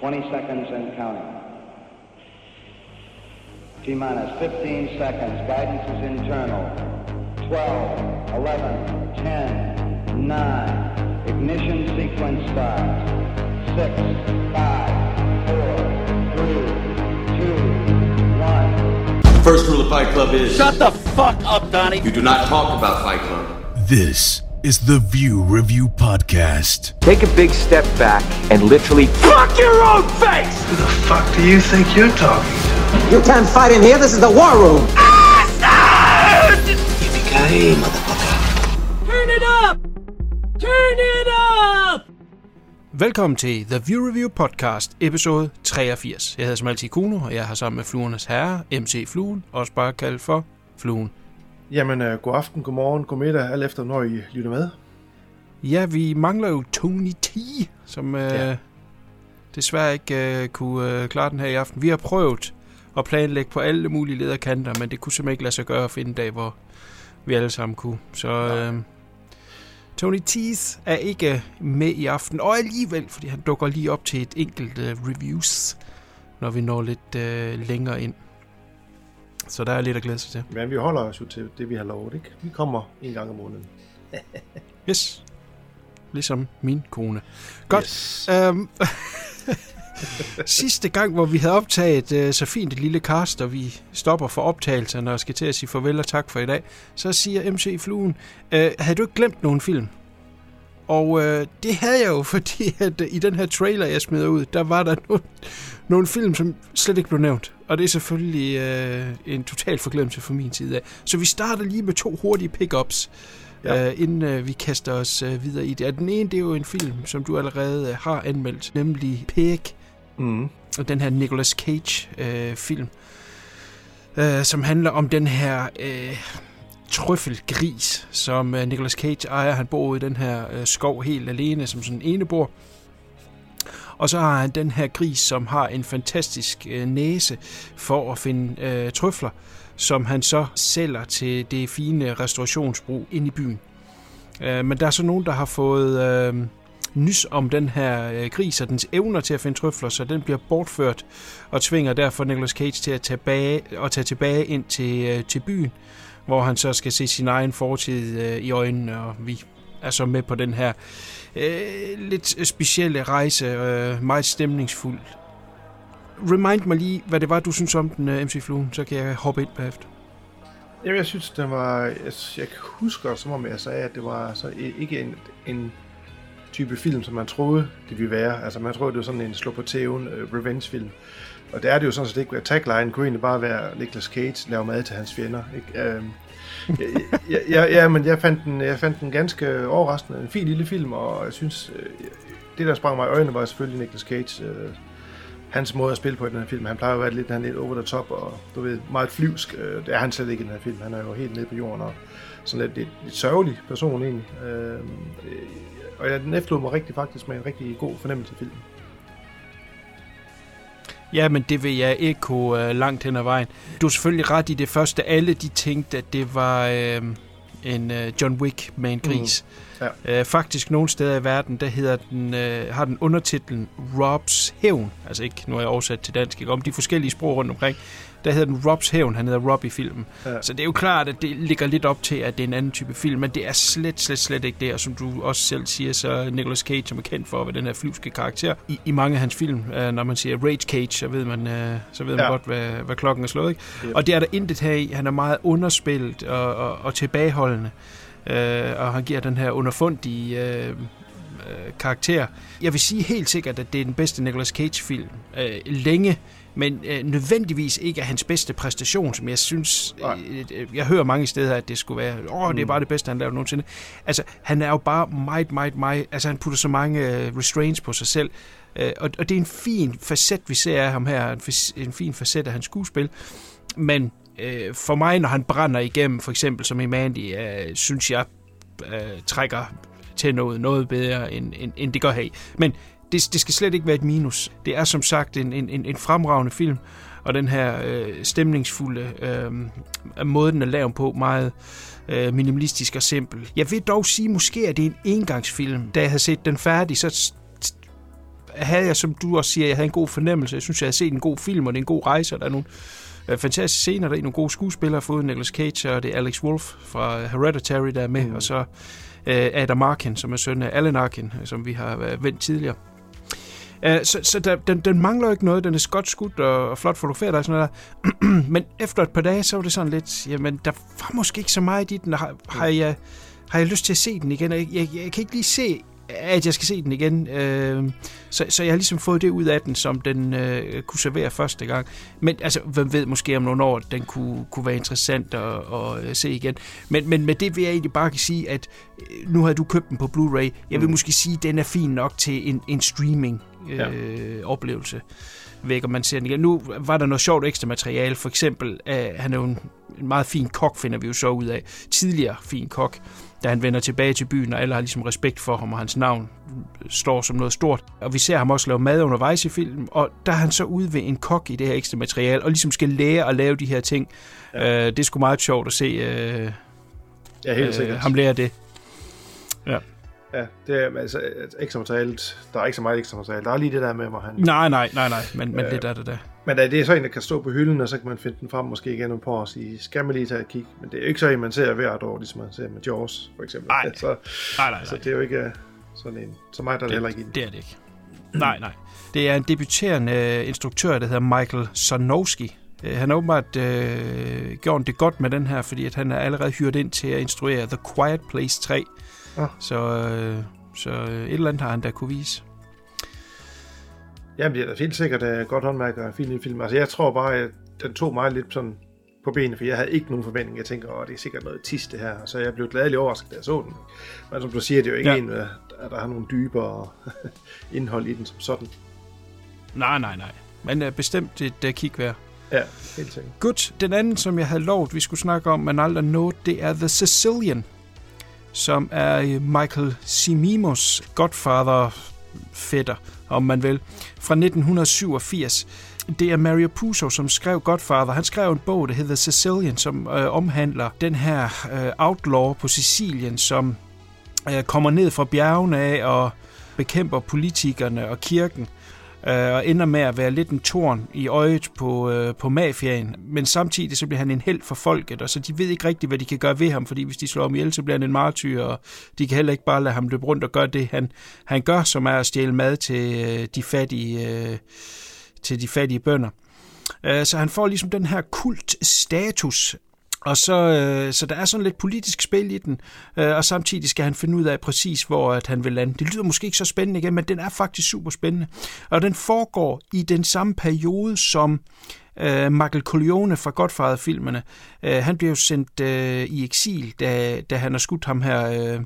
20 seconds and counting. T minus 15 seconds. Guidance is internal. 12, 11, 10, 9. Ignition sequence starts. 6, 5, 4, 3, 2, 1. First rule of Fight Club is Shut the fuck up, Donnie. you do not talk about Fight Club. This is the View Review Podcast. Take a big step back and literally Fuck your own face! Who the fuck do you think you're talking to? You can't fight in here. This is the war room. Yippee-ki-yay, motherfucker. Turn it up! Turn it up! Velkommen til The View Review Podcast, episode 83. Jeg hedder som altid Kuno, og jeg er har sammen med Fluernes Herre, MC Fluen, også bare kaldt for Fluen. Jamen, uh, god aften, god morgen, god middag, alt efter når I lytter med. Ja, vi mangler jo Tony T, som øh, Ja. desværre ikke øh, kunne øh, klare den her i aften. Vi har prøvet at planlægge på alle mulige lederkanter, men det kunne simpelthen ikke lade sig gøre at finde en dag, hvor vi alle sammen kunne. Så øh, Tony Teeth er ikke med i aften, og alligevel, fordi han dukker lige op til et enkelt øh, reviews, når vi når lidt øh, længere ind. Så der er lidt at glæde sig til. Men vi holder os jo til det, vi har lovet, ikke? Vi kommer en gang om måneden. Yes. Ligesom min kone. Godt. Yes. Øhm, sidste gang, hvor vi havde optaget øh, så fint et lille cast, og vi stopper for optagelserne og skal til at sige farvel og tak for i dag, så siger MC Fluen, øh, havde du ikke glemt nogen film? Og øh, det havde jeg jo, fordi at, øh, i den her trailer, jeg smider ud, der var der nogle, nogle film, som slet ikke blev nævnt. Og det er selvfølgelig øh, en total forglemmelse fra min side af. Så vi starter lige med to hurtige pickups, Ja. øh, inden øh, vi kaster os øh, videre i det. Og den ene, det er jo en film, som du allerede øh, har anmeldt, nemlig Pig, Mm. og den her Nicolas Cage-film, øh, film, øh, som handler om den her øh, trøffelgris, som øh, Nicolas Cage ejer. Han bor i den her øh, skov helt alene, som sådan en enebor. Og så har han den her gris, som har en fantastisk øh, næse for at finde øh, trøfler, som han så sælger til det fine restaurationsbrug ind i byen. Øh, men der er så nogen, der har fået øh, nys om den her øh, gris og dens evner til at finde trøfler, så den bliver bortført og tvinger derfor Nicolas Cage til at tage, bage, at tage tilbage ind til, øh, til byen, hvor han så skal se sin egen fortid øh, i øjnene, og vi er så med på den her øh, lidt specielle rejse, øh, meget stemningsfuld. Remind mig lige, hvad det var, du synes om den, øh, MC Fluen, så kan jeg hoppe ind bagefter. Jamen, jeg synes, den var... Jeg, jeg husker, som om jeg sagde, at det var så ikke en, en type film, som man troede, det ville være. Altså, man troede, det var sådan en slå på tæven uh, revenge-film. Og det er det jo sådan set ikke. Tagline kunne egentlig bare være, Nicolas Cage laver mad til hans fjender. Ikke? Øhm, ja, ja, ja, men jeg fandt, den, jeg fandt den ganske overraskende. En fin lille film, og jeg synes, øh, det der sprang mig i øjnene, var selvfølgelig Nicolas Cage. Øh, hans måde at spille på i den her film. Han plejer jo at være lidt, han er lidt over the top, og du ved, meget flyvsk. Øh, Det er han slet ikke i den her film. Han er jo helt nede på jorden, og sådan lidt, lidt, lidt sørgelig person egentlig. Øh, øh og jeg, den efterlod mig rigtig faktisk med en rigtig god fornemmelse af filmen. Ja, men det vil jeg ikke kunne uh, langt hen ad vejen. Du er selvfølgelig ret i det første. Alle de tænkte, at det var uh, en uh, John Wick med en gris. Mm. Uh, faktisk nogle steder i verden, der hedder den, uh, har den undertitlen Robs Hævn. Altså ikke, nu er jeg oversat til dansk, ikke? om de forskellige sprog rundt omkring. Der hedder den Robs Hævn, han hedder Rob i filmen. Ja. Så det er jo klart, at det ligger lidt op til, at det er en anden type film, men det er slet, slet, slet ikke det. Og som du også selv siger, så Nicolas Cage, som er kendt for at være den her flyvske karakter i, i mange af hans film. Uh, når man siger Rage Cage, så ved man, uh, så ved man Ja. godt, hvad, hvad klokken er slået. Ikke? Yep. Og det er der intet her i. Han er meget underspillet og, og, og tilbageholdende. Uh, og han giver den her underfundige uh, uh, karakter. Jeg vil sige helt sikkert, at det er den bedste Nicolas Cage-film uh, længe, men øh, nødvendigvis ikke er hans bedste præstation, som jeg synes, øh, øh, jeg hører mange steder, at det skulle være, åh, det er Mm. bare det bedste, han laver nogensinde. Altså, han er jo bare meget, meget, meget, altså han putter så mange øh, restraints på sig selv, øh, og, og det er en fin facet, vi ser af ham her, en, en fin facet af hans skuespil, men øh, for mig, når han brænder igennem, for eksempel som i Mandy, øh, synes jeg, øh, trækker til noget, noget bedre, end, end, end det gør her. Men det, det skal slet ikke være et minus. Det er som sagt en, en, en en fremragende film, og den her øh, stemningsfulde øh, måde, den er lavet på, meget øh, minimalistisk og simpel. Jeg vil dog sige måske, at det er en engangsfilm. Da jeg havde set den færdig, så havde jeg, som du også siger, jeg havde en god fornemmelse. Jeg synes, jeg havde set en god film, og det er en god rejse, og der er nogle øh, fantastiske scener. Der er nogle gode skuespillere, fået Nicolas Cage, og det er Alex Wolff fra Hereditary, der er med, mm. og så Adam Arkin, som er søn af Alan Arkin, som vi har øh, vendt tidligere. Så så der, den, den mangler ikke noget. Den er godt skudt og, og flot fotograferet og sådan noget der. Men efter et par dage, så var det sådan lidt, jamen, der var måske ikke så meget i den. Har, har, jeg, har jeg lyst til at se den igen? Jeg, jeg, jeg kan ikke lige se at jeg skal se den igen. Øh, så, så jeg har ligesom fået det ud af den, som den øh, kunne servere første gang. Men altså, hvem ved måske om nogle år, den kunne, kunne være interessant at, at, at se igen. Men, men med det vil jeg egentlig bare sige, at øh, nu har du købt den på Blu-ray. Jeg vil mm. måske sige, at den er fin nok til en, en streaming øh, ja. oplevelse væk, og man ser den igen. Nu var der noget sjovt ekstra materiale, for eksempel, uh, han er jo en, en meget fin kok, finder vi jo så ud af. Tidligere fin kok, da han vender tilbage til byen, og alle har ligesom respekt for ham, og hans navn står som noget stort. Og vi ser ham også lave mad undervejs i filmen, og der er han så ude ved en kok i det her ekstra materiale, og ligesom skal lære at lave de her ting. Ja. Uh, det er sgu meget sjovt at se uh, ja, helt sikkert. Uh, ham lære det. Ja. Ja, det er altså ekstra materiale. Der er ikke så meget ekstra materiale. Der er lige det der med, hvor han... Nej, nej, nej, nej, men, men øh, det der, det der. Men det er så en, der kan stå på hylden, og så kan man finde den frem måske igen om på og sige, skal man lige tage et kig? Men det er jo ikke så en, man ser hvert år, ligesom man ser med Jaws, for eksempel. Nej, så, nej, nej, nej. Så det er jo ikke sådan en, så meget der det, heller ikke Det er det ikke. Nej, nej. Det er en debuterende instruktør, der hedder Michael Sarnowski. Øh, han har åbenbart øh, gjort det godt med den her, fordi at han er allerede hyret ind til at instruere The Quiet Place 3. Ah. Så, øh, så øh, et eller andet har han da kunne vise. Jamen, det er da helt sikkert uh, godt håndværk og fin film. Altså, jeg tror bare, at den tog mig lidt sådan på benene, for jeg havde ikke nogen forventning. Jeg tænker, åh, det er sikkert noget tis, det her. Så jeg blev gladelig overrasket, da jeg så den. Men som du siger, det er jo ikke ja. en, at der har nogle dybere indhold i den som sådan. Nej, nej, nej. Men uh, bestemt et uh, kig værd. Ja, helt sikkert. Godt. Den anden, som jeg havde lovet, vi skulle snakke om, men aldrig nået, det er The Sicilian som er øh, Michael Cimimos Godfather fætter, om man vil, fra 1987. Det er Mario Puzo, som skrev Godfather. Han skrev en bog, der hedder Sicilian, som øh, omhandler den her øh, outlaw på Sicilien, som øh, kommer ned fra bjergene af og bekæmper politikerne og kirken øh, og ender med at være lidt en torn i øjet på, øh, på mafiaen. Men samtidig så bliver han en held for folket, og så de ved ikke rigtigt, hvad de kan gøre ved ham, fordi hvis de slår ham ihjel, så bliver han en martyr, og de kan heller ikke bare lade ham løbe rundt og gøre det, han, han gør, som er at stjæle mad til øh, de fattige, øh, til de fattige bønder. Øh, så han får ligesom den her kult status og så, øh, så der er sådan lidt politisk spil i den, øh, og samtidig skal han finde ud af præcis, hvor at han vil lande. Det lyder måske ikke så spændende igen, men den er faktisk super spændende. Og den foregår i den samme periode som øh, Michael Corleone fra Godfather-filmene. Øh, han bliver jo sendt øh, i eksil, da, da han har skudt ham her... Øh,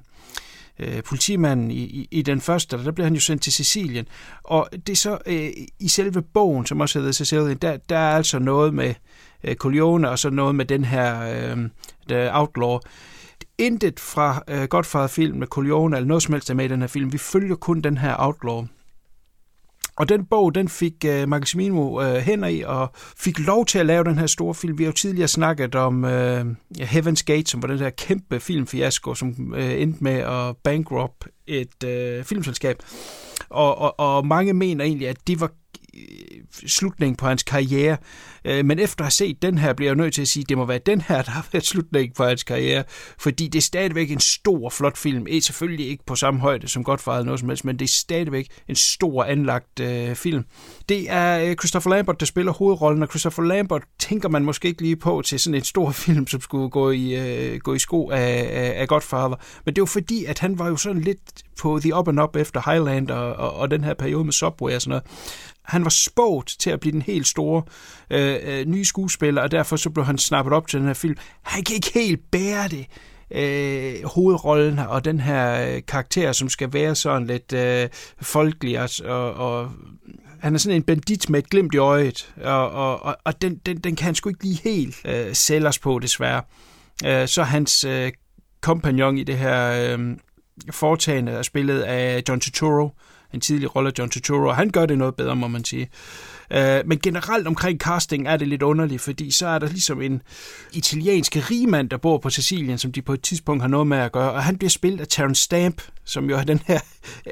øh, politimanden i, i, i den første, der bliver han jo sendt til Sicilien. Og det er så øh, i selve bogen, som også hedder Sicilien, der, der er altså noget med øh, Øh, Corleone og så noget med den her øh, outlaw. Intet fra øh, Godfather-film med Corleone eller noget som helst er med i den her film. Vi følger kun den her outlaw. Og den bog, den fik øh, Maximino øh, hænder i, og fik lov til at lave den her store film. Vi har jo tidligere snakket om øh, Heaven's Gate, som var den der kæmpe filmfiasko, som øh, endte med at bankrupt et øh, filmselskab. Og, og, og mange mener egentlig, at det var Øh, slutningen på hans karriere. Øh, men efter at have set den her, bliver jeg nødt til at sige, at det må være den her, der har været slutningen på hans karriere. Fordi det er stadigvæk en stor, flot film. Er selvfølgelig ikke på samme højde som Godfather noget som helst, men det er stadigvæk en stor anlagt øh, film. Det er øh, Christopher Lambert, der spiller hovedrollen, og Christopher Lambert tænker man måske ikke lige på til sådan en stor film, som skulle gå i, øh, gå i sko af, af, af Godfather. Men det var fordi, at han var jo sådan lidt på the up and up efter Highland og, og, og den her periode med Subway og sådan noget han var spået til at blive den helt store øh, øh, nye skuespiller, og derfor så blev han snappet op til den her film. Han kan ikke helt bære det. Øh, hovedrollen og den her øh, karakter, som skal være sådan lidt øh, folkelig, og, og han er sådan en bandit med et glimt i øjet, og, og, og den, den, den kan han sgu ikke lige helt øh, sælge os på, desværre. Øh, så hans øh, kompagnon i det her øh, foretagende er spillet af John Turturro, en tidlig rolle af John Turturro, og han gør det noget bedre, må man sige. Øh, men generelt omkring casting er det lidt underligt, fordi så er der ligesom en italiensk rigmand, der bor på Sicilien, som de på et tidspunkt har noget med at gøre, og han bliver spillet af Terence Stamp, som jo er den her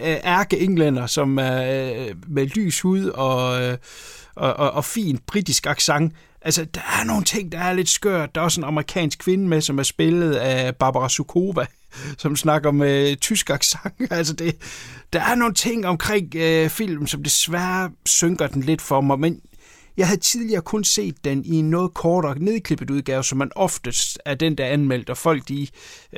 øh, ærke-englænder, som er øh, med lys hud og, øh, og, og, og fin britisk accent. Altså, der er nogle ting, der er lidt skørt. Der er også en amerikansk kvinde med, som er spillet af Barbara Sukova, som snakker med tysk accent. Altså, det, der er nogle ting omkring øh, filmen, som desværre synker den lidt for mig, men jeg havde tidligere kun set den i en noget kortere nedklippet udgave, som man oftest er den, der er anmeldt, og folk de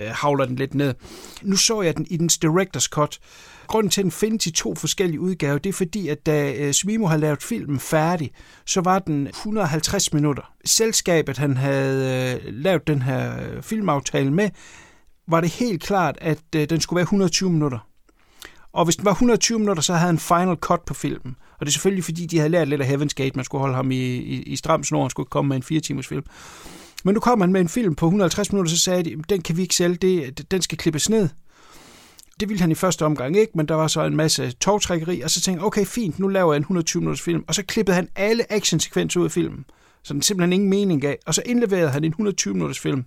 øh, havler den lidt ned. Nu så jeg den i dens director's cut. Grunden til, at den findes i to forskellige udgaver, det er fordi, at da øh, Svimo har lavet filmen færdig, så var den 150 minutter. Selskabet, han havde øh, lavet den her øh, filmaftale med, var det helt klart, at øh, den skulle være 120 minutter. Og hvis den var 120 minutter, så havde han final cut på filmen. Og det er selvfølgelig, fordi de havde lært lidt af Heaven's Gate. Man skulle holde ham i, i, i stram snor, han skulle komme med en 4 timers film. Men nu kom han med en film på 150 minutter, så sagde de, den kan vi ikke sælge, det, den skal klippes ned. Det ville han i første omgang ikke, men der var så en masse togtrækkeri, og så tænkte jeg, okay, fint, nu laver jeg en 120 minutters film. Og så klippede han alle actionsekvenser ud af filmen, så den simpelthen ingen mening gav. Og så indleverede han en 120 minutters film.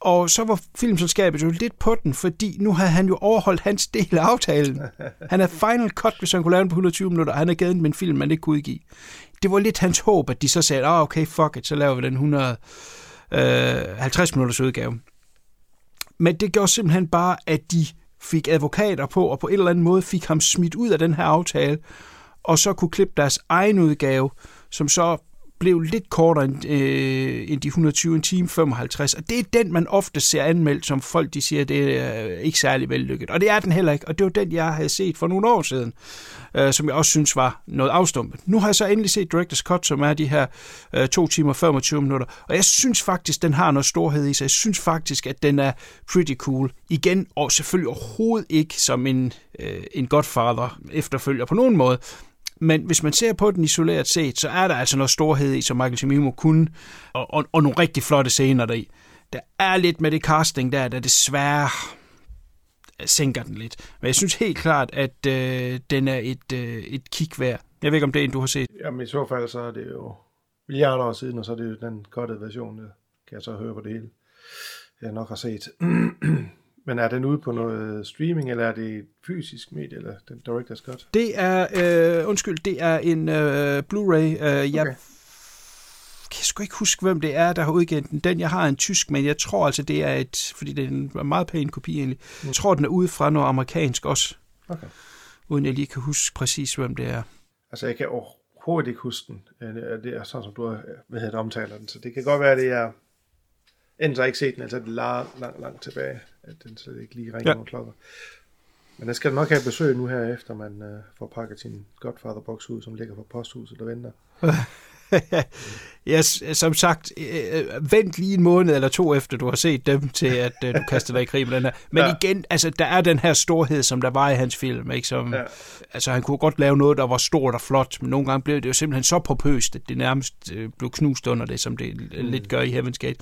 Og så var filmselskabet jo lidt på den, fordi nu havde han jo overholdt hans del af aftalen. Han havde final cut, hvis han kunne lave den på 120 minutter, og han havde givet den med en film, man ikke kunne udgive. Det var lidt hans håb, at de så sagde, oh, okay, fuck it, så laver vi den 150 øh, minutters udgave. Men det gjorde simpelthen bare, at de fik advokater på, og på en eller anden måde fik ham smidt ud af den her aftale, og så kunne klippe deres egen udgave, som så blev lidt kortere end, øh, end de 120, en time 55, og det er den, man ofte ser anmeldt, som folk de siger, det er øh, ikke særlig vellykket. Og det er den heller ikke, og det var den, jeg havde set for nogle år siden, øh, som jeg også synes var noget afstumpet. Nu har jeg så endelig set Director's Cut, som er de her øh, 2 timer 25 minutter, og jeg synes faktisk, den har noget storhed i sig. Jeg synes faktisk, at den er pretty cool. Igen, og selvfølgelig overhovedet ikke som en, øh, en Godfather efterfølger på nogen måde, men hvis man ser på den isoleret set, så er der altså noget storhed i, som Michael Cimino kunne, og, og, og nogle rigtig flotte scener deri. Der er lidt med det casting der, der desværre sænker den lidt. Men jeg synes helt klart, at øh, den er et, øh, et kig værd. Jeg ved ikke, om det er en, du har set. Jamen i så fald, så er det jo milliarder år siden, og så er det jo den kottede version, kan jeg så høre på det hele, jeg nok har set. Men er den ude på noget streaming, eller er det et fysisk medie, eller den Director's Cut? Det er, øh, undskyld, det er en øh, Blu-ray. Øh, jeg okay. kan sgu ikke huske, hvem det er, der har udgivet den. Den, jeg har en tysk, men jeg tror altså, det er et, fordi det er en meget pæn kopi egentlig. Mm. Jeg tror, den er ude fra noget amerikansk også. Okay. Uden jeg lige kan huske præcis, hvem det er. Altså, jeg kan overhovedet ikke huske den. Øh, det er sådan, som du har hvad hedder, omtaler den. Så det kan godt være, at det er enten så jeg ikke set den, altså det er langt, langt, langt tilbage, at den slet ikke lige ringer ja. nogle klokker. Men jeg skal nok have besøg nu her, efter man uh, får pakket sin Godfather-boks ud, som ligger på posthuset og venter. ja, som sagt, øh, vent lige en måned eller to efter, du har set dem, til at øh, du kaster dig i krig med den her. Men ja. igen, altså, der er den her storhed, som der var i hans film. Ikke? Som, ja. Altså, han kunne godt lave noget, der var stort og flot, men nogle gange blev det jo simpelthen så popøst, at det nærmest øh, blev knust under det, som det mm. lidt gør i Heaven's Gate.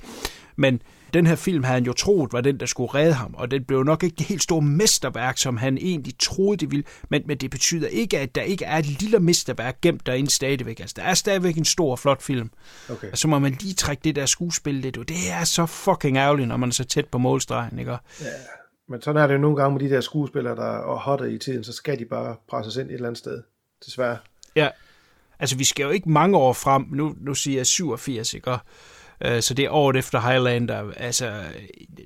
Men den her film havde han jo troet var den, der skulle redde ham, og den blev nok ikke det helt store mesterværk, som han egentlig troede, det ville, men, men det betyder ikke, at der ikke er et lille mesterværk gemt derinde stadigvæk. Altså, der er stadigvæk en stor, flot film. Okay. Og så må man lige trække det der skuespil lidt ud. Det er så fucking ærgerligt, når man er så tæt på målstregen, ikke? Ja, men sådan er det jo nogle gange med de der skuespillere, der er hotte i tiden, så skal de bare presses ind et eller andet sted, desværre. Ja, altså vi skal jo ikke mange år frem, nu, nu siger jeg 87, ikke? Øh, så det er året efter Highlander. Altså,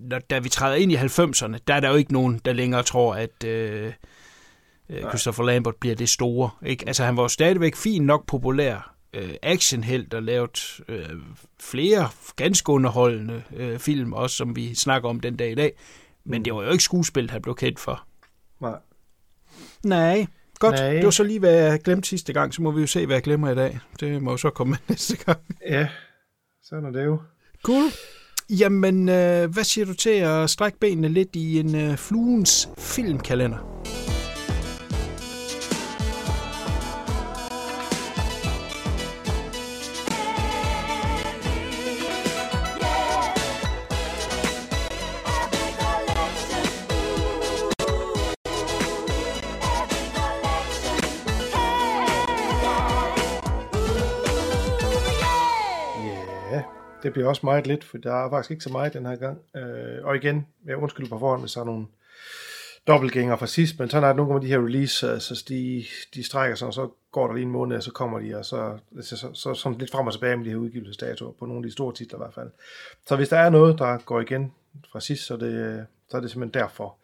når, da vi træder ind i 90'erne, der er der jo ikke nogen, der længere tror, at øh, øh Christopher Lambert bliver det store. Ikke? Altså, han var jo stadigvæk fint nok populær øh, actionhelt og lavet øh, flere ganske underholdende øh, film, også som vi snakker om den dag i dag. Men det var jo ikke skuespil, han blev kendt for. Nej. Nej. Godt, Nej. det var så lige, hvad jeg glemte sidste gang, så må vi jo se, hvad jeg glemmer i dag. Det må jo så komme næste gang. Ja, sådan er det jo. Cool. Jamen, øh, hvad siger du til at strække benene lidt i en øh, fluens filmkalender? Det bliver også meget lidt, for der er faktisk ikke så meget den her gang. Øh, og igen, jeg undskylder på forhånd, hvis der er nogle dobbeltgænger fra sidst, men sådan er det nogle af de her release, øh, så de, de strækker sig, og så går der lige en måned, og så kommer de, og så, så, så, så sådan lidt frem og tilbage med de her udgivelsesdatoer, på nogle af de store titler i hvert fald. Så hvis der er noget, der går igen fra sidst, så, det, så er det simpelthen derfor.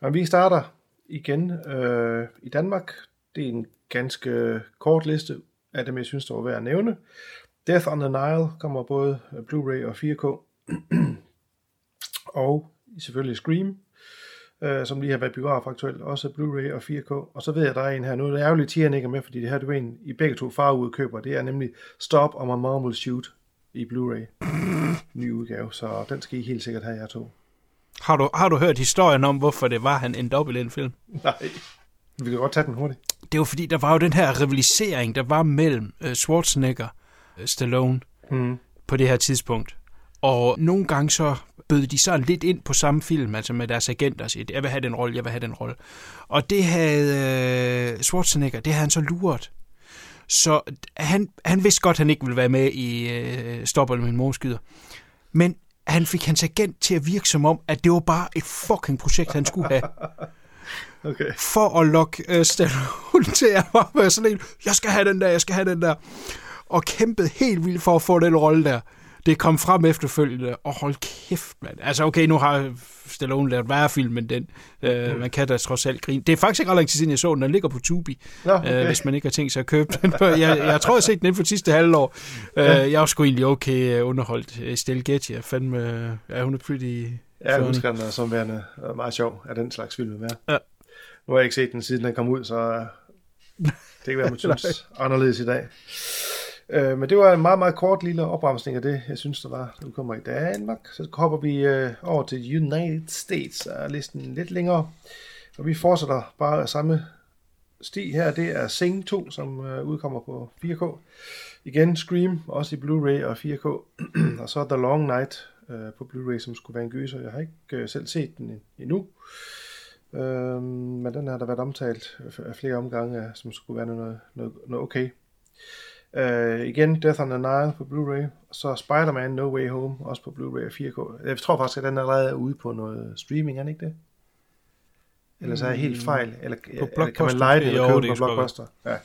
Men vi starter igen øh, i Danmark. Det er en ganske kort liste af dem, jeg synes, der var værd at nævne. Death on the Nile kommer både Blu-ray og 4K. og selvfølgelig Scream, øh, som lige har været biograf aktuelt, også Blu-ray og 4K. Og så ved jeg, der er en her nu. Det er ærgerligt, at ikke er med, fordi det her du er en, i begge to farveudkøber. Det er nemlig Stop og My Mom Will Shoot i Blu-ray. Ny udgave, så den skal I helt sikkert have, jer to. Har du, har du hørt historien om, hvorfor det var han en dobbelt film? Nej. Vi kan godt tage den hurtigt. Det var fordi, der var jo den her rivalisering, der var mellem uh, Schwarzenegger Stallone mm. på det her tidspunkt. Og nogle gange så bød de sådan lidt ind på samme film, altså med deres agenter og siger, jeg vil have den rolle, jeg vil have den rolle. Og det havde uh, Schwarzenegger, det havde han så luret. Så han, han vidste godt, at han ikke ville være med i uh, Stopper med en morskyder. Men han fik hans agent til at virke som om, at det var bare et fucking projekt, han skulle have. Okay. For at lokke uh, Stallone til at være sådan en, jeg skal have den der, jeg skal have den der. Og kæmpede helt vildt for at få den rolle der. Det kom frem efterfølgende, og hold kæft, mand. Altså okay, nu har Stallone lavet værre film, men den, øh, mm. man kan da trods alt grine. Det er faktisk ikke ret lang tid siden, jeg så den. Den ligger på Tubi, Nå, okay. øh, hvis man ikke har tænkt sig at købe den. jeg, jeg tror, jeg har set den inden for sidste halvår. Ja. Øh, jeg var sgu egentlig okay øh, underholdt. Estelle Getty er fandme... Ja, hun er pretty... Ja, jeg funny. husker den er som værende øh, meget sjov af den slags film med. Ja. Nu har jeg ikke set den, siden den kom ud, så øh, det kan være, man synes anderledes i dag. Øh, men det var en meget, meget kort lille opremsning af det, jeg synes, der var. Nu kommer i Danmark, så hopper vi øh, over til United States, og listen lidt længere. Og vi fortsætter bare af samme sti her. Det er Sing 2, som øh, udkommer på 4K. Igen Scream, også i Blu-ray og 4K. og så The Long Night øh, på Blu-ray, som skulle være en gyser. Jeg har ikke øh, selv set den endnu. Øh, men den har der været omtalt af flere omgange, som skulle være noget, noget, noget okay. Uh, igen, Death on the Nile på Blu-ray, så Spider-Man No Way Home, også på Blu-ray og 4K. Jeg tror faktisk, at den allerede er ude på noget streaming, er den ikke det? Eller så er jeg helt fejl. Eller, På eller kan man lege Jo, eller købe det den på. Blockbuster? Ja.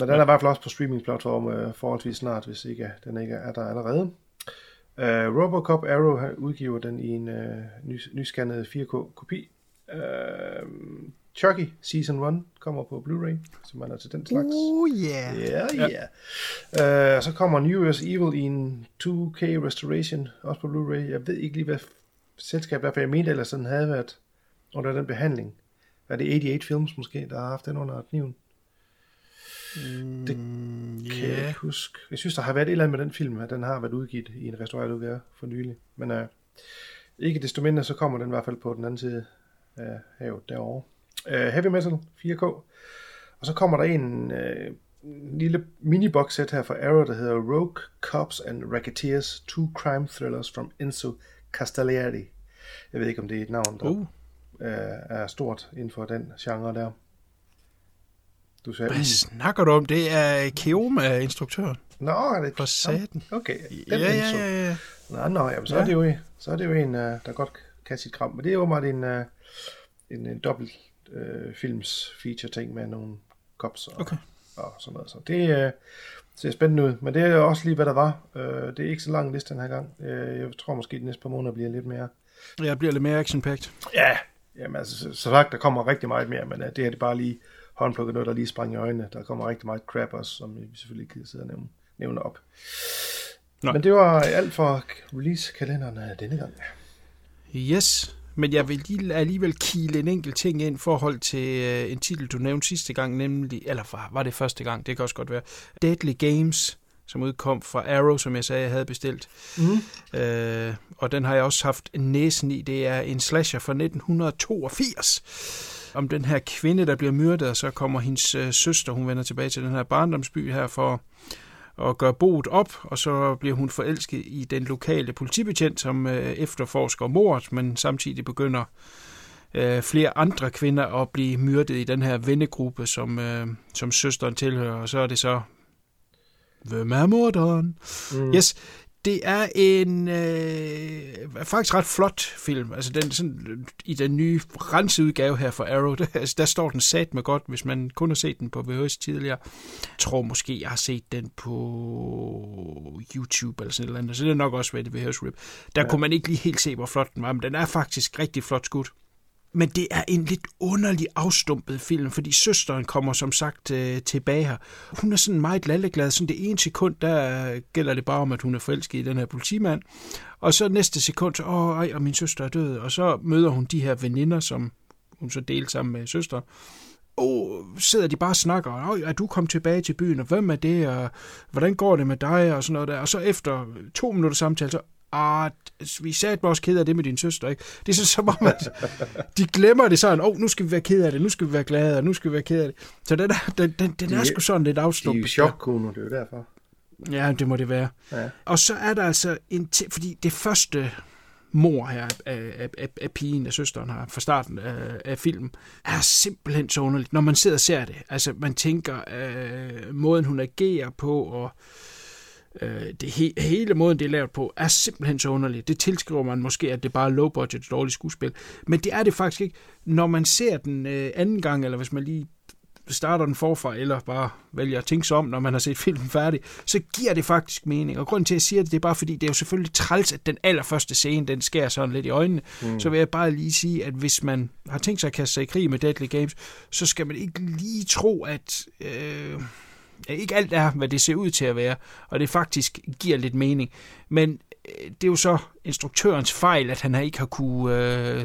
Men den er i hvert fald også på streamingplatform uh, forholdsvis snart, hvis ikke den ikke er der allerede. Uh, Robocop Arrow har- udgiver den i en uh, ny, nyscannet 4K kopi. Uh, Chucky Season 1 kommer på Blu-ray, som man er til den slags. Oh yeah. Ja, ja. Uh, så kommer New Year's Evil i en 2K Restoration, også på Blu-ray. Jeg ved ikke lige, hvad selskab der er, for jeg mente ellers, den havde været under den behandling. Er det 88 Films måske, der har haft den under kniven? Det kan jeg ja. ikke huske. Jeg synes, der har været et eller andet med den film, at den har været udgivet i en restaureret udgave for nylig. Men uh, ikke desto mindre, så kommer den i hvert fald på den anden side af havet derovre. Uh, Heavy Metal 4K. Og så kommer der en uh, lille mini-box set her fra Arrow, der hedder Rogue Cops and Racketeers, Two Crime Thrillers from Enzo Castellari. Jeg ved ikke, om det er et navn, der Uh. uh. er stort inden for den genre der. Du sagde, Hvad snakker du om? Det er Keoma, instruktøren. Nå, er det For satan. Okay, Ja, den ja, Enzo. ja, ja. Nå, nå, jamen, så, Ja. er det jo, så er det jo en, øh, der godt kan sit kram. Men det er jo meget en, øh, en, en dobbelt øh, films feature ting med nogle cops og, Okay. og sådan noget. Så det øh, ser spændende ud. Men det er også lige, hvad der var. Øh, det er ikke så lang liste den her gang. Øh, jeg tror måske, de næste par måneder bliver lidt mere. Jeg bliver lidt mere action-packed. Ja, jamen altså, så, så sagt, der kommer rigtig meget mere, men øh, det er det bare lige håndplukket noget, der lige sprang i øjnene. Der kommer rigtig meget crap også, som vi selvfølgelig ikke kan sidde og nævne, nævne op. Nej. Men det var alt for release-kalenderen denne gang. Yes, men jeg vil lige alligevel kile en enkelt ting ind i forhold til øh, en titel, du nævnte sidste gang, nemlig, eller var, var det første gang, det kan også godt være, Deadly Games, som udkom fra Arrow, som jeg sagde, jeg havde bestilt. Mm. Øh, og den har jeg også haft næsen i. Det er en slasher fra 1982 om den her kvinde, der bliver myrdet, og så kommer hendes øh, søster, hun vender tilbage til den her barndomsby her for og gør boet op, og så bliver hun forelsket i den lokale politibetjent, som øh, efterforsker mordet, men samtidig begynder øh, flere andre kvinder at blive myrdet i den her vennegruppe, som, øh, som søsteren tilhører, og så er det så, hvem er morderen? Mm. Yes, Det er en øh, faktisk ret flot film. Altså den, sådan, i den nye renseudgave her for Arrow, der, altså, der står den sat med godt, hvis man kun har set den på VHS tidligere. Jeg tror måske, jeg har set den på YouTube eller sådan noget andet. Så det er nok også været det VHS Rip. Der ja. kunne man ikke lige helt se, hvor flot den var, men den er faktisk rigtig flot skudt. Men det er en lidt underlig afstumpet film, fordi søsteren kommer som sagt øh, tilbage her. Hun er sådan meget lalleglad. Sådan det ene sekund, der øh, gælder det bare om, at hun er forelsket i den her politimand. Og så næste sekund, så, åh, ej, og min søster er død. Og så møder hun de her veninder, som hun så delte sammen med søster. Og sidder de bare og snakker, og er du kommet tilbage til byen, og hvem er det, og hvordan går det med dig, og sådan noget der. Og så efter to minutter samtale, så ah, vi sagde også ked af det med din søster, ikke? Det er så som om, at de glemmer det sådan, åh, oh, nu skal vi være ked af det, nu skal vi være glade, og nu skal vi være ked af det. Så den er, den, den, den er sgu sådan lidt afstumpet. De er jo chokkunder, det er jo derfor. Ja, det må det være. Ja. Og så er der altså en fordi det første mor her af, af, af, af pigen, af søsteren her, fra starten af, af filmen, er simpelthen så underligt, når man sidder og ser det. Altså, man tænker, øh, måden hun agerer på, og Øh, det he, hele måden, det er lavet på, er simpelthen så underligt. Det tilskriver man måske, at det bare er low budget, dårligt skuespil. Men det er det faktisk ikke. Når man ser den øh, anden gang, eller hvis man lige starter den forfra, eller bare vælger at tænke sig om, når man har set filmen færdig, så giver det faktisk mening. Og grunden til, at jeg siger det, det er bare fordi, det er jo selvfølgelig træls, at den allerførste scene, den skærer sådan lidt i øjnene. Mm. Så vil jeg bare lige sige, at hvis man har tænkt sig at kaste sig i krig med Deadly Games, så skal man ikke lige tro, at... Øh, Øh, ikke alt er, hvad det ser ud til at være, og det faktisk giver lidt mening. Men øh, det er jo så instruktørens fejl, at han ikke har kunne øh,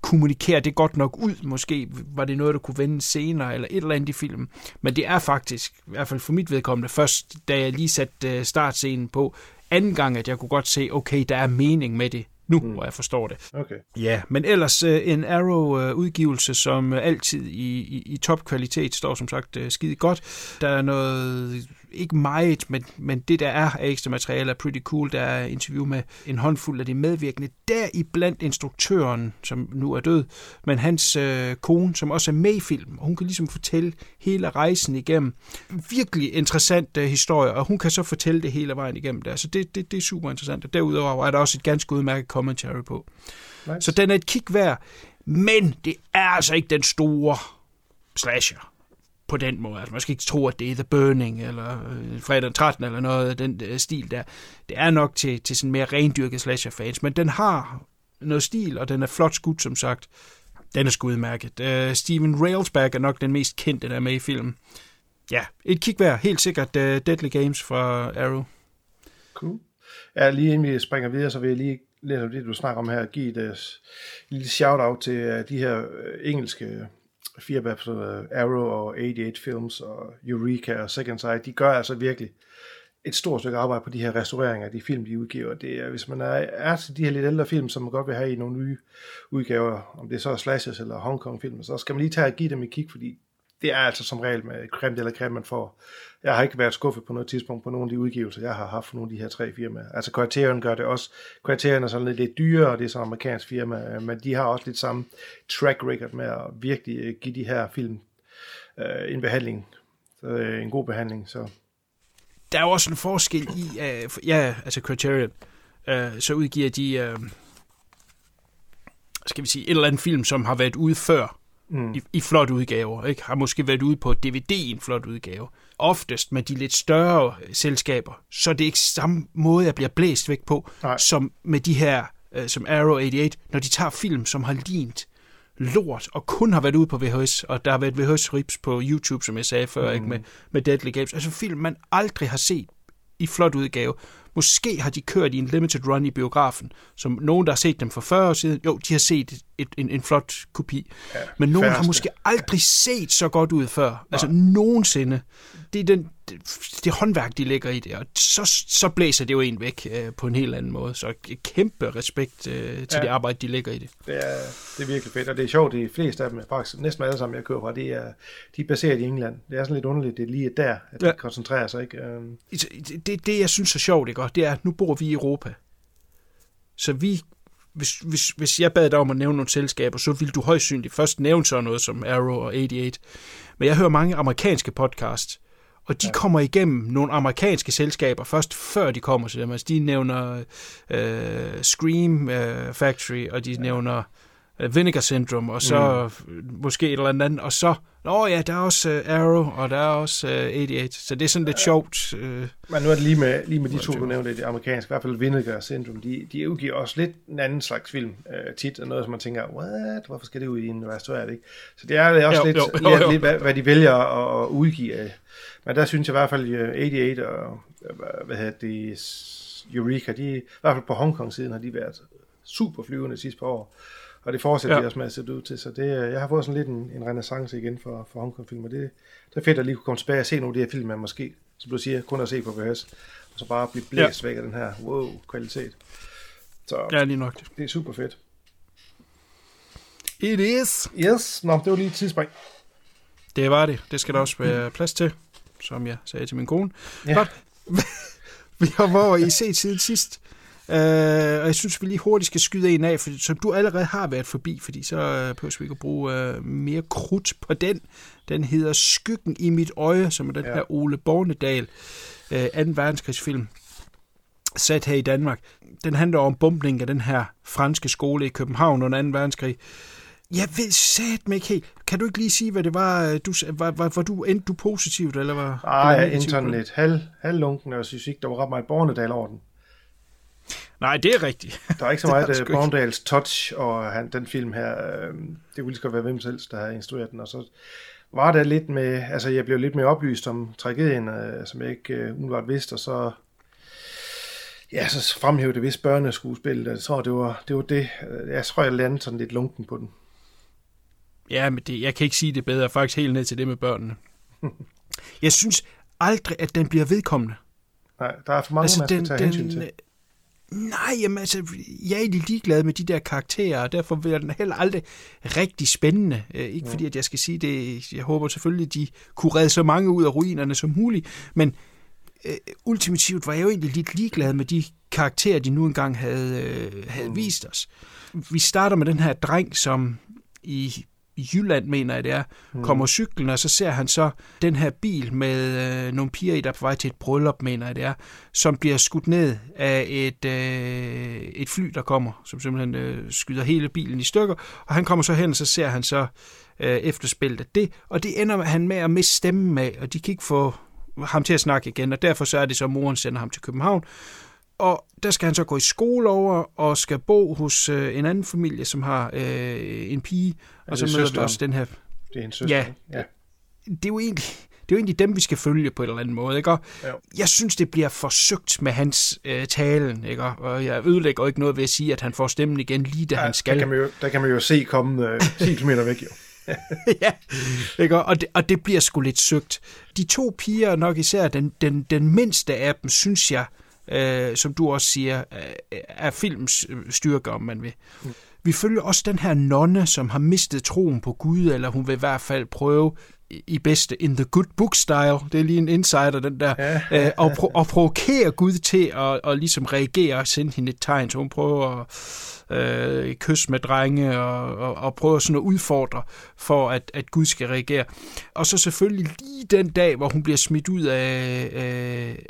kommunikere det godt nok ud. Måske var det noget, der kunne vende senere, eller et eller andet i filmen. Men det er faktisk, i hvert fald for mit vedkommende, først da jeg lige satte øh, startscenen på, anden gang, at jeg kunne godt se, okay, der er mening med det nu, mm. hvor jeg forstår det. Okay. Ja, men ellers uh, en Arrow-udgivelse, uh, som uh, altid i, i, i topkvalitet står som sagt uh, skide godt. Der er noget ikke meget, men, men det der er af ekstra materiale er pretty cool. Der er interview med en håndfuld af de medvirkende. Der i blandt instruktøren, som nu er død, men hans øh, kone, som også er med i filmen. Hun kan ligesom fortælle hele rejsen igennem. Virkelig interessant øh, historie, og hun kan så fortælle det hele vejen igennem der. Så det, det, det er super interessant. Og derudover er der også et ganske udmærket commentary på. Nice. Så den er et kig værd, men det er altså ikke den store slasher på den måde. Altså, man skal ikke tro, at det er The Burning eller øh, fredag den 13 eller noget af den øh, stil der. Det er nok til, til sådan mere rendyrket slasher-fans, men den har noget stil, og den er flot skudt, som sagt. Den er sgu udmærket. Øh, Steven Railsback er nok den mest kendte, der er med i filmen. Ja, et kig værd. Helt sikkert uh, Deadly Games fra Arrow. Cool. Ja, lige inden vi springer videre, så vil jeg lige lidt om det, du snakker om her, give et uh, lille shout-out til uh, de her uh, engelske fire episoder, Arrow og 88 Films og Eureka og Second Sight, de gør altså virkelig et stort stykke arbejde på de her restaureringer af de film, de udgiver. Det er, hvis man er, er til de her lidt ældre film, som man godt vil have i nogle nye udgaver, om det så er slashers eller Hong Kong film, så skal man lige tage og give dem et kig, fordi det er altså som regel med creme eller creme, man får. Jeg har ikke været skuffet på noget tidspunkt på nogle af de udgivelser, jeg har haft for nogle af de her tre firmaer. Altså Criterion gør det også. Criterion er sådan lidt, lidt dyrere, og det er så amerikansk firma, øh, men de har også lidt samme track record med at virkelig øh, give de her film øh, en behandling. Så, øh, en god behandling, så der er jo også en forskel i, uh, ja, altså Criterion, uh, så udgiver de, uh, skal vi sige, et eller andet film, som har været ude før, mm. i, i flot udgaver, ikke? har måske været ude på DVD i en flot udgave. Oftest med de lidt større selskaber, så det er ikke samme måde, jeg bliver blæst væk på, Nej. som med de her, uh, som Arrow 88, når de tager film, som har lignet lort, og kun har været ude på VHS, og der har været VHS-rips på YouTube, som jeg sagde før, mm. ikke, med, med Deadly Games. Altså film, man aldrig har set i flot udgave. Måske har de kørt i en limited run i biografen, som nogen, der har set dem for 40 år siden, jo, de har set et, en, en flot kopi. Ja, Men nogen færreste. har måske aldrig set så godt ud før. Nej. Altså nogensinde. Det er den, det, det håndværk, de lægger i det, og så, så blæser det jo en væk øh, på en helt anden måde. Så kæmpe respekt øh, til ja. det arbejde, de lægger i det. Det er, det er virkelig fedt, og det er sjovt, de fleste af dem, faktisk næsten alle sammen, jeg kører fra, de er, de er baseret i England. Det er sådan lidt underligt, det er lige der, at ja. de koncentrerer sig. Ikke? Um... Det, det, det, jeg synes er sjovt, ikke? det er, at nu bor vi i Europa. Så vi hvis, hvis, hvis jeg bad dig om at nævne nogle selskaber, så ville du højst synligt først nævne sådan noget som Arrow og 88. Men jeg hører mange amerikanske podcasts, Og de ja. kommer igennem nogle amerikanske selskaber først før de kommer til dem. Altså de nævner øh, Scream øh, Factory, og de ja. nævner Vinegar Syndrome, og så mm. måske et eller andet, og så, nå ja, der er også uh, Arrow, og der er også uh, 88, så det er sådan lidt ja. sjovt. Uh, Men nu er det lige med, lige med de to, du nævnte, det amerikanske, i hvert fald Vinegar Syndrome, de, de udgiver også lidt en anden slags film uh, tit, og noget, som man tænker, what, hvorfor skal det ud i en det ikke? Så det er også jo, lidt, jo, jo, jo. lidt, lidt hvad, hvad de vælger at, at udgive. Men der synes jeg i hvert fald, 88 og, hvad hedder det, Eureka, de, i hvert fald på Hongkong-siden har de været super flyvende sidste par år. Og det fortsætter ja. de også med at sætte ud til, så det, jeg har fået sådan lidt en, en renaissance igen for, for Hongkong-film, og det, det er fedt at lige kunne komme tilbage og se nogle af de her film, man måske, som du siger, kun at se på VHS, og så bare blive blæst ja. væk af den her wow-kvalitet. Så ja, lige nok. Det er super fedt. It is. Yes, nå, det var lige et tidsspring. Det var det. Det skal der også være plads til, som jeg sagde til min kone. Ja. Godt. vi har været i set siden sidst. Uh, og jeg synes, vi lige hurtigt skal skyde en af, for, som du allerede har været forbi, fordi så uh, behøver vi ikke at bruge uh, mere krudt på den. Den hedder Skyggen i mit øje, som er den ja. her Ole Bornedal uh, 2. verdenskrigsfilm sat her i Danmark. Den handler om bumpning af den her franske skole i København under 2. verdenskrig. Jeg ved mig ikke helt. Kan du ikke lige sige, hvad det var? Du, var, var, var du endte du positivt, eller var Nej, jeg endte sådan lidt halv, halvlunken, og jeg synes ikke, der var ret meget Bornedal over den. Nej, det er rigtigt. Der er ikke så meget uh, Borndals touch, og han, den film her, øh, det ville godt være hvem selv, der har instrueret den, og så var der lidt med, altså jeg blev lidt mere oplyst om tragedien, øh, som jeg ikke øh, umiddelbart vidste, og så ja, så fremhævede det vist børneskuespil, jeg tror, det var det. Var det. Jeg tror, jeg landede sådan lidt lunken på den. Ja, men det, jeg kan ikke sige det bedre, faktisk helt ned til det med børnene. jeg synes aldrig, at den bliver vedkommende. Nej, der er for mange, altså, man skal den, tage den, hensyn til. Nej, jamen altså, jeg er ligeglad med de der karakterer, og derfor bliver den heller aldrig rigtig spændende. Øh, ikke fordi, at jeg skal sige det, jeg håber selvfølgelig, at de kunne redde så mange ud af ruinerne som muligt, men øh, ultimativt var jeg jo egentlig lidt ligeglad med de karakterer, de nu engang havde, øh, havde mm. vist os. Vi starter med den her dreng, som i i Jylland, mener jeg det er, mm. kommer cyklen, og så ser han så den her bil med øh, nogle piger i, der er på vej til et bryllup, mener jeg det er, som bliver skudt ned af et, øh, et fly, der kommer, som simpelthen øh, skyder hele bilen i stykker, og han kommer så hen, og så ser han så øh, efterspillet af det, og det ender han med at miste stemmen med, og de kan ikke få ham til at snakke igen, og derfor så er det så, at moren sender ham til København, og der skal han så gå i skole over og skal bo hos øh, en anden familie, som har øh, en pige. Og så møder også den her... Det er en søster. Ja, ja. Det er jo egentlig... Det er jo egentlig dem, vi skal følge på en eller anden måde, ikke? Og jeg synes, det bliver forsøgt med hans øh, talen, ikke? Og jeg ødelægger ikke noget ved at sige, at han får stemmen igen lige da ja, han skal. Der kan man jo, der kan man jo se komme øh, 10 km væk, jo. ja, ikke? Og, det, og det bliver sgu lidt søgt. De to piger, nok især den, den, den mindste af dem, synes jeg, øh, som du også siger, øh, er films styrke, om man vil. Mm. Vi følger også den her nonne, som har mistet troen på Gud, eller hun vil i hvert fald prøve i bedste in the good book style, det er lige en insider, den der, ja. øh, og, pro- og provokere Gud til at, at ligesom reagere og sende hende et tegn, så hun prøver at øh, kys med drenge og, og, og prøver sådan at udfordre for, at, at Gud skal reagere. Og så selvfølgelig lige den dag, hvor hun bliver smidt ud af, af,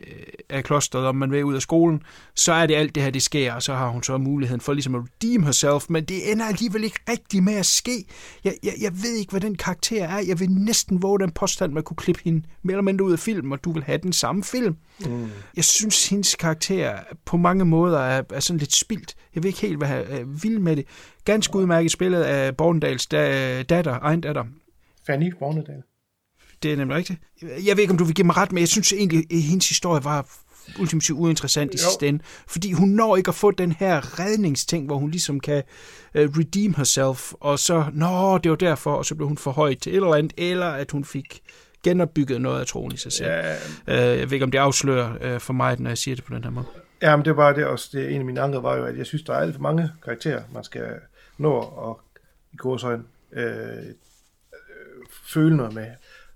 af klosteret, om man vil ud af skolen, så er det alt det her, det sker, og så har hun så muligheden for ligesom at redeem herself, men det ender alligevel ikke rigtig med at ske. Jeg, jeg, jeg ved ikke, hvad den karakter er. Jeg vil næsten våge den påstand, man kunne klippe hende mere eller mindre ud af filmen, og du vil have den samme film. Mm. Jeg synes, hendes karakter på mange måder er, er sådan lidt spildt. Jeg ved ikke helt, hvad jeg er vild med det. Ganske udmærket spillet af Borndals datter, egen datter. Fanny Bornedal. Det er nemlig rigtigt. Jeg ved ikke, om du vil give mig ret, men jeg synes egentlig, at hendes historie var ultimativt uinteressant i sidste ende. Fordi hun når ikke at få den her redningsting, hvor hun ligesom kan uh, redeem herself, og så, nå, det var derfor, og så blev hun forhøjet til et eller andet, eller at hun fik genopbygget noget af troen i sig selv. Ja. Uh, jeg ved ikke, om det afslører uh, for mig, når jeg siger det på den her måde. Ja, men det var det også. Det, en af mine andre var jo, at jeg synes, der er alt for mange karakterer, man skal nå og i gåsøjne øh, øh, føle noget med.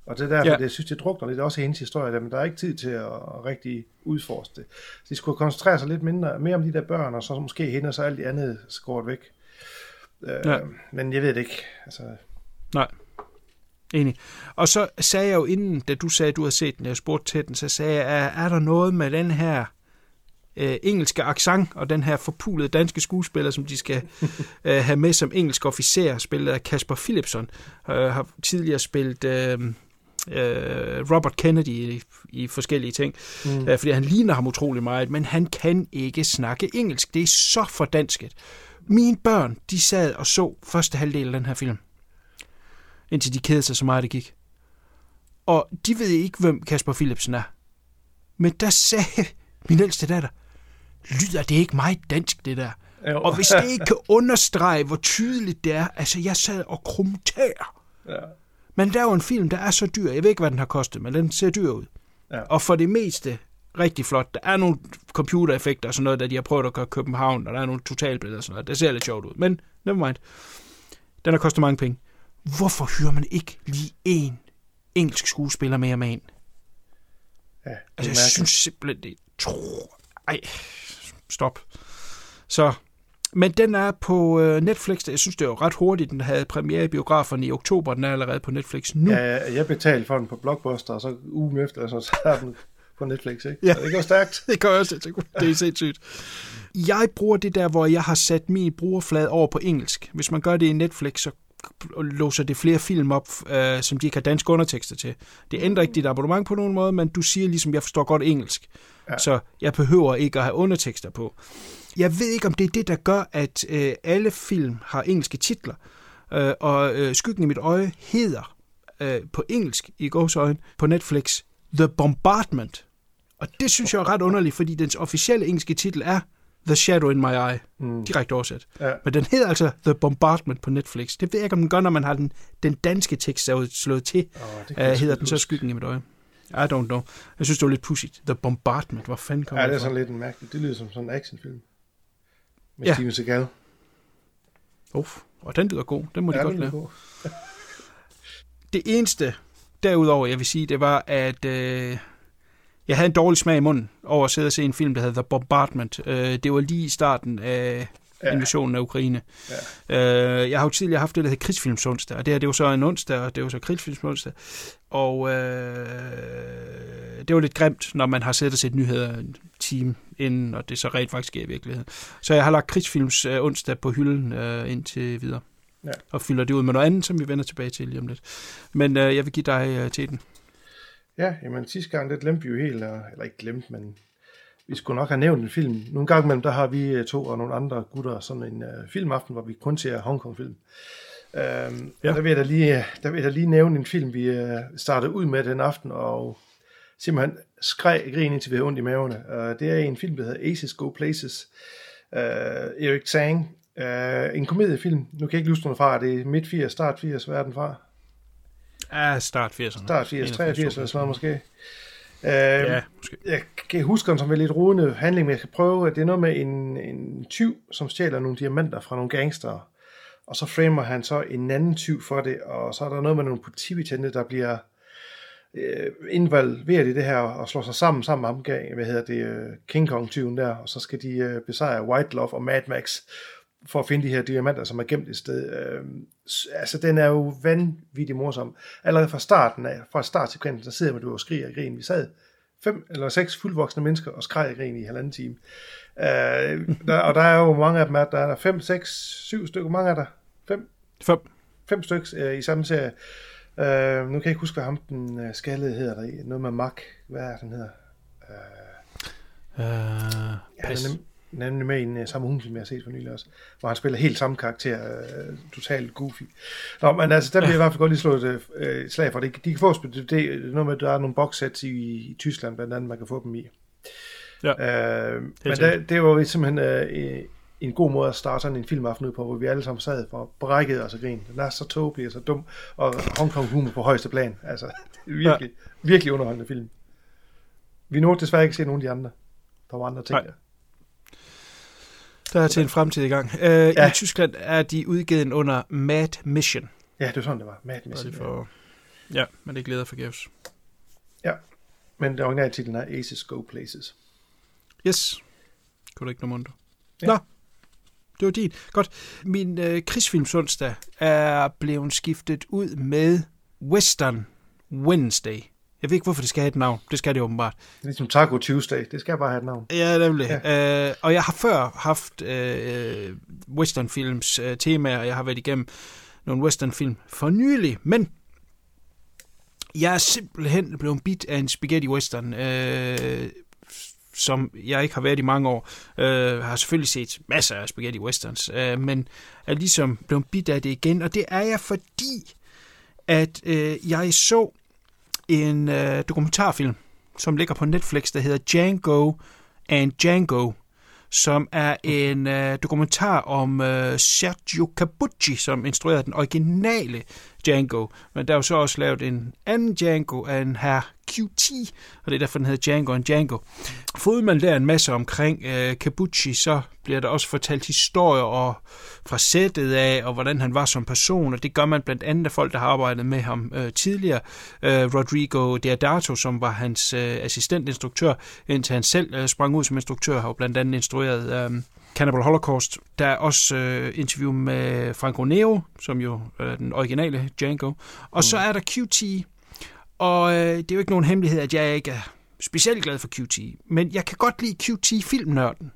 Og det er derfor, ja. det, jeg synes, det drukner lidt også i hendes historie, men der er ikke tid til at, at rigtig udforske det. Så de skulle koncentrere sig lidt mindre, mere om de der børn, og så måske hende, og så alt det andet skåret væk. Øh, ja. Men jeg ved det ikke. Altså... Nej. Enig. Og så sagde jeg jo inden, da du sagde, at du havde set den, jeg spurgte til den, så sagde jeg, er, er der noget med den her øh, engelske accent og den her forpulede danske skuespiller, som de skal øh, have med som engelsk officer, spillet af Kasper Philipson, øh, har tidligere spillet øh, øh, Robert Kennedy i, i forskellige ting, mm. øh, fordi han ligner ham utrolig meget, men han kan ikke snakke engelsk. Det er så fordansket. Mine børn, de sad og så første halvdel af den her film, indtil de kedede sig så meget, det gik. Og de ved ikke, hvem Kasper Philipsen er. Men der sagde min ældste datter, lyder det ikke meget dansk, det der? Jo. Og hvis det ikke kan understrege, hvor tydeligt det er, altså jeg sad og krumtær. Ja. Men der er jo en film, der er så dyr. Jeg ved ikke, hvad den har kostet, men den ser dyr ud. Ja. Og for det meste rigtig flot. Der er nogle computereffekter og sådan noget, der de har prøvet at gøre København, og der er nogle totalbilleder og sådan noget. Det ser lidt sjovt ud. Men never mind. Den har kostet mange penge. Hvorfor hyrer man ikke lige en engelsk skuespiller mere med ind? Ja, Altså, jeg mærkeligt. synes simpelthen, det tror... Ej, stop. Så, men den er på øh, Netflix. Jeg synes, det er jo ret hurtigt. Den havde premiere i biograferne i oktober. Den er allerede på Netflix nu. Ja, jeg betalte for den på Blockbuster, og så ugen efter, så er den på Netflix, ikke? Ja. Så det går stærkt. Det gør jeg også. Det det er sindssygt. Jeg bruger det der, hvor jeg har sat min brugerflade over på engelsk. Hvis man gør det i Netflix, så låser det flere film op, øh, som de ikke har danske undertekster til. Det ændrer ikke dit abonnement på nogen måde, men du siger ligesom, jeg forstår godt engelsk. Ja. Så jeg behøver ikke at have undertekster på. Jeg ved ikke, om det er det, der gør, at øh, alle film har engelske titler. Øh, og øh, Skyggen i mit øje hedder øh, på engelsk i gåsøjne på Netflix The Bombardment. Og det synes jeg er ret underligt, fordi dens officielle engelske titel er The Shadow in My Eye, mm. direkte oversat. Ja. Men den hedder altså The Bombardment på Netflix. Det ved jeg ikke, om den gør, når man har den, den danske tekst slået slået til. Oh, uh, hedder den så. Skyggen i mit øje. I don't know. Jeg synes, det var lidt pudsigt. The Bombardment. Hvor fanden kommer Ja, det er det fra? sådan lidt en mærkeligt. Det lyder som sådan en actionfilm. Med Ja. ja. Steven Seagal. Uff, og den lyder god. Den må de Ja, godt den er lave. Det eneste, derudover, jeg vil sige, det var, at øh, jeg havde en dårlig smag i munden over at sidde og se en film, der hedder The Bombardment. Øh, det var lige i starten af Ja. invasionen af Ukraine. Ja. Øh, jeg har jo tidligere haft det, der hedder krigsfilms onsdag, og det her det var så en onsdag, og det var så krigsfilms onsdag. Og øh, det var lidt grimt, når man har siddet og set nyheder en time inden, og det så rent faktisk sker i virkeligheden. Så jeg har lagt krigsfilms øh, onsdag på hylden øh, indtil videre. Ja. Og fylder det ud med noget andet, som vi vender tilbage til lige om lidt. Men øh, jeg vil give dig øh, til den. Ja, jamen sidste gang, det glemte vi jo helt, eller ikke glemt, men vi skulle nok have nævnt en film. Nogle gange imellem, der har vi øh, to og nogle andre gutter sådan en uh, filmaften, hvor vi kun ser Hongkong-film. Øhm, Ja. der, vil jeg da lige, der vil jeg da lige nævne en film, vi uh, startede ud med den aften, og simpelthen skreg grin, indtil vi havde ondt i maverne. Uh, det er en film, der hedder Aces Go Places. Uh, Erik Tsang. Uh, en komediefilm. Nu kan jeg ikke huske den fra. Det er midt 80, start 80. Hvad er den fra? Ja, start 80'erne. Start 80, 83 eller sådan noget måske. Uh, Ja, måske. jeg kan huske den som en lidt rodende handling, men jeg skal prøve, at det er noget med en, en tyv, som stjæler nogle diamanter fra nogle gangster. Og så framer han så en anden tyv for det, og så er der noget med nogle politibetjente, der bliver øh, involveret i det her, og slår sig sammen sammen med ham, hvad hedder det, øh, King Kong-tyven der, og så skal de øh, besejre White Love og Mad Max, for at finde de her diamanter, som er gemt et sted. Øh, altså, den er jo vanvittig morsom. Allerede fra starten af, fra startsekvensen, der sidder man du og skriger og griner. Vi sad fem eller seks fuldvoksne mennesker og skreg og grin i halvanden time. Øh, der, og der er jo mange af dem, der er fem, seks, syv stykker. Mange er der? Fem? Fem. Fem stykker øh, i samme serie. Øh, nu kan jeg ikke huske, hvad ham den øh, skaldede hedder der i. Noget med Mark. Hvad er den hedder? Uh, Ja, han er nem, nemlig med i en uh, samme hund, som jeg har set for nylig også, hvor han spiller helt samme karakter, uh, totalt goofy. Nå, men altså, der bliver jeg i hvert fald godt lige slået et uh, slag for det. De kan få det, det er noget med, at der er nogle boxsets i, i Tyskland, blandt andet, man kan få dem i. Ja, Uh, men sikkert. det, var simpelthen uh, en god måde at starte sådan en filmaften ud på, hvor vi alle sammen sad for brækket os og grin. Den er så tåbelig og så dum, og Hong Kong humor på højeste plan. Altså, det er virkelig, ja. virkelig underholdende film. Vi nåede desværre ikke at se nogen af de andre. Der var andre ting Nej. Der. Er til en fremtid i gang. Uh, ja. I Tyskland er de udgivet under Mad Mission. Ja, det var sådan, det var. Mad Mission. det for... Ja, men det glæder forgæves. Ja, men den originale titlen er Aces Go Places. Yes. Kunne du ikke noget mundo? Ja. Nå, det var din. Godt. Min øh, krigsfilmsonsdag er blevet skiftet ud med Western Wednesday. Jeg ved ikke, hvorfor det skal have et navn. Det skal det åbenbart. Det er ligesom Taco Tuesday. Det skal bare have et navn. Ja, nemlig. Ja. Øh, og jeg har før haft øh, westernfilms øh, temaer, og jeg har været igennem nogle westernfilm for nylig, men jeg er simpelthen blevet bit af en spaghetti western, øh, som jeg ikke har været i mange år. Øh, har selvfølgelig set masser af spaghetti westerns, øh, men er ligesom blevet bit af det igen, og det er jeg fordi, at øh, jeg så en øh, dokumentarfilm, som ligger på Netflix, der hedder Django and Django, som er en øh, dokumentar om øh, Sergio Cabucci, som instruerede den originale Django. Men der er jo så også lavet en anden Django af en her QT, og det er derfor, den hedder Django and Django. Fået man der en masse omkring øh, Cabucci, så bliver der også fortalt historier og fra sættet af, og hvordan han var som person, og det gør man blandt andet af folk, der har arbejdet med ham øh, tidligere. Øh, Rodrigo Deodato, som var hans øh, assistentinstruktør, indtil han selv øh, sprang ud som instruktør, har jo blandt andet instrueret øh, Cannibal Holocaust. Der er også øh, interview med Franco Nero, som jo er den originale Django. Og mm. så er der QT, og øh, det er jo ikke nogen hemmelighed, at jeg ikke er specielt glad for QT, men jeg kan godt lide QT-filmnørden.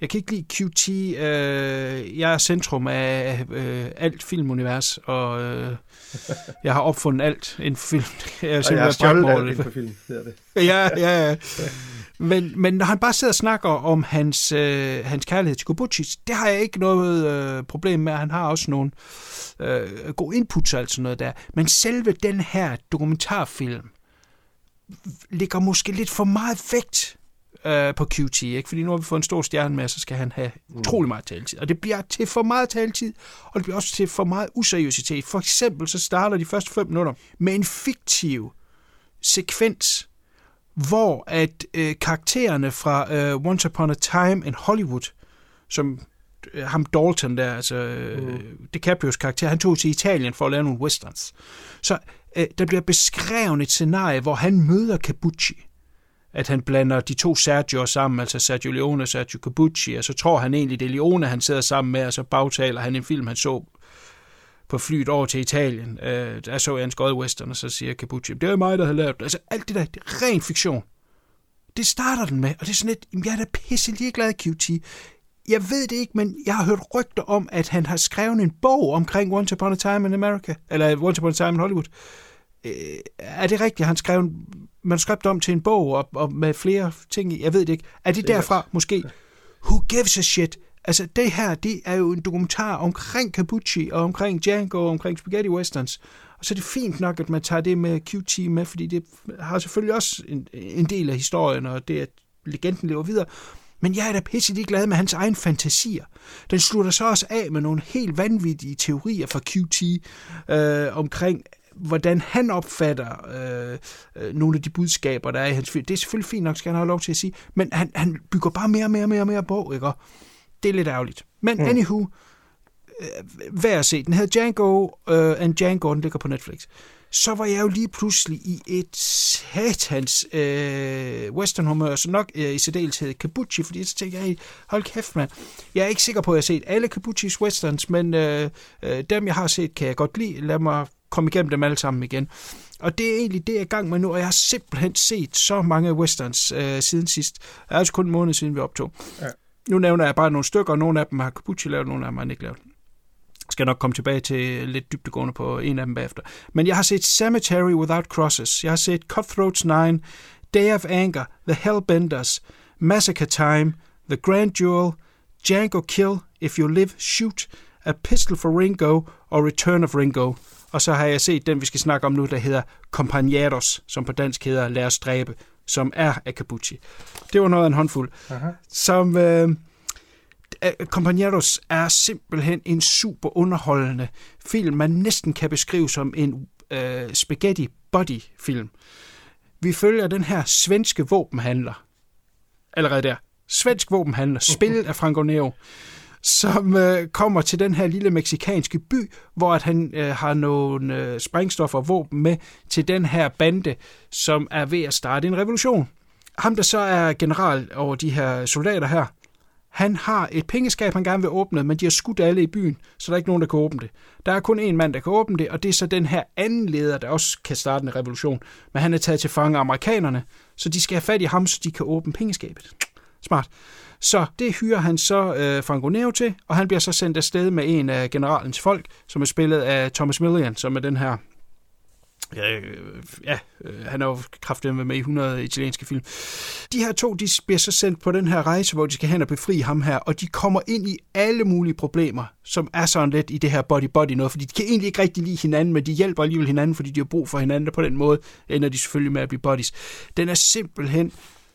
Jeg kan ikke lide QT. Øh, jeg er centrum af øh, alt filmunivers, og øh, jeg har opfundet alt inden for film. Jeg er, og jeg er stjålet alt inden for film, hedder det. ja, ja, ja. Men, men når han bare sidder og snakker om hans, øh, hans kærlighed til Kubucci, det har jeg ikke noget øh, problem med. Han har også nogle øh, gode inputs og alt sådan noget der. Men selve den her dokumentarfilm ligger måske lidt for meget vægt øh, på QT, ikke? fordi nu har vi fået en stor stjerne med, så skal han have mm. utrolig meget taletid. Og det bliver til for meget taletid, og det bliver også til for meget useriøsitet. For eksempel så starter de første fem minutter med en fiktiv sekvens, hvor at øh, karaktererne fra øh, Once Upon a Time in Hollywood, som øh, ham Dalton der, altså øh, mm. DiCaprios karakter, han tog til Italien for at lave nogle westerns. Så øh, der bliver beskrevet et scenarie, hvor han møder Cabucci. At han blander de to Sergio sammen, altså Sergio Leone og Sergio Cabucci, og så tror han egentlig, det er Leone, han sidder sammen med, og så bagtaler han en film, han så på flyet over til Italien. Øh, der så jeg en skød western, og så siger Capucci, det er mig, der har lavet det. Altså alt det der, det er ren fiktion. Det starter den med, og det er sådan lidt, jeg er da pisse ligeglad, QT. Jeg ved det ikke, men jeg har hørt rygter om, at han har skrevet en bog omkring Once Upon a Time in America, eller Once Upon a Time in Hollywood. Øh, er det rigtigt? Han skrev en manuskript om til en bog, og, og med flere ting i? Jeg ved det ikke. Er det derfra måske? Who gives a shit? Altså, det her, det er jo en dokumentar omkring Capucci, og omkring Django, og omkring Spaghetti Westerns. Og så er det fint nok, at man tager det med QT med, fordi det har selvfølgelig også en, en del af historien, og det, at legenden lever videre. Men jeg er da pisse glad med hans egen fantasier. Den slutter så også af med nogle helt vanvittige teorier fra QT øh, omkring hvordan han opfatter øh, øh, nogle af de budskaber, der er i hans film. Det er selvfølgelig fint nok, skal han have lov til at sige, men han, han bygger bare mere og mere og mere, mere på, ikke? Det er lidt ærgerligt. Men mm. anywho, øh, værd at se. Den hedder Django, uh, and Django, den ligger på Netflix. Så var jeg jo lige pludselig i et satans øh, westernhumør, så nok øh, i særdeleshed Kabuchi, fordi så tænkte jeg, hold kæft mand, jeg er ikke sikker på, at jeg har set alle Kabuchis westerns, men øh, øh, dem jeg har set, kan jeg godt lide. Lad mig komme igennem dem alle sammen igen. Og det er egentlig det, jeg er i gang med nu, og jeg har simpelthen set så mange westerns øh, siden sidst. Det er altså kun en måned siden, vi optog. Ja. Nu nævner jeg bare nogle stykker, og nogle af dem har Capucci lavet, nogle af dem har han ikke lavet. Jeg skal nok komme tilbage til lidt dybdegående på en af dem bagefter. Men jeg har set Cemetery Without Crosses. Jeg har set Cutthroats 9, Day of Anger, The Hellbenders, Massacre Time, The Grand Duel, Django Kill, If You Live, Shoot, A Pistol for Ringo og Return of Ringo. Og så har jeg set den, vi skal snakke om nu, der hedder Compañeros, som på dansk hedder Lad os dræbe som er af Capucci. Det var noget af en håndfuld. Aha. Som... Øh, Compañeros er simpelthen en super underholdende film, man næsten kan beskrive som en øh, spaghetti body film. Vi følger den her svenske våbenhandler. Allerede der. Svensk våbenhandler, spillet af Franco Nero som øh, kommer til den her lille meksikanske by, hvor at han øh, har nogle øh, sprængstoffer og våben med til den her bande, som er ved at starte en revolution. Ham, der så er general over de her soldater her, Han har et pengeskab, han gerne vil åbne, men de har skudt alle i byen, så der er ikke nogen, der kan åbne det. Der er kun en mand, der kan åbne det, og det er så den her anden leder, der også kan starte en revolution. Men han er taget til fange af amerikanerne, så de skal have fat i ham, så de kan åbne pengeskabet. Smart. Så det hyrer han så øh, Franco Nero til, og han bliver så sendt afsted med en af generalens folk, som er spillet af Thomas Millian, som er den her Ja, øh, ja øh, han er jo kraftedeme med i 100 italienske film. De her to, de bliver så sendt på den her rejse, hvor de skal hen og befri ham her, og de kommer ind i alle mulige problemer, som er sådan lidt i det her body-body noget, fordi de kan egentlig ikke rigtig lide hinanden, men de hjælper alligevel hinanden, fordi de har brug for hinanden, og på den måde ender de selvfølgelig med at blive buddies. Den er simpelthen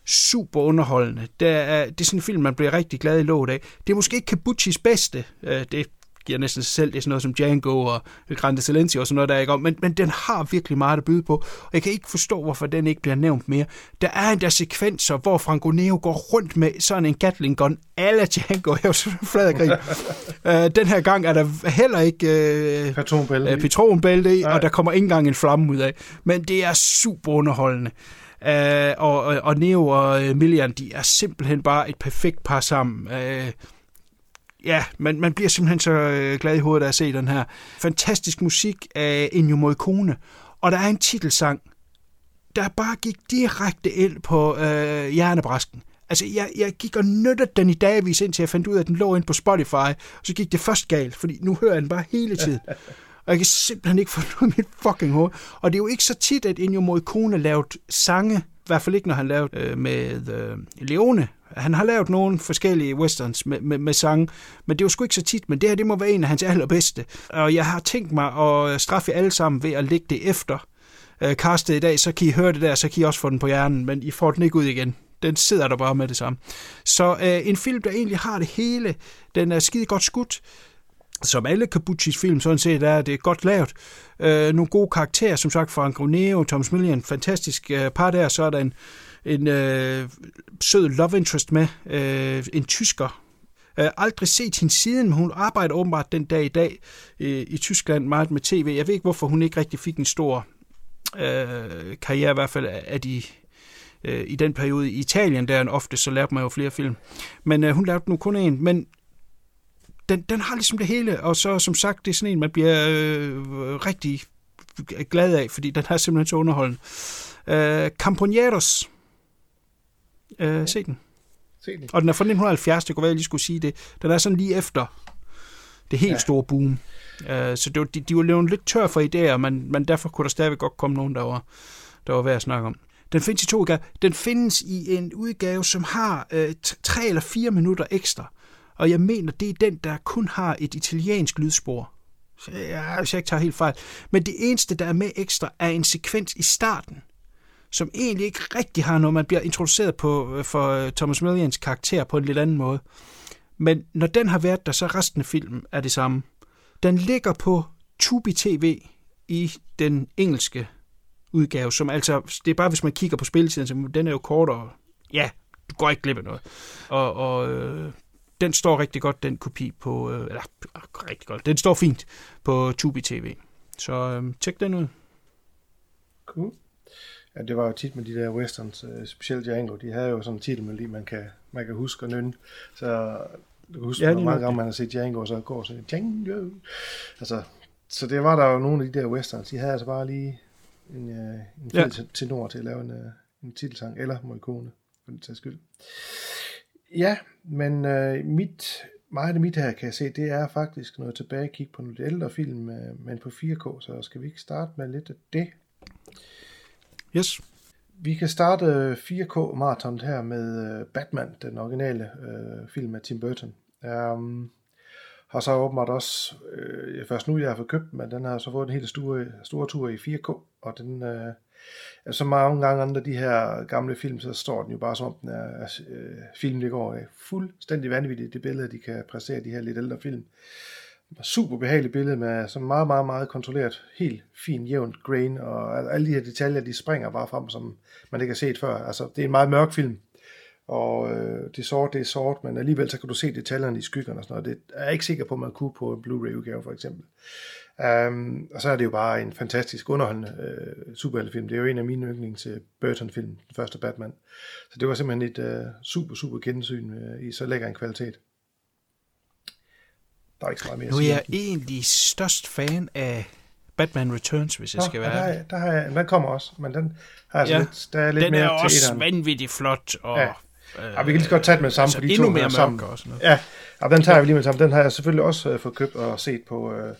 super underholdende. Det er, det er sådan en film, man bliver rigtig glad i låget af. Det er måske ikke Kabuchis bedste. Øh, det giver næsten sig selv. Det er sådan noget som Django og Grande Silencio og sådan noget, der er ikke om. Men, men den har virkelig meget at byde på. Og jeg kan ikke forstå, hvorfor den ikke bliver nævnt mere. Der er endda sekvenser, hvor Franco Neo går rundt med sådan en Gatling gun alle Django. Jeg var så flad grin. uh, den her gang er der heller ikke uh, Patronbælte. uh, patronbælte i, og der kommer ikke engang en flamme ud af. Men det er super underholdende. Uh, og, og, og Neo og øh, Millian, de er simpelthen bare et perfekt par sammen. Uh, ja, man, man bliver simpelthen så glad i hovedet af at se den her. Fantastisk musik af Ennio Morricone, og der er en titelsang, der bare gik direkte ind på øh, hjernebræsken. Altså, jeg, jeg gik og nyttede den i dagvis, indtil jeg fandt ud af, at den lå ind på Spotify, og så gik det først galt, fordi nu hører jeg den bare hele tiden. Og jeg kan simpelthen ikke få noget af mit fucking hoved. Og det er jo ikke så tit, at Ennio Morricone lavet sange, i hvert fald ikke, når han lavede øh, med øh, Leone, han har lavet nogle forskellige westerns med, med, med sange, men det er jo sgu ikke så tit, men det her det må være en af hans allerbedste. Og jeg har tænkt mig at straffe alle sammen ved at lægge det efter øh, castet i dag, så kan I høre det der, så kan I også få den på hjernen, men I får den ikke ud igen. Den sidder der bare med det samme. Så øh, en film, der egentlig har det hele, den er skide godt skudt, som alle Kabuchis film sådan set er, det er godt lavet. Øh, nogle gode karakterer, som sagt, fra Neo, Thomas Millian, fantastisk øh, par der, så er der en, en øh, sød love interest med, øh, en tysker. Øh, aldrig set hende siden, men hun arbejder åbenbart den dag i dag øh, i Tyskland meget med tv. Jeg ved ikke, hvorfor hun ikke rigtig fik en stor øh, karriere, i hvert fald af de øh, i den periode i Italien, der ofte, så lærte man jo flere film. Men øh, hun lavede nu kun en, men den, den har ligesom det hele, og så som sagt, det er sådan en, man bliver øh, rigtig glad af, fordi den er simpelthen så underholdende. Øh, Campaneros Øh, se den. Se den. Og den er fra 1970, det kunne være, jeg lige skulle sige det. Den er sådan lige efter det helt ja. store boom. Uh, så det var, de, de var løbet lidt tør for idéer, men, men derfor kunne der stadigvæk godt komme nogen, der var, der var værd at snakke om. Den findes i to udgaver. Den findes i en udgave, som har uh, tre eller fire minutter ekstra. Og jeg mener, det er den, der kun har et italiensk lydspor. Så jeg, hvis jeg ikke tager helt fejl. Men det eneste, der er med ekstra, er en sekvens i starten, som egentlig ikke rigtig har noget. Man bliver introduceret på, øh, for øh, Thomas Millians karakter på en lidt anden måde. Men når den har været der, så resten af filmen er det samme. Den ligger på Tubi TV i den engelske udgave, som altså, det er bare hvis man kigger på spilletiden, så den er jo kortere. Ja, du går ikke glip af noget. Og, og øh, den står rigtig godt, den kopi på, øh, eller rigtig godt, den står fint på Tubi TV. Så øh, tjek den ud. Cool. Ja, det var jo tit med de der westerns, uh, specielt Django, de havde jo sådan en titelmelodi, man kan, man kan huske og nynne. Så du kan huske, ja, hvor mange gange man har set Django, og så går så Django. Altså, så det var der jo nogle af de der westerns, de havde altså bare lige en, uh, en ja. tenor til at lave en, uh, en titelsang, eller Morricone, for den tages skyld. Ja, men uh, mit, meget af mit her, kan jeg se, det er faktisk noget tilbage kigge på nogle ældre film, men på 4K, så skal vi ikke starte med lidt af det? Yes. Vi kan starte 4K maraton her med øh, Batman, den originale øh, film af Tim Burton. Um, har så åbenbart også, øh, først nu jeg har fået købt men den har så fået en helt store, store tur i 4K, og den øh, så mange gange andre de her gamle film, så står den jo bare som om den er øh, film, det går øh, fuldstændig vanvittigt, det billede, de kan præstere de her lidt ældre film super behageligt billede med så meget, meget, meget kontrolleret, helt fin, jævnt grain, og alle de her detaljer, de springer bare frem, som man ikke har set før. Altså, det er en meget mørk film, Og øh, det er sort, det er sort, men alligevel så kan du se detaljerne i skyggerne og sådan noget. Det er jeg ikke sikker på, at man kunne på en Blu-ray-udgave for eksempel. Um, og så er det jo bare en fantastisk underholdende øh, superheltefilm. Det er jo en af mine yndlings til Burton-film, den første Batman. Så det var simpelthen et øh, super, super gensyn øh, i så lækker en kvalitet. Der er ikke så meget mere Nu er jeg egentlig størst fan af Batman Returns, hvis jeg Nå, skal ja, være der, er- der har jeg, den kommer også, men den har altså Ja. lidt, der er lidt Den mere er også til vanvittigt flot, og Ja. Ja, vi kan lige så godt tage den med det samme, altså for de endnu to mere sammen. mørk og sådan noget. Ja, og den tager vi lige med det samme. Den har jeg selvfølgelig også øh, fået købt og set på øh,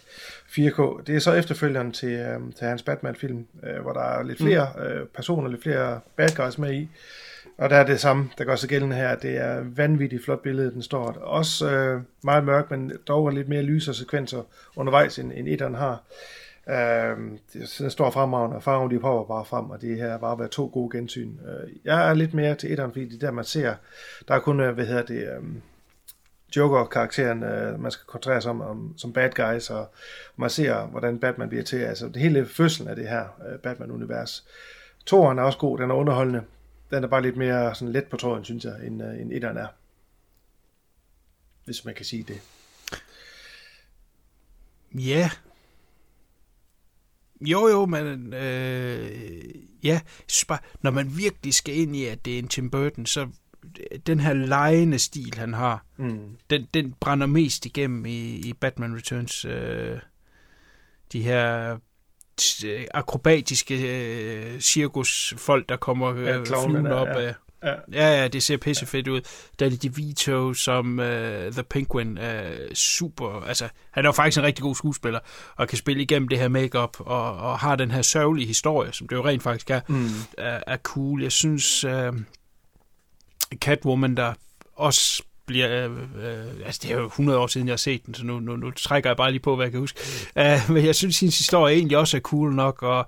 4K. Det er så efterfølgeren til, øh, til hans Batman-film, øh, hvor der er lidt flere Mm. øh, personer, lidt flere bad guys med i. Og der er det samme, der gør sig gældende her. Det er vanvittigt flot billede, den står. Også øh, meget mørk, men dog er lidt mere lys og sekvenser undervejs, end, end etteren har. Øh, den står fremragende, og farven de popper bare frem, og det her har bare været to gode gensyn. Øh, jeg er lidt mere til etteren, fordi det er der, man ser, der er kun, øh, hvad hedder det, øh, Joker-karakteren, øh, man skal koncentrere sig om, om som bad guys, og man ser, hvordan Batman bliver til. Altså, det hele fødslen af det her øh, Batman-univers. Toren er også god, den er underholdende. Den er bare lidt mere sådan let på tråden, synes jeg, end, øh, end etteren er. Hvis man kan sige det. Ja. Jo, jo, men øh, ja, bare, når man virkelig skal ind i, at det er en Tim Burton, så den her lejende stil, han har, Mm. den, den brænder mest igennem i, i Batman Returns. Øh, de her øh, akrobatiske øh, cirkusfolk, der kommer øh, Ja, flyvende der, op ja. af... Ja. Ja, ja, det ser pissefedt ud. Danny DeVito som uh, The Penguin er super... Altså, han er jo faktisk en rigtig god skuespiller, og kan spille igennem det her makeup og, og har den her sørgelige historie, som det jo rent faktisk er, Mm. er, er cool. Jeg synes, uh, Catwoman, der også bliver... Uh, uh, altså, det er jo 100 år siden, jeg har set den, så nu, nu, nu trækker jeg bare lige på, hvad jeg kan huske. Uh, men jeg synes, hendes historie egentlig også er cool nok, og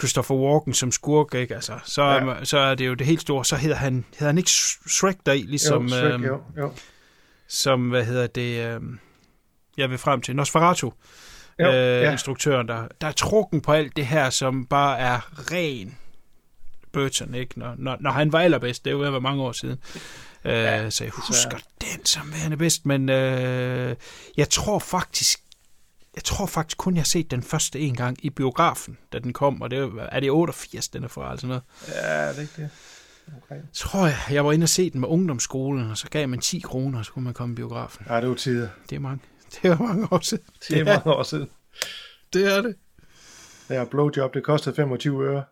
Christopher Walken som skurk, ikke? Altså, så, Ja. ja. så er det jo det helt store. Så hedder han, hedder han ikke Shrek deri, ligesom... jo, Shrek, øhm, jo, jo. som, hvad hedder det, øh, jeg vil frem til, Nosferatu, Jo, øh, ja. instruktøren, der, der er trukken på alt det her, som bare er ren Burton, ikke? Når, når, når han var allerbedst, det er jo mange år siden. Øh, Ja, så jeg husker den som værende bedst, men øh, jeg tror faktisk, jeg tror faktisk kun, jeg har set den første en gang i biografen, da den kom, og det er, er det 88, den er fra, altså noget. Ja, det er ikke det. Okay. Tror jeg, jeg var inde og se den med ungdomsskolen, og så gav man 10 kroner, og så kunne man komme i biografen. Ja, det jo tider. Det er mange, det er mange år siden. Det er mange år siden. Det er det. Ja, blowjob, det kostede 25 øre.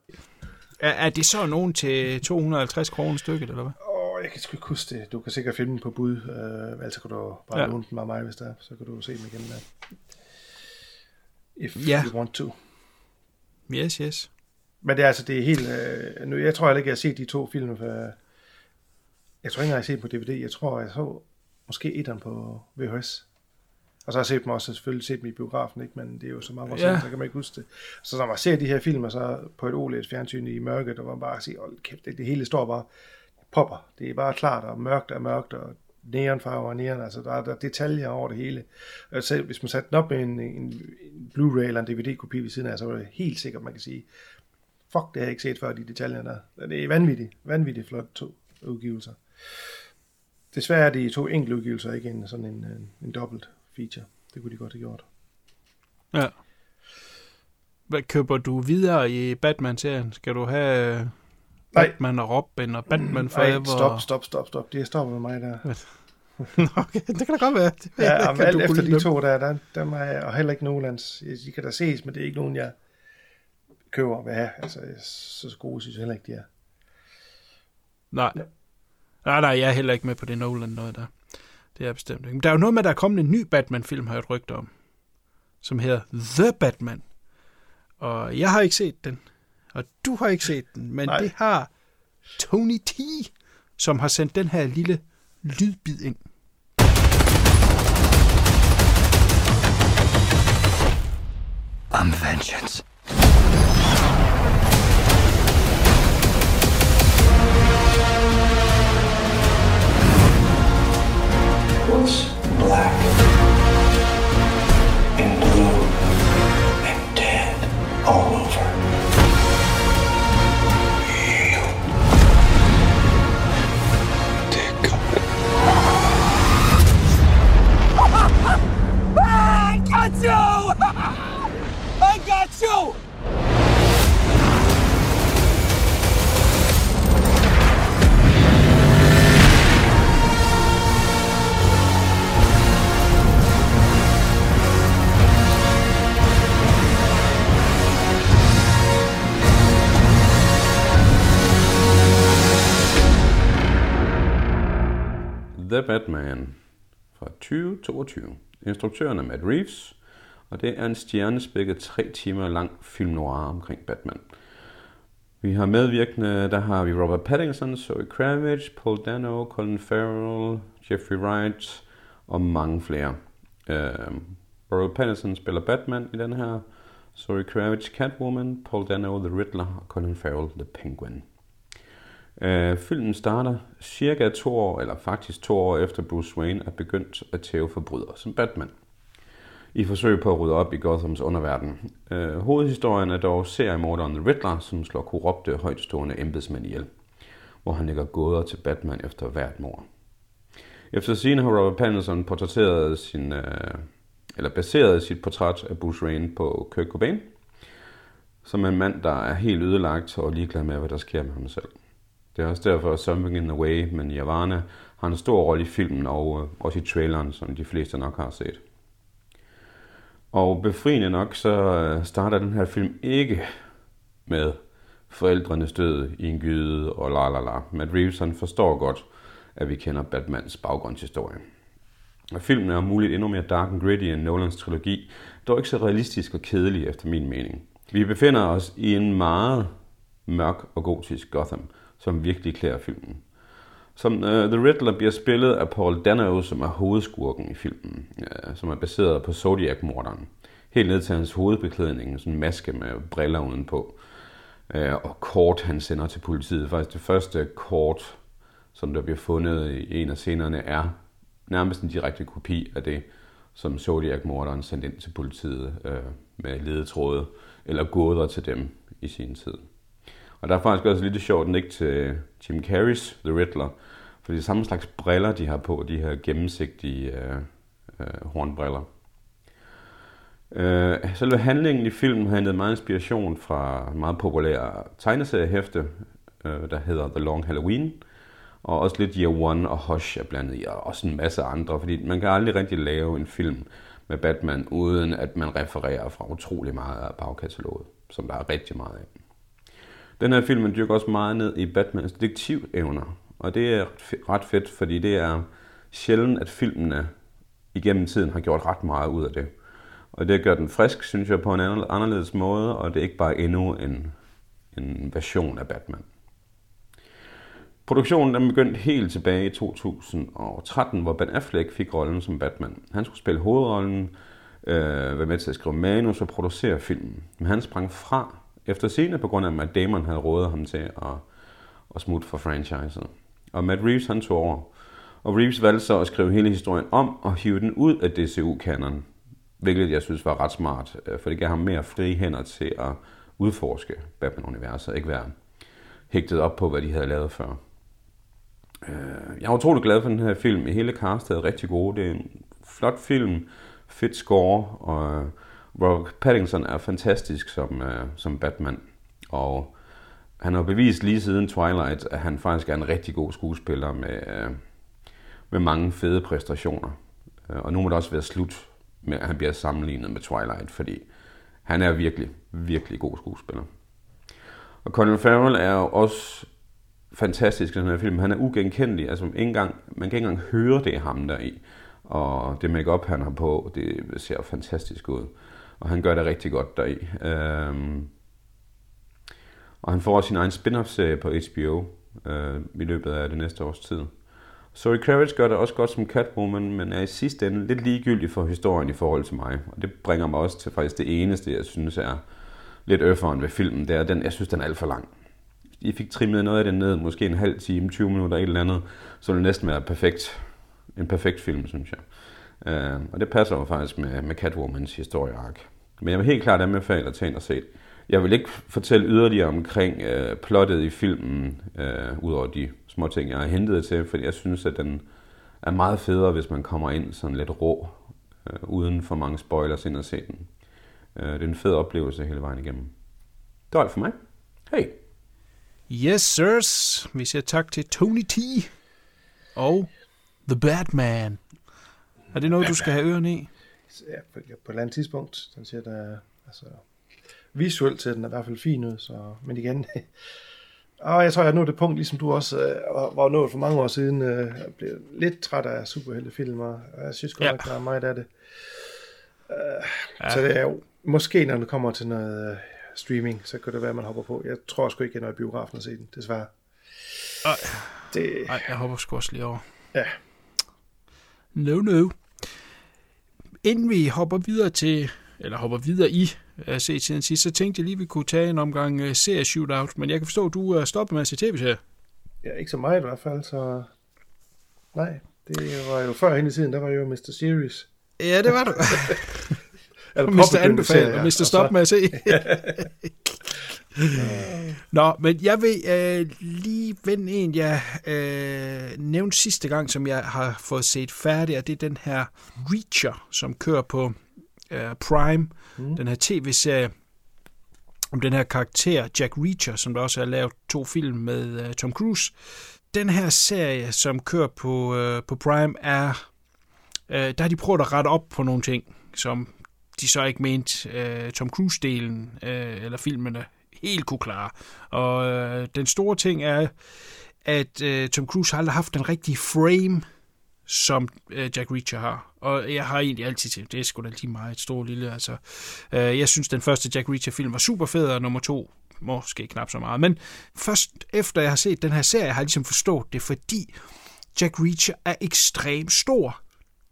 Er, er det så nogen til 250 kroner stykket, eller hvad? Åh, jeg kan sgu ikke huske det. Du kan sikkert finde den på bud. Øh, ellers kan du bare Ja. ja. låne den af mig, hvis der er. Så kan du se den igen der. If Ja. you want to. Yes, yes. Men det er altså, det er helt... Øh, nu, jeg tror heller ikke, jeg har set de to film. For, jeg tror ikke engang, jeg har set på DVD. Jeg tror, jeg så måske etteren på VHS. Og så har jeg set dem også, selvfølgelig set dem i biografen, ikke? men det er jo så mange år Ja. så kan man ikke huske det. Så når man ser de her film, og så på et OLED-fjernsyn i mørket, og man bare siger, hold kæft, det, det hele står bare popper. Det er bare klart, og mørkt er mørkt, og neonfarver og neon, altså der er, der er detaljer over det hele. Og selv hvis man satte den op med en, en, en Blu-ray eller en DVD-kopi ved siden af, så var det helt sikkert, man kan sige, fuck, det har jeg ikke set før, de detaljer der. Det er vanvittigt, vanvittigt flot to udgivelser. Desværre er det to enkelte udgivelser, ikke en, sådan en, en, en dobbelt feature. Det kunne de godt have gjort. Ja. Hvad køber du videre i Batman-serien? Skal du have øh, Nej. Batman og Robin og Batman Nej, Forever? stop, stop, stop, stop. Det stopper med mig der. okay, det kan da godt være. Det Ja, men alt efter de to der, der, dem er jeg, og heller ikke Nolans. De kan da ses, men det er ikke nogen, jeg køber og vil have. Altså, så gode synes jeg heller ikke, de er. Nej. Nej, nej, jeg er heller ikke med på det Nolan noget der. Det er jeg bestemt ikke. Men der er jo noget med, at der er kommet en ny Batman-film, har jeg et rygte om. Som hedder The Batman. Og jeg har ikke set den. Og du har ikke set den. Men Nej. det har Tony T, som har sendt den her lille lydbid ind. I'm vengeance. feels black and blue and dead all over. Dick. I got you! I got you! The Batman fra 2022. Instruktøren er Matt Reeves, og det er en stjernespækket tre timer lang film noir omkring Batman. Vi har medvirkende, der har vi Robert Pattinson, Zoe Kravitz, Paul Dano, Colin Farrell, Jeffrey Wright og mange flere. Uh, Robert Pattinson spiller Batman i den her, Zoe Kravitz Catwoman, Paul Dano The Riddler og Colin Farrell The Penguin. Øh, filmen starter cirka to år, eller faktisk to år efter Bruce Wayne er begyndt at tæve forbrydere som Batman. I forsøg på at rydde op i Gothams underverden. Øh, hovedhistorien er dog seriemorderen The Riddler, som slår korrupte, højtstående embedsmænd ihjel, hvor han lægger gåder til Batman efter hvert mord. Efter sine har Robert Pattinson portrætteret sin, øh, eller baseret sit portræt af Bruce Wayne på Kurt Cobain, som en mand, der er helt ødelagt og ligeglad med, hvad der sker med ham selv. Det er også derfor, at Something in the Way med Nirvana har en stor rolle i filmen og øh, også i traileren, som de fleste nok har set. Og befriende nok, så øh, starter den her film ikke med forældrenes død i en gyde og la la la. Matt Reeves han forstår godt, at vi kender Batmans baggrundshistorie. Og filmen er muligt endnu mere dark and gritty end Nolans trilogi, dog ikke så realistisk og kedelig efter min mening. Vi befinder os i en meget mørk og gotisk Gotham, som virkelig klæder filmen. Som uh, The Riddler bliver spillet af Paul Dano, som er hovedskurken i filmen, uh, som er baseret på Zodiac-morderen. Helt ned til hans hovedbeklædning, sådan en maske med briller udenpå. Uh, og kort, han sender til politiet. Faktisk det første kort, som der bliver fundet i en af scenerne, er nærmest en direkte kopi af det, som Zodiac-morderen sendte ind til politiet uh, med ledetråde eller gåder til dem i sin tid. Og der er faktisk også lidt sjovt ikke til Jim Carreys The Riddler, for det er samme slags briller, de har på, de her gennemsigtige øh, øh, hornbriller. Øh, selve handlingen i filmen har hentet meget inspiration fra en meget populær tegneseriehæfte, øh, der hedder The Long Halloween, og også lidt Year One og Hush er blandet i, og også en masse andre, fordi man kan aldrig rigtig lave en film med Batman, uden at man refererer fra utrolig meget af bagkataloget, som der er rigtig meget af. Den her film dyrker også meget ned i Batmans detektivevner, og det er ret fedt, fordi det er sjældent, at filmene igennem tiden har gjort ret meget ud af det. Og det gør den frisk, synes jeg, på en anderledes måde, og det er ikke bare endnu en, en version af Batman. Produktionen den begyndte helt tilbage i 2013, hvor Ben Affleck fik rollen som Batman. Han skulle spille hovedrollen, øh, være med til at skrive manus og producere filmen. Men han sprang fra efter scene på grund af, at Matt Damon havde rådet ham til at, at smutte for franchiset. Og Matt Reeves han tog over. Og Reeves valgte så at skrive hele historien om og hive den ud af DCU-kanonen, Hvilket jeg synes var ret smart, øh, for det gav ham mere frie hænder til at udforske Batman-universet, ikke være hægtet op på, hvad de havde lavet før. Øh, jeg er utrolig glad for den her film. Hele castet er rigtig gode. Det er en flot film, fedt score, og Robert Pattinson er fantastisk som, øh, som Batman, og han har bevist lige siden Twilight, at han faktisk er en rigtig god skuespiller med, øh, med mange fede præstationer. Øh, og nu må det også være slut med, at han bliver sammenlignet med Twilight, fordi han er virkelig, virkelig god skuespiller. Og Colin Farrell er jo også fantastisk i den her film. Han er ugenkendelig. Altså, ikke engang, man kan ikke engang høre det ham der i. Og det makeup han har på, det ser fantastisk ud og han gør det rigtig godt deri. Øhm, og han får sin egen spin-off-serie på HBO øh, i løbet af det næste års tid. Zoe Kravitz gør det også godt som Catwoman, men er i sidste ende lidt ligegyldig for historien i forhold til mig. Og det bringer mig også til faktisk det eneste, jeg synes er lidt øfferen ved filmen. Det er, den, jeg synes, den er alt for lang. I fik trimmet noget af det ned, måske en halv time, 20 minutter, et eller andet, så det næsten være perfekt. En perfekt film, synes jeg. Øh, og det passer jo faktisk med, med Catwomans historieark. Men jeg vil helt klart anbefale at tage ind og se Jeg vil ikke fortælle yderligere omkring øh, plottet i filmen, øh, uh, udover de små ting, jeg har hentet til, fordi jeg synes, at den er meget federe, hvis man kommer ind sådan lidt rå, øh, uden for mange spoilers ind og se den. Øh, det er en fed oplevelse hele vejen igennem. Det var alt for mig. Hej! Yes, sirs. Vi siger tak til Tony T. Og The Batman. Er det noget, du skal have ørerne i? Ja, på, et eller andet tidspunkt. Den siger, der altså, visuelt til den er i hvert fald fin ud, så, men igen, Og jeg tror, jeg er nået det punkt, ligesom du også øh, var- nået for mange år siden. Øh, jeg blev lidt træt af superheltefilm, og jeg synes godt Ja. nok, der er meget af det. Øh, Ja. Så det er jo, måske når det kommer til noget øh, streaming, så kan det være, at man hopper på. Jeg tror sgu ikke, jeg når i biografen og se den, desværre. Ej. Det, Nej, jeg hopper sgu også lige over. ja. No, no. Inden vi hopper videre til, eller hopper videre i uh, se tiden sidst, så tænkte jeg lige, at vi kunne tage en omgang uh, serie shootout, men jeg kan forstå, at du er stoppet med at se tv-serier. ja, ikke så meget i hvert fald, så... Nej, det var jo før hen i tiden, der var jo Mr. Series. Ja, det var du. Eller Mr. påbegyndte Anbefale, serier, og Mr. Stop så- med at se. Nå, men jeg vil øh, lige vende en, jeg øh, nævnte sidste gang, som jeg har fået set færdig, og det er den her Reacher, som kører på øh, Prime, mm. den her tv-serie om den her karakter, Jack Reacher, som der også er lavet to film med øh, Tom Cruise. Den her serie, som kører på, øh, på Prime, er øh, der har de prøvet at rette op på nogle ting, som de så ikke mente øh, Tom Cruise-delen øh, eller filmene helt kunne klare. Og øh, den store ting er, at øh, Tom Cruise har aldrig haft den rigtige frame, som øh, Jack Reacher har. Og jeg har egentlig altid tænkt, det er sgu da lige meget stor lille. Altså, øh, jeg synes, den første Jack Reacher-film var super fed, og nummer to måske knap så meget. Men først efter jeg har set den her serie, har jeg ligesom forstået det, fordi Jack Reacher er ekstremt stor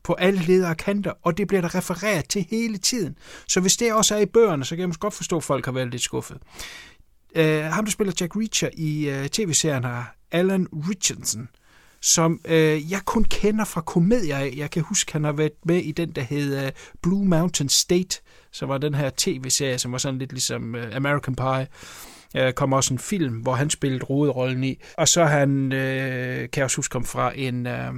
på alle ledere kanter, og det bliver der refereret til hele tiden. Så hvis det også er i bøgerne, så kan jeg måske godt forstå, at folk har været lidt skuffet. Uh, ham, der spiller Jack Reacher i uh, tv-serien, er Alan Richardson, som uh, jeg kun kender fra komedier. Jeg kan huske, han har været med i den, der hed uh, Blue Mountain State, som var den her tv-serie, som var sådan lidt ligesom uh, American Pie. Der kom også en film, hvor han spillede hovedrollen i. Og så han, øh, kan jeg også huske, kom fra en... Øh,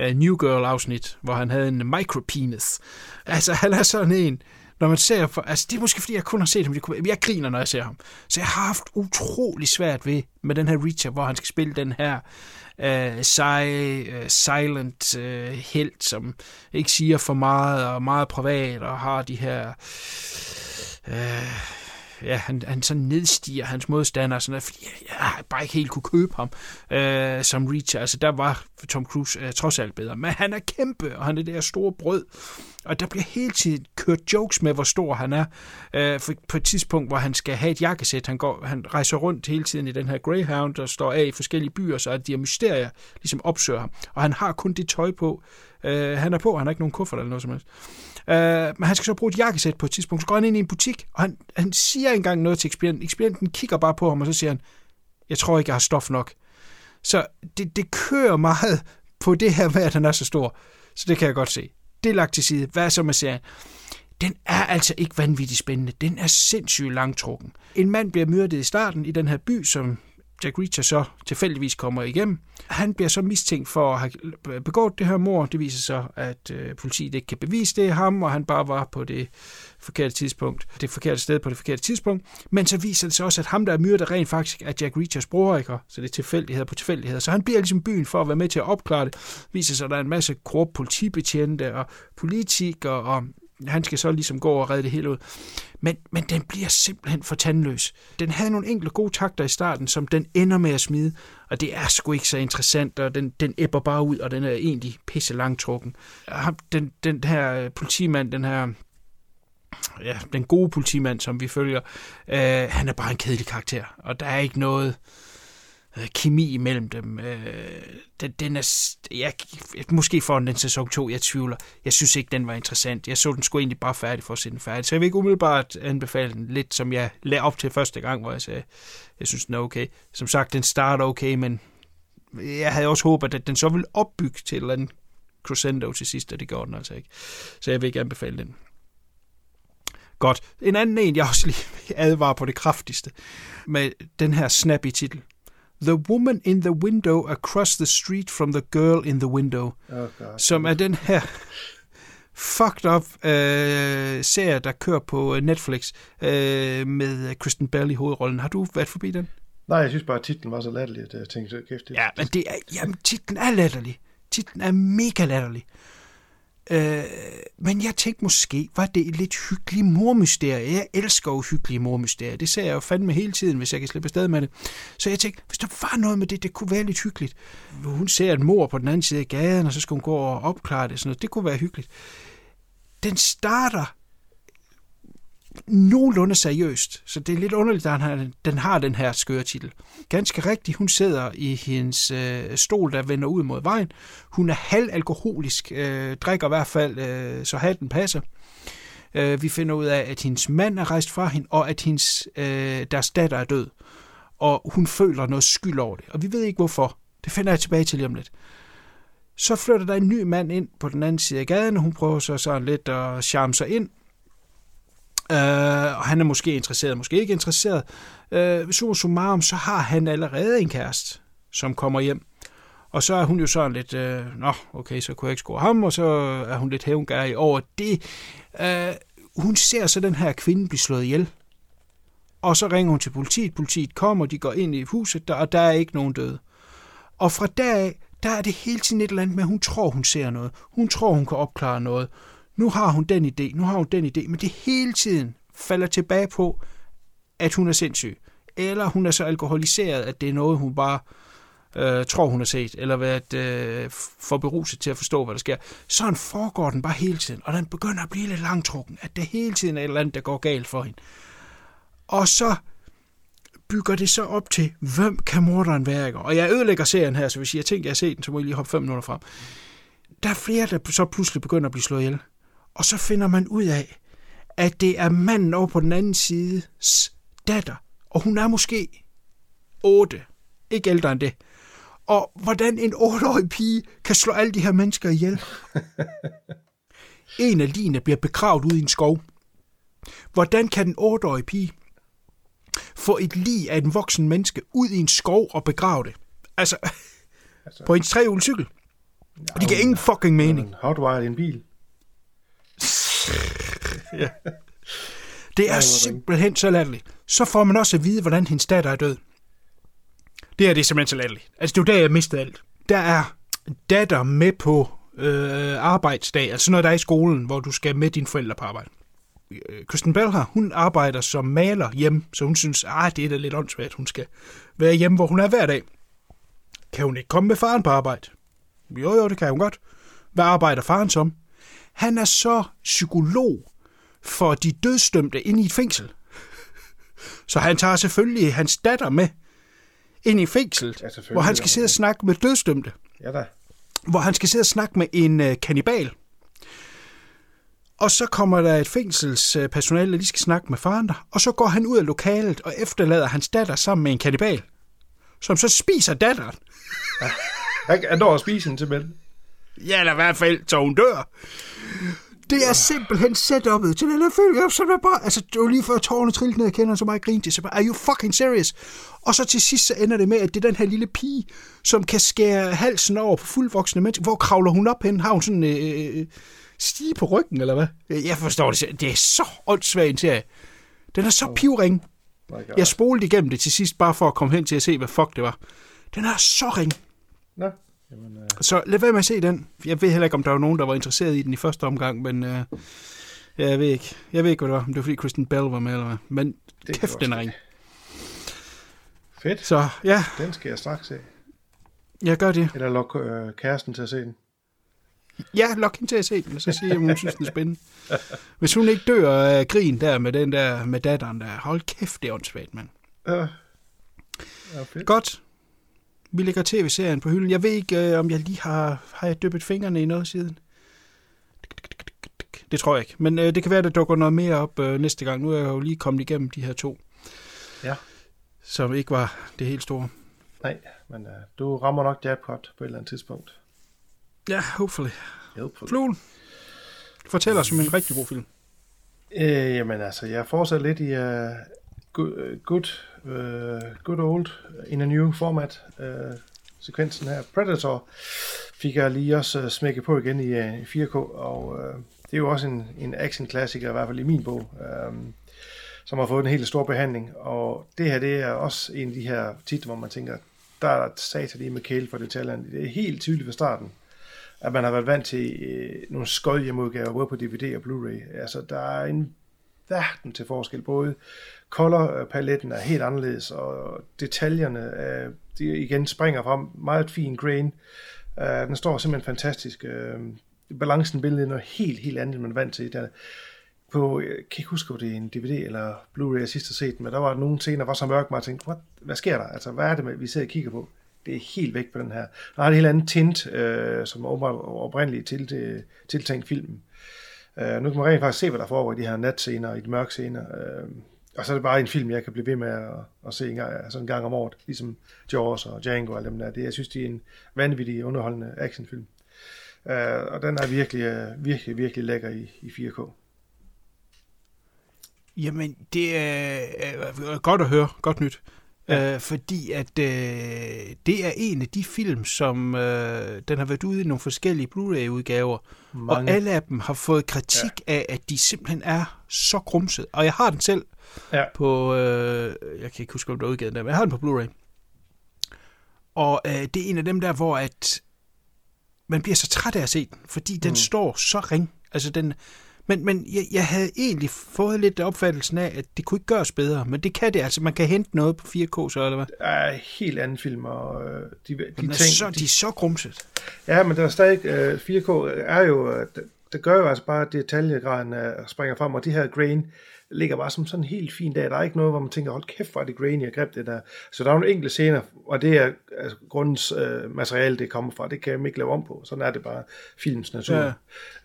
uh, New Girl-afsnit, hvor han havde en micropenis. Altså, han er sådan en, når man ser, for, altså det er måske fordi, jeg kun har set ham, jeg griner, når jeg ser ham. Så jeg har haft utrolig svært ved, med den her Reacher, hvor han skal spille den her øh, uh, sej, uh, øh, silent uh, helt, som ikke siger for meget, og meget privat, og har de her... Uh, ja, han, han sådan nedstiger hans modstander, sådan noget, fordi jeg, jeg bare ikke helt kunne købe ham øh, som Reacher. Altså, der var Tom Cruise øh, trods alt bedre. Men han er kæmpe, og han er det der store brød. Og der bliver hele tiden kørt jokes med, hvor stor han er. Øh, for på et tidspunkt, hvor han skal have et jakkesæt, han, går, han rejser rundt hele tiden i den her Greyhound, og står af i forskellige byer, så at de her mysterier ligesom opsøger ham. Og han har kun det tøj på, øh, han er på, han har ikke nogen kuffert eller noget som helst. Øh, men han skal så bruge et jakkesæt på et tidspunkt. Så går han ind i en butik, og han, han siger engang noget til ekspedienten. Ekspedienten kigger bare på ham, og så siger han, jeg tror ikke, jeg har stof nok. Så det, det kører meget på det her med, at han er så stor. Så det kan jeg godt se. Det er lagt til side. Hvad så med serien? Den er altså ikke vanvittigt spændende. Den er sindssygt langtrukken. En mand bliver myrdet i starten i den her by, som Jack Reacher så tilfældigvis kommer igennem. Han bliver så mistænkt for at have begået det her mor. Det viser sig, at øh, politiet ikke kan bevise det ham, og han bare var på det forkerte tidspunkt, det forkerte sted på det forkerte tidspunkt. Men så viser det sig også, at ham, der er myrdet, rent faktisk er Jack Reachers bror, ikke? Så det er tilfældigheder på tilfældigheder. Så han bliver ligesom byen for at være med til at opklare det. Viser sig, at der er en masse korrupt politibetjente og politikere, og han skal så ligesom gå og redde det hele ud. Men, men den bliver simpelthen for tandløs. Den havde nogle enkelte gode takter i starten, som den ender med at smide, og det er sgu ikke så interessant, og den, den æbber bare ud, og den er egentlig pisse langtrukken. Den, den her politimand, den her ja, den gode politimand, som vi følger, øh, han er bare en kedelig karakter, og der er ikke noget øh, Øh, kemi imellem dem. Øh, den, den er, jeg, måske får den sæson 2, jeg tvivler. Jeg synes ikke, den var interessant. Jeg så den skulle egentlig bare færdig for at se den færdig. Så jeg vil ikke umiddelbart anbefale den lidt, som jeg lagde op til første gang, hvor jeg sagde, jeg synes, den er okay. Som sagt, den starter okay, men jeg havde også håbet, at den så ville opbygge til et eller andet crescendo til sidst, og det gjorde den altså ikke. Så jeg vil ikke anbefale den. Godt. En anden en, jeg også lige advarer på det kraftigste, med den her snappy titel. The Woman in the Window Across the Street from the Girl in the Window. Oh God. Som er den her fucked up øh, serie, der kører på Netflix øh, med Kristen Bell i hovedrollen. Har du været forbi den? Nej, jeg synes bare, at titlen var så latterlig, at jeg tænkte, kæft, det, Ja, men det er, jamen, titlen er latterlig. Titlen er mega latterlig. Øh, men jeg tænkte måske, var det et lidt hyggeligt mormysterie. Jeg elsker jo hyggelige mormysterier. Det ser jeg jo fandme hele tiden, hvis jeg kan slippe afsted med det. Så jeg tænkte, hvis der var noget med det, det kunne være lidt hyggeligt. Hun ser et mor på den anden side af gaden, og så skal hun gå og opklare det. Sådan noget. Det kunne være hyggeligt. Den starter nogenlunde seriøst. Så det er lidt underligt, at han, den har den her skøre titel. Ganske rigtigt, hun sidder i hendes øh, stol, der vender ud mod vejen. Hun er halvalkoholisk, øh, drikker i hvert fald, øh, så hatten passer. Øh, vi finder ud af, at hendes mand er rejst fra hende, og at hendes, øh, deres datter er død. Og hun føler noget skyld over det, og vi ved ikke hvorfor. Det finder jeg tilbage til lige om lidt. Så flytter der en ny mand ind på den anden side af gaden, og hun prøver så sådan lidt at charme sig ind, Øh, og han er måske interesseret, måske ikke interesseret. Øh, summa summarum, så har han allerede en kæreste, som kommer hjem. Og så er hun jo sådan lidt, øh, nå, okay, så kunne jeg ikke score ham, og så er hun lidt hævngærig over det. Øh, hun ser så den her kvinde blive slået ihjel. Og så ringer hun til politiet, politiet kommer, de går ind i huset, der, og der er ikke nogen døde. Og fra deraf, der er det hele tiden et eller andet med, at hun tror, hun ser noget. Hun tror, hun kan opklare noget nu har hun den idé, nu har hun den idé, men det hele tiden falder tilbage på, at hun er sindssyg. Eller hun er så alkoholiseret, at det er noget, hun bare øh, tror, hun har set, eller været øh, for beruset til at forstå, hvad der sker. Sådan foregår den bare hele tiden, og den begynder at blive lidt langtrukken, at det hele tiden er et eller andet, der går galt for hende. Og så bygger det så op til, hvem kan morderen være? Og jeg ødelægger serien her, så hvis jeg tænker, jeg har set den, så må jeg lige hoppe fem minutter frem. Der er flere, der så pludselig begynder at blive slået ihjel. Og så finder man ud af, at det er manden over på den anden sides datter. Og hun er måske 8. Ikke ældre end det. Og hvordan en 8-årig pige kan slå alle de her mennesker ihjel. en af line bliver begravet ud i en skov. Hvordan kan en 8-årig pige få et lig af en voksen menneske ud i en skov og begrave det? Altså, altså på en trehjulet Ja, det giver ingen fucking mening. Hotwired i en bil. Ja. Det er simpelthen så latterligt. Så får man også at vide, hvordan hendes datter er død. Det er det simpelthen så latterligt. Altså, det er jo der, jeg mistede alt. Der er datter med på øh, arbejdsdag, altså noget, der er i skolen, hvor du skal med dine forældre på arbejde. Øh, Kristen Bell her, hun arbejder som maler hjemme, så hun synes, at det er da lidt åndssvagt, hun skal være hjemme, hvor hun er hver dag. Kan hun ikke komme med faren på arbejde? Jo, jo, det kan hun godt. Hvad arbejder faren som? Han er så psykolog for de dødsdømte ind i et fængsel. Så han tager selvfølgelig hans datter med ind i fængslet, ja, hvor han skal sidde og snakke med dødsdømte. Ja da. Hvor han skal sidde og snakke med en uh, kannibal. Og så kommer der et fængselspersonale, der lige skal snakke med faren der, og så går han ud af lokalet og efterlader hans datter sammen med en kannibal, som så spiser datteren. Ja, han når at spise hende simpelthen. Ja, eller i hvert fald, så hun dør. Det er simpelthen setup'et til den her film. Jeg er bare, altså, det var lige før tårerne trillede ned, jeg kender så meget grinte. Så bare, are you fucking serious? Og så til sidst så ender det med, at det er den her lille pige, som kan skære halsen over på fuldvoksne mennesker. Hvor kravler hun op hen? Har hun sådan øh, øh stige på ryggen, eller hvad? Jeg forstår det. Det er så åndssvagt en serie. Den er så pivring. Jeg spolede igennem det til sidst, bare for at komme hen til at se, hvad fuck det var. Den er så ring. Nå. Jamen, øh... Så lad være med at se den. Jeg ved heller ikke, om der var nogen, der var interesseret i den i første omgang, men øh, jeg ved ikke. Jeg ved ikke, hvad det var. Om det var, fordi Kristen Bell var med, eller hvad. Men det kæft, den er ring. Fedt. Så, ja. Den skal jeg straks se. Jeg gør det. Eller lok øh, kæresten til at se den. Ja, lok hende til at se den, og så sige, at hun synes, den er spændende. Hvis hun ikke dør af grin der med den der, med datteren der, hold kæft, det er åndssvagt, mand. Ja. ja fedt. Godt. Vi lægger tv-serien på hylden. Jeg ved ikke, øh, om jeg lige har, har jeg dyppet fingrene i noget siden. Det tror jeg ikke. Men øh, det kan være, at der dukker noget mere op øh, næste gang. Nu er jeg jo lige kommet igennem de her to. Ja. Som ikke var det helt store. Nej, men øh, du rammer nok jackpot på et eller andet tidspunkt. Ja, hopefully. hopefully. Fluen, fortæl os om en rigtig god film. Øh, jamen altså, jeg fortsætter lidt i uh, good, good uh, good old in a new format uh, sekvensen her. Predator fik jeg lige også uh, smækket på igen i uh, 4K, og uh, det er jo også en, en action-klassiker, i hvert fald i min bog, um, som har fået en helt stor behandling, og det her, det er også en af de her titler, hvor man tænker, der er satan i med kæle for detaljerne. Det er helt tydeligt fra starten, at man har været vant til øh, nogle skoldhjemmeudgaver, både på DVD og Blu-ray. Altså, der er en verden til forskel. Både color-paletten er helt anderledes, og detaljerne er, de igen springer frem. Meget fin grain. Uh, den står simpelthen fantastisk. Uh, balancen billedet er noget helt, helt andet, end man er vant til. Der, på, jeg kan ikke huske, om det er en DVD eller Blu-ray, jeg sidst har set, men der var nogle scener, hvor var mørk, og jeg tænkte, What? hvad sker der? Altså, hvad er det, vi sidder og kigger på? Det er helt væk på den her. Der er et helt andet tint, øh, som er oprindeligt til, til, tiltænkt filmen. Øh, nu kan man rent faktisk se, hvad der foregår i de her natscener, i de mørke scener. Øh, og så er det bare en film, jeg kan blive ved med at, at se en gang, altså en gang om året, ligesom Jaws og Django og alle dem der. Det, jeg synes, det er en vanvittig underholdende actionfilm. Øh, og den er virkelig, øh, virkelig, virkelig lækker i, i 4K. Jamen, det er, er godt at høre. Godt nyt. Ja. Øh, fordi at øh, det er en af de film, som øh, den har været ude i nogle forskellige Blu-ray-udgaver, og alle af dem har fået kritik ja. af, at de simpelthen er så grumset. Og jeg har den selv ja. på, øh, jeg kan ikke huske, om der er udgivet den, men jeg har den på Blu-ray. Og øh, det er en af dem der, hvor at man bliver så træt af at se den, fordi den mm. står så ring. Altså den, men, men jeg, jeg havde egentlig fået lidt opfattelsen af, at det kunne ikke gøres bedre, men det kan det altså. Man kan hente noget på 4K, så eller hvad? Det er helt anden film, og øh, de, de, de, ting, så, de, de er så grumset. Ja, men der er stadig, øh, 4K er jo, øh, det, gør jo altså bare, at detaljegraden øh, springer frem, og de her grain, ligger bare som sådan helt fint dag. Der er ikke noget, hvor man tænker, hold kæft, hvor er det grainy og greb det der. Så der er nogle enkelte scener, og det er altså, grundens øh, materiale, det kommer fra. Det kan jeg ikke lave om på. Sådan er det bare filmens natur.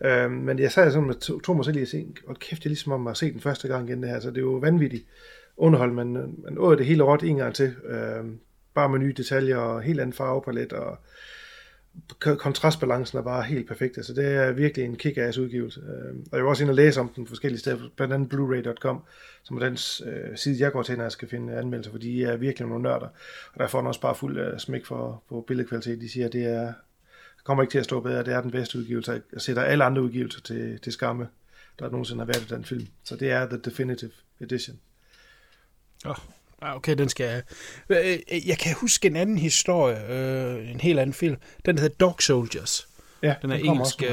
Ja. Øhm, men jeg sad sådan med to, to mig selv i at se, hold kæft, det er ligesom om at se den første gang igen det her. Så det er jo vanvittigt underhold. Man, man åd det hele råt en gang til. Øhm, bare med nye detaljer og helt anden farvepalet og kontrastbalancen er bare helt perfekt. Altså, det er virkelig en kick-ass udgivelse. Øhm, og jeg var også inde og læse om den forskellige steder, blandt andet Blu-ray.com, som er den øh, side, jeg går til, når jeg skal finde anmeldelser, fordi de er virkelig nogle nørder. Og der får den også bare fuld øh, smæk for, på billedkvalitet. De siger, at det er, kommer ikke til at stå bedre. Det er den bedste udgivelse. Jeg sætter alle andre udgivelser til, til skamme, der nogensinde har været i den film. Så det er The Definitive Edition. Oh, Ah, okay, den skal jeg. Øh, jeg kan huske en anden historie, øh, en helt anden film. Den hedder Dog Soldiers. Ja, den er den engelsk øh,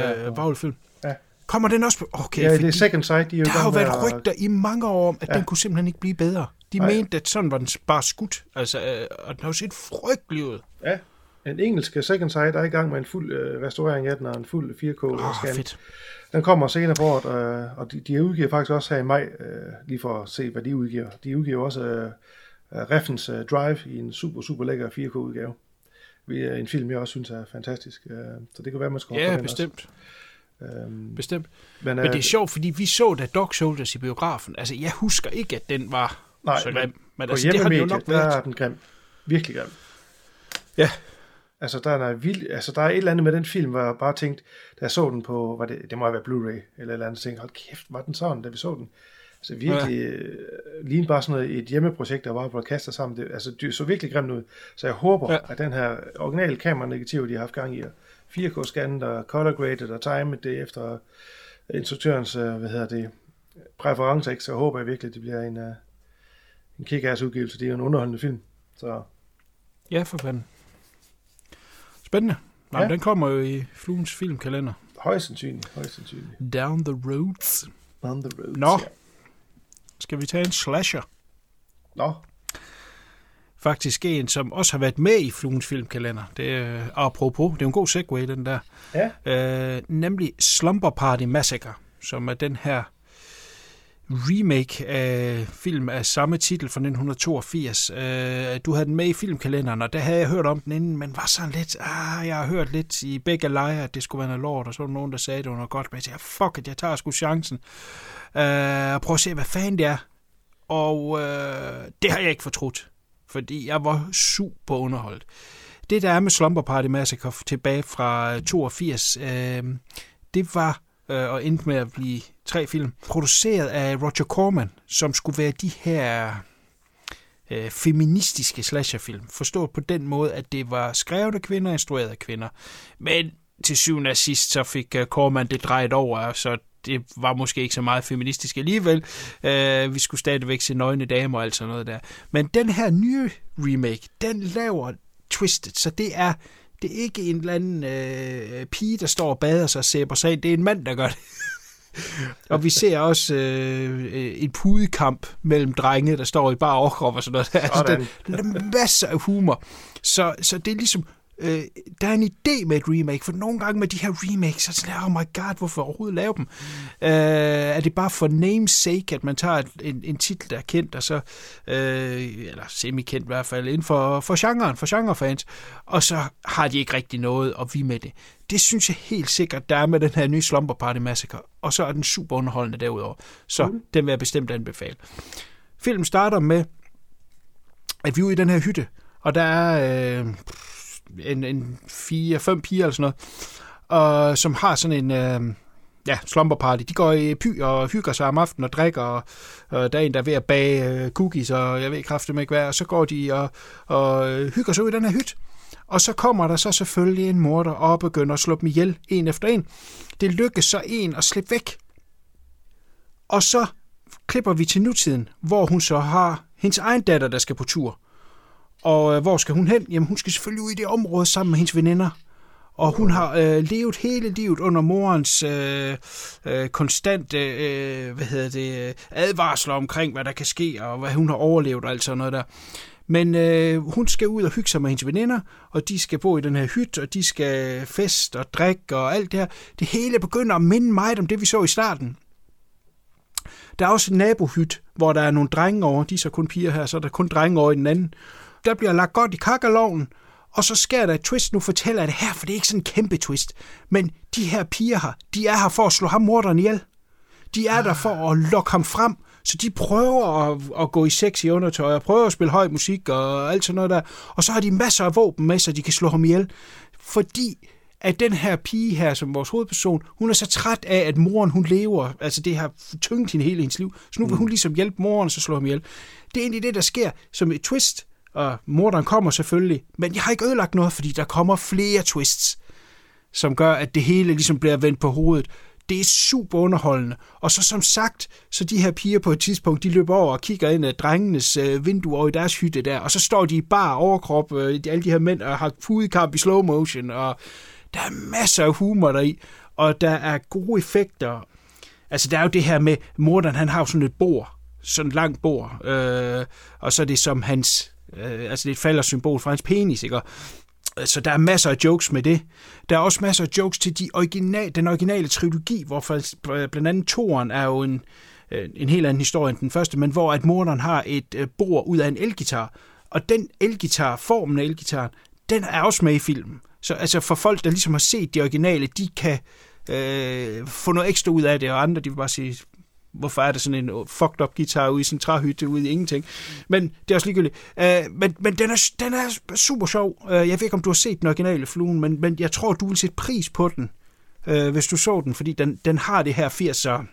Ja. Kommer den også på? Okay, ja, det er Second Sight. De er der har jo været rygter i mange år om, at ja. den kunne simpelthen ikke blive bedre. De Nej. mente, at sådan var den bare skudt. Altså, øh, og den har jo set frygtelig ud. Ja, en engelsk Second Sight er i gang med en fuld øh, restaurering af den, og en fuld 4K-scan. Oh, fedt. Den kommer senere på året, øh, og de, de udgiver faktisk også her i maj, øh, lige for at se, hvad de udgiver. De udgiver også øh, Reffens uh, Drive i en super, super lækker 4K-udgave. En film, jeg også synes er fantastisk. Uh, så det kan være, man skal Ja, bestemt. Um, bestemt. Men, men det er sjovt, fordi vi så da Dog Soldiers i biografen. Altså, jeg husker ikke, at den var nej, så grim. Men altså, det har den jo nok været. Der er den grim. Virkelig grim. Ja. Altså, der er, vild, altså, der er et eller andet med den film, hvor jeg bare tænkte, da jeg så den på, var det, det må have været Blu-ray eller et eller andet, tænkte, hold kæft, var den sådan, da vi så den. Altså virkelig, ja. øh, lige bare sådan noget, et hjemmeprojekt, der var på at kaste sammen. Det, altså, det så virkelig grimt ud. Så jeg håber, ja. at den her originale kamera-negativ, de har haft gang i, 4K-scannet og color graded og timed det efter instruktørens, øh, hvad hedder det, præferencer, ikke? så jeg håber jeg virkelig, at det bliver en, uh, en kick-ass udgivelse. Det er en underholdende film. Så. Ja, for fanden. Spændende. Nej, ja. den kommer jo i Fluens filmkalender. Højst sandsynligt, højst sandsynligt. Down the roads. On the roads, Nå, ja. skal vi tage en slasher? Nå. Faktisk en, som også har været med i Fluens filmkalender. Det er apropos, det er en god segue, den der. Ja. Øh, nemlig Slumber Party Massacre, som er den her remake af film af samme titel fra 1982. Øh, du havde den med i filmkalenderen, og der havde jeg hørt om den inden, men var sådan lidt, ah, jeg har hørt lidt i begge lejre, at det skulle være noget lort, og så var der nogen, der sagde, at det var noget godt, men jeg sagde, fuck it, jeg tager sgu chancen. Øh, og prøv at se, hvad fanden det er. Og øh, det har jeg ikke fortrudt, fordi jeg var super underholdt. Det, der er med Slumber Party Massacre tilbage fra øh, 82, øh, det var øh, og endte med at blive tre film, produceret af Roger Corman, som skulle være de her øh, feministiske slasherfilm. Forstået på den måde, at det var skrevet af kvinder og instrueret af kvinder. Men til syvende og sidst, så fik øh, Corman det drejet over, så det var måske ikke så meget feministisk alligevel. Øh, vi skulle stadigvæk se nøgne damer og alt sådan noget der. Men den her nye remake, den laver twisted, så det er det er ikke en eller anden øh, pige, der står og bader sig og sæber sig. Det er en mand, der gør det. og vi ser også øh, en pudekamp mellem drenge, der står i bare overkrop og sådan noget. Altså, der, der er masser af humor. Så, så det er ligesom øh, der er en idé med et remake, for nogle gange med de her remakes, så er det oh my god, hvorfor overhovedet lave dem? Øh, er det bare for names sake, at man tager en, en titel, der er kendt, og så, øh, eller semi-kendt i hvert fald, inden for, for genren, for genrefans, og så har de ikke rigtig noget at vi med det. Det synes jeg helt sikkert, der er med den her nye Slumber Party Massacre, og så er den super underholdende derudover. Så mm. den vil jeg bestemt anbefale. Filmen starter med, at vi er ude i den her hytte, og der er... Øh, en, en fire, fem piger eller sådan noget, og, som har sådan en... Øh, ja, slumber party. De går i py og hygger sig om aftenen og drikker, og, og der er en, der er ved at bage øh, cookies, og jeg ved kraftigt ikke hvad, og så går de og, og øh, hygger sig ud i den her hytte. Og så kommer der så selvfølgelig en morder og begynder at slå dem ihjel, en efter en. Det lykkes så en at slippe væk. Og så klipper vi til nutiden, hvor hun så har hendes egen datter, der skal på tur. Og øh, hvor skal hun hen? Jamen, hun skal selvfølgelig ud i det område sammen med hendes veninder. Og hun har øh, levet hele livet under morens øh, øh, konstante øh, hvad hedder det, øh, advarsler omkring, hvad der kan ske, og hvad hun har overlevet og alt sådan noget der. Men øh, hun skal ud og hygge sig med hendes veninder, og de skal bo i den her hytte, og de skal fest og drikke og alt det her. Det hele begynder at minde mig om det, vi så i starten. Der er også en nabohyt, hvor der er nogle drenge over. De er så kun piger her, så er der kun drenge over i den anden der bliver lagt godt i kakkeloven, og så sker der et twist. Nu fortæller jeg det her, for det er ikke sådan en kæmpe twist. Men de her piger her, de er her for at slå ham morderen ihjel. De er der for at lokke ham frem, så de prøver at, at gå i sex i undertøj, og prøver at spille høj musik og alt sådan noget der. Og så har de masser af våben med, så de kan slå ham ihjel. Fordi at den her pige her, som vores hovedperson, hun er så træt af, at moren hun lever. Altså det har tyngt hende hele hendes liv. Så nu vil hun ligesom hjælpe moren, og så slå ham ihjel. Det er egentlig det, der sker som et twist og morderen kommer selvfølgelig, men jeg har ikke ødelagt noget, fordi der kommer flere twists, som gør, at det hele ligesom bliver vendt på hovedet. Det er super underholdende. Og så som sagt, så de her piger på et tidspunkt, de løber over og kigger ind af drengenes øh, vinduer over i deres hytte der, og så står de bare overkrop, øh, alle de her mænd, og har pudekamp i slow motion, og der er masser af humor deri, og der er gode effekter. Altså, der er jo det her med, morderen, han har jo sådan et bord, sådan et langt bord, øh, og så er det som hans Øh, altså det er et faldersymbol for hans penis, ikke? Øh, så der er masser af jokes med det. Der er også masser af jokes til de original, den originale trilogi, hvor blandt andet toren er jo en, øh, en helt anden historie end den første, men hvor at morderen har et øh, bord ud af en elgitar. Og den elgitar, formen af elgitaren, den er også med i filmen. Så altså for folk, der ligesom har set de originale, de kan øh, få noget ekstra ud af det, og andre, de vil bare sige, hvorfor er der sådan en fucked up guitar ude i sådan en træhytte ude i ingenting. Men det er også ligegyldigt. Uh, men men den, er, den er super sjov. Uh, jeg ved ikke, om du har set den originale fluen, men, men jeg tror, du vil sætte pris på den, uh, hvis du så den, fordi den, den har det her 80'er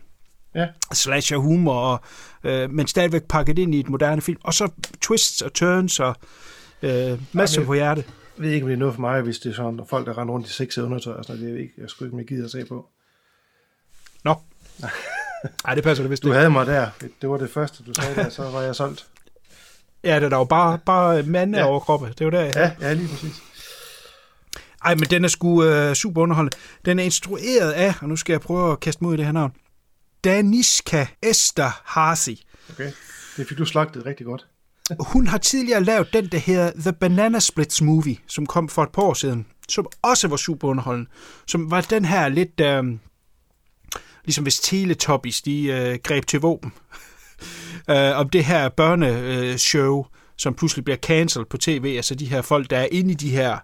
ja. slasher humor, og, uh, men stadigvæk pakket ind i et moderne film. Og så twists og turns og uh, masser på hjerte. Jeg ved ikke, om det er noget for mig, hvis det er sådan, at folk, der render rundt i seks undertøj og sådan noget, det er ikke, jeg skulle ikke, mere gider at se på. Nå. Nej, det passer det vist Du havde mig der. Det var det første, du sagde der, så var jeg solgt. Ja, det er jo bare, bare mande ja. over kroppe. Det var der, ja. Ja, lige præcis. Ej, men den er sgu uh, super underholdende. Den er instrueret af, og nu skal jeg prøve at kaste ud i det her navn, Daniska Esther Harsi. Okay, det fik du slagtet rigtig godt. Hun har tidligere lavet den, der hedder The Banana Splits Movie, som kom for et par år siden, som også var super underholdende. Som var den her lidt... Uh, ligesom hvis Teletubbies, de øh, greb til våben. øh, om det her børneshow, øh, som pludselig bliver cancelled på tv, altså de her folk, der er inde i de her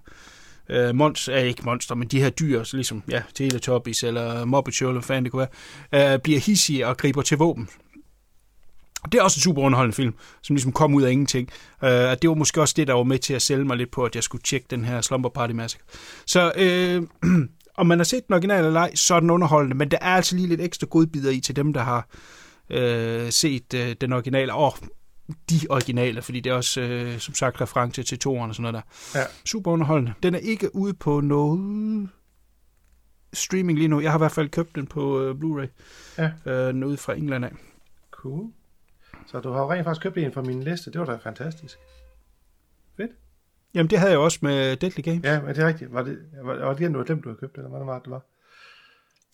øh, monster, ikke monster, men de her dyr, så ligesom ja, Teletubbies eller Muppet Show, eller hvad fanden det kunne være, øh, bliver hissige og griber til våben. Det er også en super underholdende film, som ligesom kom ud af ingenting. Uh, det var måske også det, der var med til at sælge mig lidt på, at jeg skulle tjekke den her Slumber Party Massacre. Så øh, om man har set den originale eller ej, så er den underholdende, men der er altså lige lidt ekstra godbidder i til dem, der har øh, set øh, den originale, og de originale, fordi det er også, øh, som sagt, reference til toeren og sådan noget der. Ja. Super underholdende. Den er ikke ude på noget streaming lige nu. Jeg har i hvert fald købt den på øh, Blu-ray. Ja. Øh, ude fra England af. Cool. Så du har rent faktisk købt en fra min liste. Det var da fantastisk. Fedt. Jamen, det havde jeg også med Deadly Games. Ja, men det er rigtigt. Var det, var, var det en, du havde glemt, du havde købt, eller hvad det var, det var?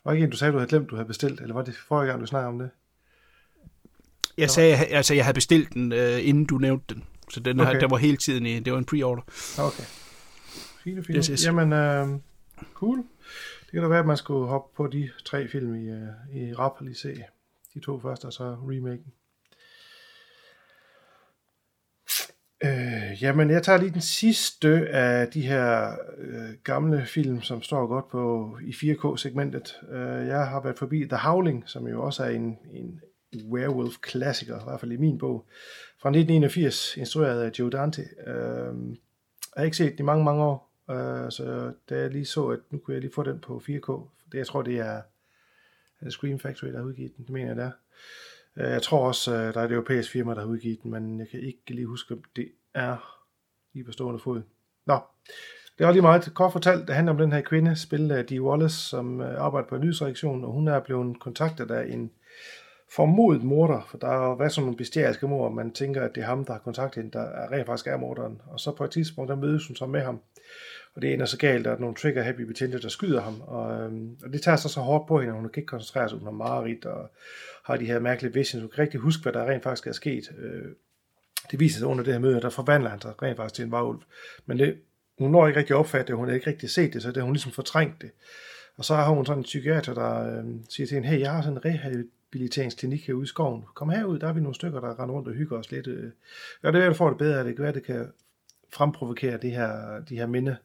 Var ikke en, du sagde, du havde glemt, du havde bestilt, eller var det forrige gang, du snakkede om det? Jeg sagde, altså, jeg havde bestilt den, øh, inden du nævnte den. Så den, okay. her, der var hele tiden i, det var en pre-order. Okay. Fine, fine. Yes, yes. Jamen, øh, cool. Det kan da være, at man skulle hoppe på de tre film i, øh, i rap og lige se de to første, og så remaken. Øh, jamen, jeg tager lige den sidste af de her øh, gamle film, som står godt på i 4K-segmentet. Øh, jeg har været forbi The Howling, som jo også er en, en werewolf-klassiker, i hvert fald i min bog, fra 1981, instrueret af Joe Dante. Øh, jeg har ikke set den i mange, mange år, øh, så da jeg lige så, at nu kunne jeg lige få den på 4K, det, jeg tror, det er, er Scream Factory, der har udgivet den, det mener jeg, det er. Øh, jeg tror også, øh, der er et europæisk firma, der har udgivet den, men jeg kan ikke lige huske, om det er lige på stående fod. Nå, det var lige meget kort fortalt. Det handler om den her kvinde, spillet af øh, Dee Wallace, som arbejder på en nyhedsreaktion, og hun er blevet kontaktet af en formodet morder, for der er jo været sådan nogle bestialske mor, man tænker, at det er ham, der har kontaktet hende, der er rent faktisk er morderen. Og så på et tidspunkt, der mødes hun så med ham, og det ender så galt, at nogle trigger-happy betjente, der skyder ham, og, øhm, og det tager sig så hårdt på hende, og hun kan ikke koncentrere sig, hun har mareridt, og har de her mærkelige visions, hun kan rigtig huske, hvad der rent faktisk er sket. Øh, det viser sig under det her møde, at der forvandler han sig rent faktisk til en varulv. Men det, hun når ikke rigtig at opfatte det, hun har ikke rigtig set det, så det hun ligesom fortrængt det. Og så har hun sådan en psykiater, der øh, siger til hende, hey, jeg har sådan en rehabiliteringsklinik herude i skoven. Kom herud, der er vi nogle stykker, der render rundt og hygger os lidt. Øh. Ja, det er, at får det bedre, det kan være, det kan fremprovokere de her, de her minde.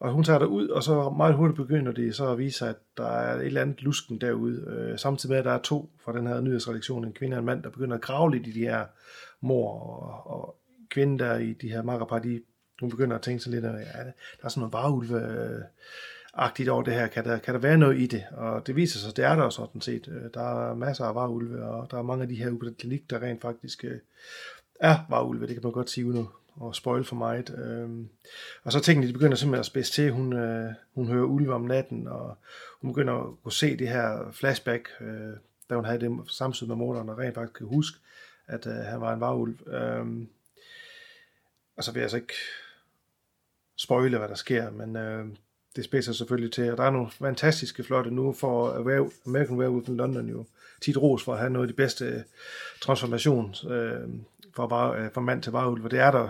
Og hun tager der ud, og så meget hurtigt begynder det så at vise sig, at der er et eller andet lusken derude. Øh, samtidig med, at der er to fra den her nyhedsredaktion, en kvinde og en mand, der begynder at grave lidt i de her mor og, og kvinden der i de her makkerpar, de, hun begynder at tænke sig lidt, at ja, der er sådan noget varulve agtigt over det her, kan der, kan der være noget i det? Og det viser sig, at det er der sådan set. Øh, der er masser af varulve, og der er mange af de her ude på den klinik, der rent faktisk øh, er varulve, det kan man godt sige uden at, og spoil for meget. Øhm, Og så tingene, de begynder simpelthen at spidse til. Hun, øh, hun hører ulve om natten, og hun begynder at kunne se det her flashback, øh, da hun havde det samtidig med morderen, og rent faktisk kan huske, at øh, han var en varulv. Øhm, og så vil jeg altså ikke spoile, hvad der sker, men øh, det spidser selvfølgelig til. Og der er nogle fantastiske flotte nu for American Werewolf in London jo tit ros for at have noget af de bedste transformation øh, fra, var, øh, fra mand til varulv, og det er der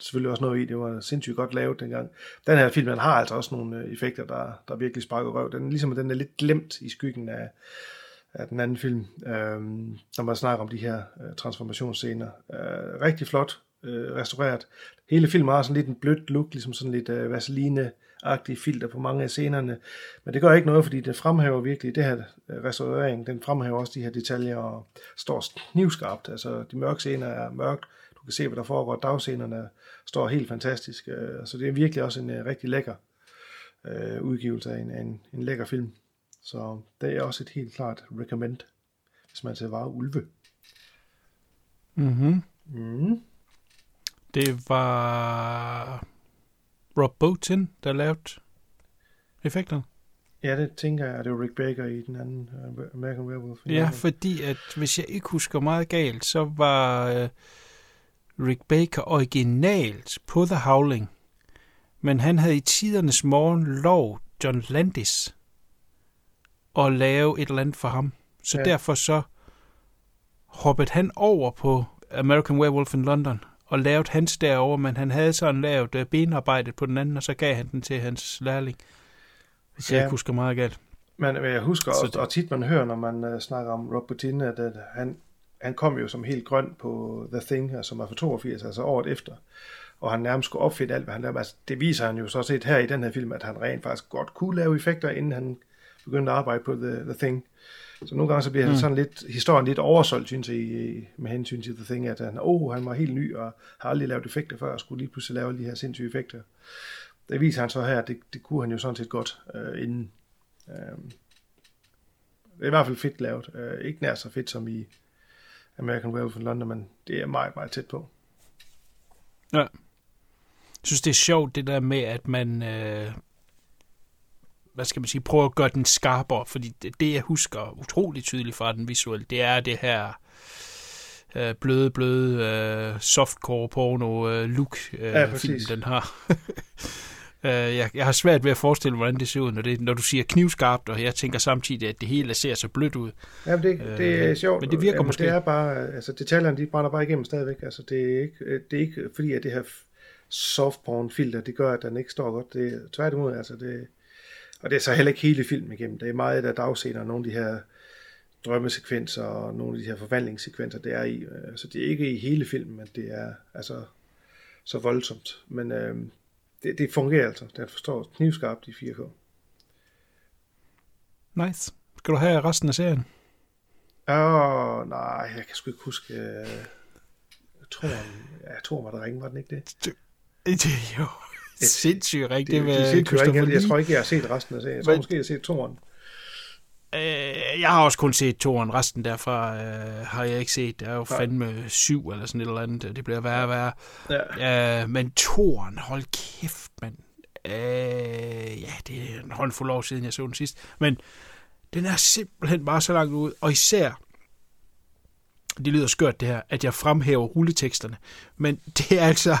selvfølgelig også noget i. Det var sindssygt godt lavet dengang. Den her film, den har altså også nogle øh, effekter, der, der virkelig sparker røv. Den, ligesom den er lidt glemt i skyggen af, af den anden film, øh, når man snakker om de her øh, transformationsscener. Øh, rigtig flot øh, restaureret. Hele filmen har sådan lidt en blødt look, ligesom sådan lidt øh, vaseline-agtig filter på mange af scenerne. Men det gør ikke noget, fordi det fremhæver virkelig, det her øh, restaurering, den fremhæver også de her detaljer og står knivskarpt. Altså de mørke scener er mørkt, du kan se, hvad der foregår. Dagscenerne står helt fantastisk. Øh, så det er virkelig også en øh, rigtig lækker udgivelse af en, en, en lækker film. Så det er også et helt klart recommend, hvis man ser bare ulve. Mm-hmm. Mm. Det var Rob Bottin, der lavede effekterne. Ja, det tænker jeg, at det var Rick Baker i den anden uh, American Werewolf. Ja, fordi at hvis jeg ikke husker meget galt, så var uh, Rick Baker originalt på The Howling. Men han havde i tidernes morgen lov John Landis at lave et eller andet for ham. Så ja. derfor så hoppede han over på American Werewolf in London og lavede hans derover, men han havde sådan lavet øh, benarbejdet på den anden, og så gav han den til hans lærling. Hvis jeg Ja. ikke husker meget galt. Men øh, jeg husker Så også, det- og tit man hører, når man uh, snakker om Rob Bottin, at, at han, han kom jo som helt grøn på The Thing, som var fra 82, altså året efter. Og han nærmest skulle opfinde alt, hvad han lavede. Altså, det viser han jo så set her i den her film, at han rent faktisk godt kunne lave effekter, inden han begyndte at arbejde på The, The Thing. Så nogle gange så bliver mm. Sådan lidt, historien lidt oversolgt, synes jeg, i- med hensyn til The Thing, at han, oh, han var helt ny og har aldrig lavet effekter før, og skulle lige pludselig lave de her sindssyge effekter. Det viser han så her, at det, det kunne han jo sådan set godt øh, inden. Øh, det er i hvert fald fedt lavet. Øh, ikke nær så fedt som i American Werewolf in London, men det er meget, meget tæt på. Ja. Jeg synes, det er sjovt, det der med, at man, øh, hvad skal man sige, prøver at gøre den skarpere, fordi det, det jeg husker utroligt tydeligt fra den visuelle, det er det her øh, bløde, bløde øh, softcore porno øh, look øh, Ja, film, den har. Øh, jeg, jeg har svært ved at forestille mig, hvordan det ser ud, når, det, når du siger knivskarpt, og jeg tænker samtidig, at det hele ser så blødt ud. Ja, men det, det er Øh, sjovt. men det virker Jamen, måske. Det er bare, altså detaljerne, de brænder bare igennem stadigvæk. Altså det er ikke, det er ikke fordi, at det her softporn filter, det gør, at den ikke står godt. Det tværtimod, altså det, og det er så heller ikke hele filmen igennem. Det er meget af dagscener, og nogle af de her drømmesekvenser og nogle af de her forvandlingssekvenser, det er i. øh, Så det er ikke i hele filmen, men det er altså så voldsomt. Men øh, det, det fungerer altså. Den forstår knivskarpt i 4K. Nice. Skal du have resten af serien? Åh, oh, nej, jeg kan sgu ikke huske... Øh, Toren, ja, Toren var der ringe, var den ikke det? Jo sindssygt rigtigt. Med det, det, det jeg, jeg tror ikke, jeg har set resten af serien. Jeg tror Men- måske, jeg har set Toren. Øh, jeg har også kun set toren. Resten derfra øh, har jeg ikke set. Det er jo Nej. fandme syv eller sådan et eller andet. Det bliver værre og værre. Ja. Øh, men toren, hold kæft, mand. Øh, ja, det er en håndfuld år siden, jeg så den sidst. Men den er simpelthen bare så langt ud. Og især, det lyder skørt det her, at jeg fremhæver rulleteksterne. Men det er altså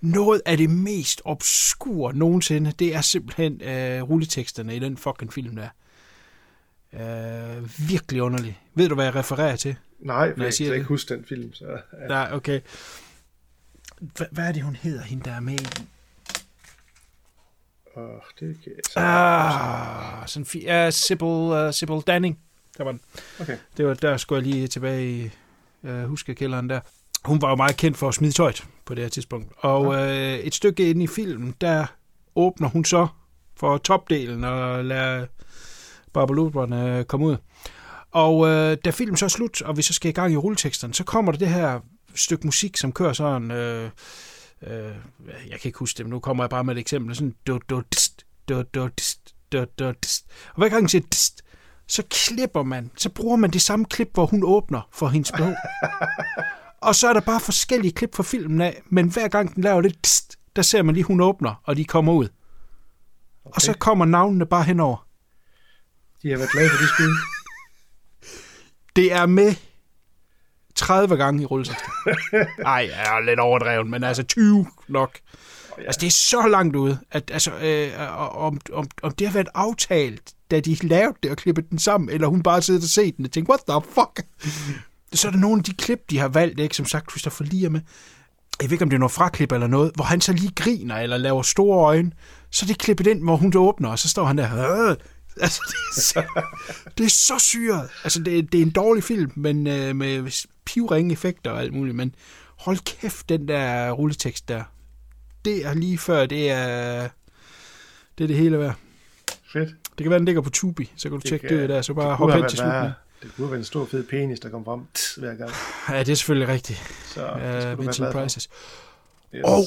noget af det mest obskure nogensinde. Det er simpelthen øh, rulleteksterne i den fucking film der. Øh, virkelig underlig. Ved du, hvad jeg refererer til? Nej, for jeg jeg siger kan det. ikke huske den film. Så, ja. Nej, okay. Hva- hvad er det, hun hedder, hende der er med i? Åh, det kan jeg så... Ah, sådan fi- ja, Sybil, uh, Sybil Danning. Der var den. Okay. Det var, der skulle jeg lige tilbage i uh, huskekælderen der. Hun var jo meget kendt for at smide tøjet på det her tidspunkt. Og øh, et stykke ind i filmen, der åbner hun så for topdelen og lader barbaluberne komme ud. Og øh, da filmen så er slut, og vi så skal i gang i rulleteksterne, så kommer der det her stykke musik, som kører sådan... Øh, øh, jeg kan ikke huske det, men nu kommer jeg bare med et eksempel. Sådan... Du, du, dst, dst. Og hver gang hun siger dst, så klipper man, så bruger man det samme klip, hvor hun åbner for hendes behov. og så er der bare forskellige klip fra filmen af, men hver gang den laver det, dst, der ser man lige, hun åbner, og de kommer ud. Okay. Og så kommer navnene bare henover. De har været glade for de skud. Det er med 30 gange i rulleteksten. Nej, jeg er lidt overdrevet, men altså 20 nok. Altså, det er så langt ude, at altså, øh, om, om, om det har været aftalt, da de lavede det og klippede den sammen, eller hun bare sidder og set den og tænker, what the fuck? Så er der nogle af de klip, de har valgt, ikke? som sagt, Christopher Lee er med. Jeg ved ikke, om det er noget fraklip eller noget, hvor han så lige griner eller laver store øjne. Så det klippet ind, hvor hun åbner, og så står han der. Øh. Altså, det er så, det er så syret. Altså, det, det er en dårlig film, men øh, med pivringe effekter og alt muligt. Men hold kæft, den der rulletekst der. Det er lige før, det er det, er det hele værd. Fedt. Det kan være, den ligger på Tubi, så kan du Det tjekke kan- det der, så bare det hop kunne hen til slutningen. Det kunne været en stor fed penis, der kom frem tss, hver gang. Ja, det er selvfølgelig rigtigt. Så det skulle Uh, du være. Prices. Yes. Og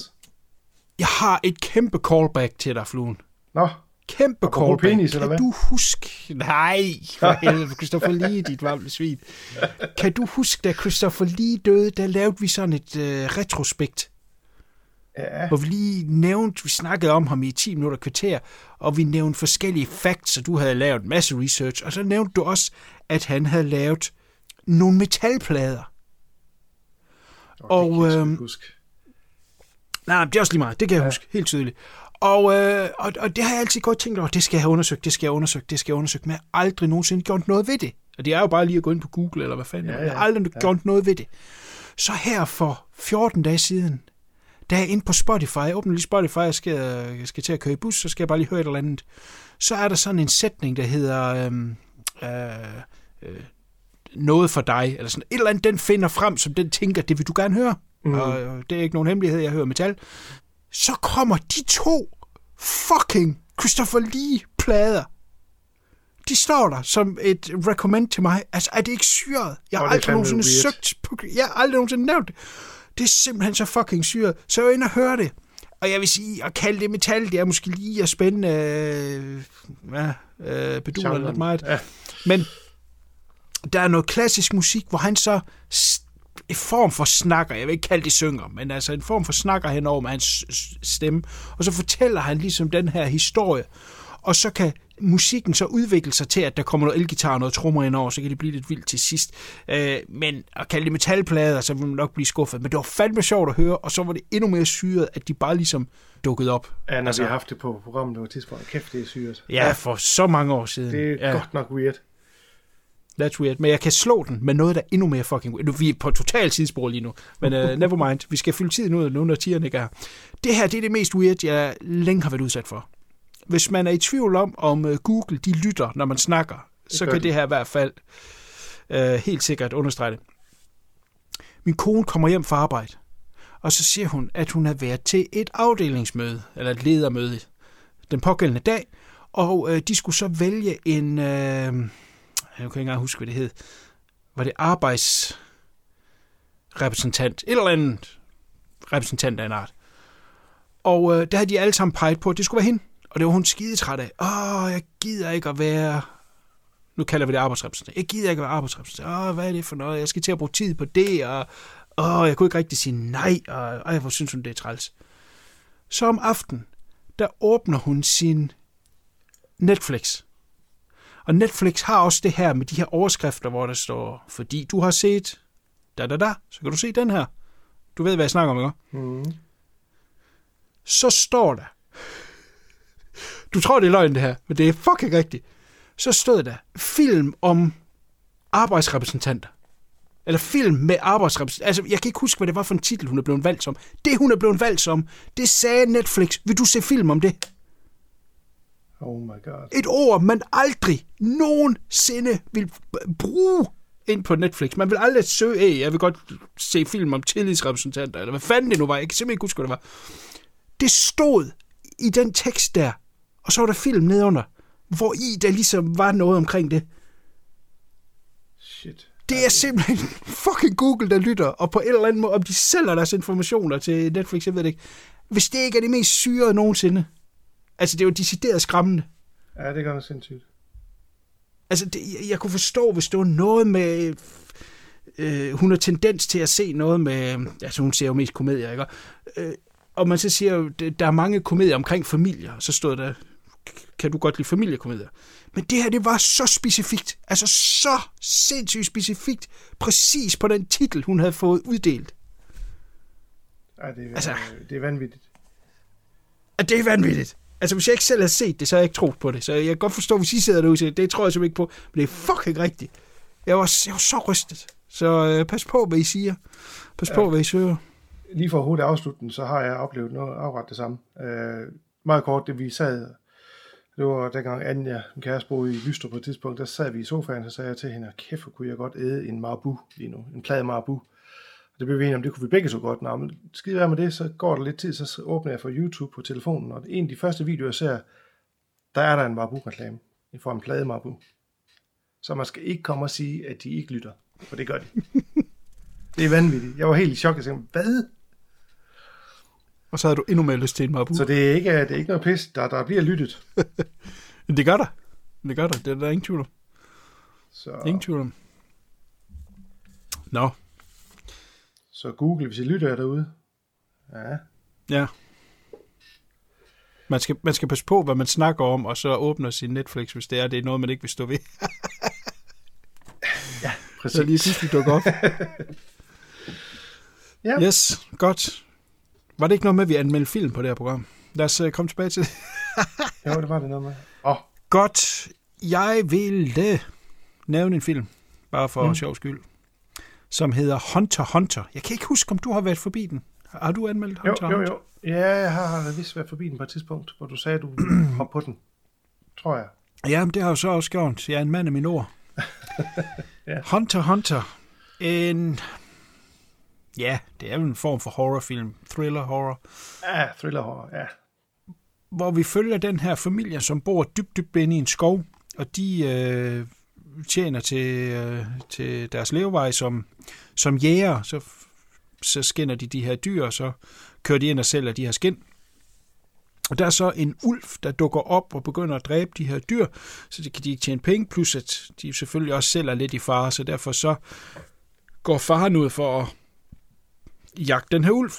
jeg har et kæmpe callback til dig, Fluen. Nå, Kæmpe callback. penis, kan eller hvad? du huske... Nej, for helvede, Christopher Lee, dit varme svin. Kan du huske, da Christopher Lee døde, der lavede vi sådan et øh, retrospekt, ja. hvor vi lige nævnte, vi snakkede om ham i 10 minutter kvarter, og vi nævnte forskellige facts, og du havde lavet en masse research, og så nævnte du også, at han havde lavet nogle metalplader. Og, det kan jeg ikke huske. Nej, det er også lige meget. Det kan jeg ja. huske helt tydeligt. Og, øh, og, og det har jeg altid godt tænkt over. Det skal jeg have undersøgt, det skal jeg have undersøgt, det skal jeg have undersøgt. Men jeg har aldrig nogensinde gjort noget ved det. Og det er jo bare lige at gå ind på Google, eller hvad fanden. Ja, Ja. Jeg har aldrig Ja. gjort noget ved det. Så her for 14 dage siden, da jeg er inde på Spotify, jeg åbner lige Spotify, jeg skal, jeg skal til at køre i bus, så skal jeg bare lige høre et eller andet. Så er der sådan en sætning, der hedder... Øhm, øh, øh, noget for dig, eller sådan et eller andet, den finder frem, som den tænker, det vil du gerne høre. Mm. Og øh, det er ikke nogen hemmelighed, jeg hører metal. Så kommer de to fucking Christopher Lee-plader. De står der som et recommend til mig. Altså, er det ikke syret? Jeg har aldrig nogensinde weird. søgt på... Jeg har aldrig nogensinde nævnt det. Det er simpelthen så fucking syret. Så jeg inde og høre det. Og jeg vil sige, at kalde det metal, det er måske lige at spænde... Øh, ja, øh, beduler Genren. lidt meget. Ja. Men der er noget klassisk musik, hvor han så en form for snakker, jeg vil ikke kalde det synger, men altså en form for snakker henover med hans stemme, og så fortæller han ligesom den her historie, og så kan musikken så udvikle sig til, at der kommer noget elgitar og noget trommer ind over, så kan det blive lidt vildt til sidst. Øh, men at kalde det metalplader, så vil man nok blive skuffet. Men det var fandme sjovt at høre, og så var det endnu mere syret, at de bare ligesom dukkede op. Ja, når altså, vi har haft det på programmet på et tidspunkt. Kæft, det er syret. Ja, for så mange år siden. Det er ja. godt nok weird. That's weird. Men jeg kan slå den med noget, der er endnu mere fucking weird. Nu, vi er på total tidsspor lige nu. Men uh, never mind. Vi skal fylde tiden ud, nu når tierne ikke er. Det her, det er det mest weird, jeg længe har været udsat for. Hvis man er i tvivl om, om uh, Google de lytter, når man snakker, så kan de. det her i hvert fald uh, helt sikkert understrege det. Min kone kommer hjem fra arbejde, og så siger hun, at hun har været til et afdelingsmøde, eller et ledermøde, den pågældende dag, og uh, de skulle så vælge en... Uh, jeg kan ikke engang huske, hvad det hed. Var det arbejdsrepræsentant? Et eller andet repræsentant af en art. Og øh, der havde de alle sammen peget på, at det skulle være hende. Og det var hun skide træt af. Åh, jeg gider ikke at være... Nu kalder vi det arbejdsrepræsentant. Jeg gider ikke at være arbejdsrepræsentant. Åh, hvad er det for noget? Jeg skal til at bruge tid på det, og åh, jeg kunne ikke rigtig sige nej, og ej, hvor synes hun, det er træls. Så om aftenen, der åbner hun sin Netflix. Og Netflix har også det her med de her overskrifter, hvor der står, fordi du har set da da da, så kan du se den her. Du ved, hvad jeg snakker om, ikke? Mm. Så står der, du tror, det er løgn det her, men det er fucking rigtigt. Så stod der, film om arbejdsrepræsentanter. Eller film med arbejdsrepræsentanter. Altså, jeg kan ikke huske, hvad det var for en titel, hun er blevet valgt som. Det, hun er blevet valgt som, det sagde Netflix. Vil du se film om det? Oh my god. Et ord, man aldrig nogensinde vil bruge ind på Netflix. Man vil aldrig søge, hey, jeg vil godt se film om tillidsrepræsentanter, eller hvad fanden det nu var. Jeg kan simpelthen ikke huske, hvad det var. Det stod i den tekst der, og så var der film nedunder, hvor i der ligesom var noget omkring det. Shit. Det er simpelthen fucking Google, der lytter, og på en eller anden måde, om de sælger deres informationer til Netflix, jeg ved det ikke. Hvis det ikke er det mest syrede nogensinde, Altså, det er jo decideret skræmmende. Ja, det gør noget sindssygt. Altså, det, jeg, jeg kunne forstå, hvis det var noget med... Øh, hun har tendens til at se noget med... Altså, hun ser jo mest komedier, ikke? Øh, og man så siger der er mange komedier omkring familier. Så stod der, kan du godt lide familiekomedier? Men det her, det var så specifikt. Altså, så sindssygt specifikt. Præcis på den titel, hun havde fået uddelt. Ja, det er, altså, det er vanvittigt. At det er vanvittigt. Altså, hvis jeg ikke selv har set det, så har jeg ikke troet på det. Så jeg kan godt forstå, hvis I sidder derude og det tror jeg simpelthen ikke på. Men det er fucking rigtigt. Jeg var, jeg var så rystet. Så øh, pas på, hvad I siger. Pas ja. på, hvad I søger. Lige for hurtigt afslutten, så har jeg oplevet noget afret det samme. Øh, meget kort, det vi sad, det var dengang Anja, min kæreste, boede i Lystrup på et tidspunkt, der sad vi i sofaen, og sagde jeg til hende, kæft, kunne jeg godt æde en marabu lige nu, en plade marabu. Det blev vi enige om, det kunne vi begge så godt. Nå, men skide være med det, så går der lidt tid, så åbner jeg for YouTube på telefonen, og en af de første videoer, jeg ser, der er der en Marbu-reklame i form af en plade Marbu. Så man skal ikke komme og sige, at de ikke lytter, for det gør de. det er vanvittigt. Jeg var helt i chok, jeg tænkte, hvad? Og så havde du endnu mere lyst til en Marbu. Så det er ikke, det er ikke noget pis, der, der bliver lyttet. det gør der. Det gør der. Det er der ingen tvivl om. Så... Ingen tvivl om. Nå, så Google, hvis I lytter jer derude. Ja. Ja. Man skal, man skal passe på, hvad man snakker om, og så åbner sin Netflix, hvis det er, det er noget, man ikke vil stå ved. ja, præcis. Så lige sidst, vi dukker op. ja. Yes, godt. Var det ikke noget med, at vi anmeldte film på det her program? Lad os uh, komme tilbage til det. jo, det var det noget med. Oh. Godt. Jeg ville nævne en film, bare for mm. sjov skyld som hedder Hunter Hunter. Jeg kan ikke huske, om du har været forbi den. Har du anmeldt Hunter jo, Hunter? Jo, jo. Ja, jeg har vist været forbi den på et tidspunkt, hvor du sagde, at du hop på den. Tror jeg. Ja, det har jeg så også gjort. Jeg er en mand af min ord. ja. Hunter Hunter. En... Ja, det er jo en form for horrorfilm. Thriller-horror. Ja, thriller-horror, ja. Hvor vi følger den her familie, som bor dybt, dybt inde i en skov. Og de øh, tjener til, øh, til deres levevej som, som jæger, så, så skinner de de her dyr, og så kører de ind og sælger de her skin. Og der er så en ulv, der dukker op og begynder at dræbe de her dyr, så det kan de ikke tjene penge, plus at de selvfølgelig også selv er lidt i fare, så derfor så går faren ud for at jagte den her ulv.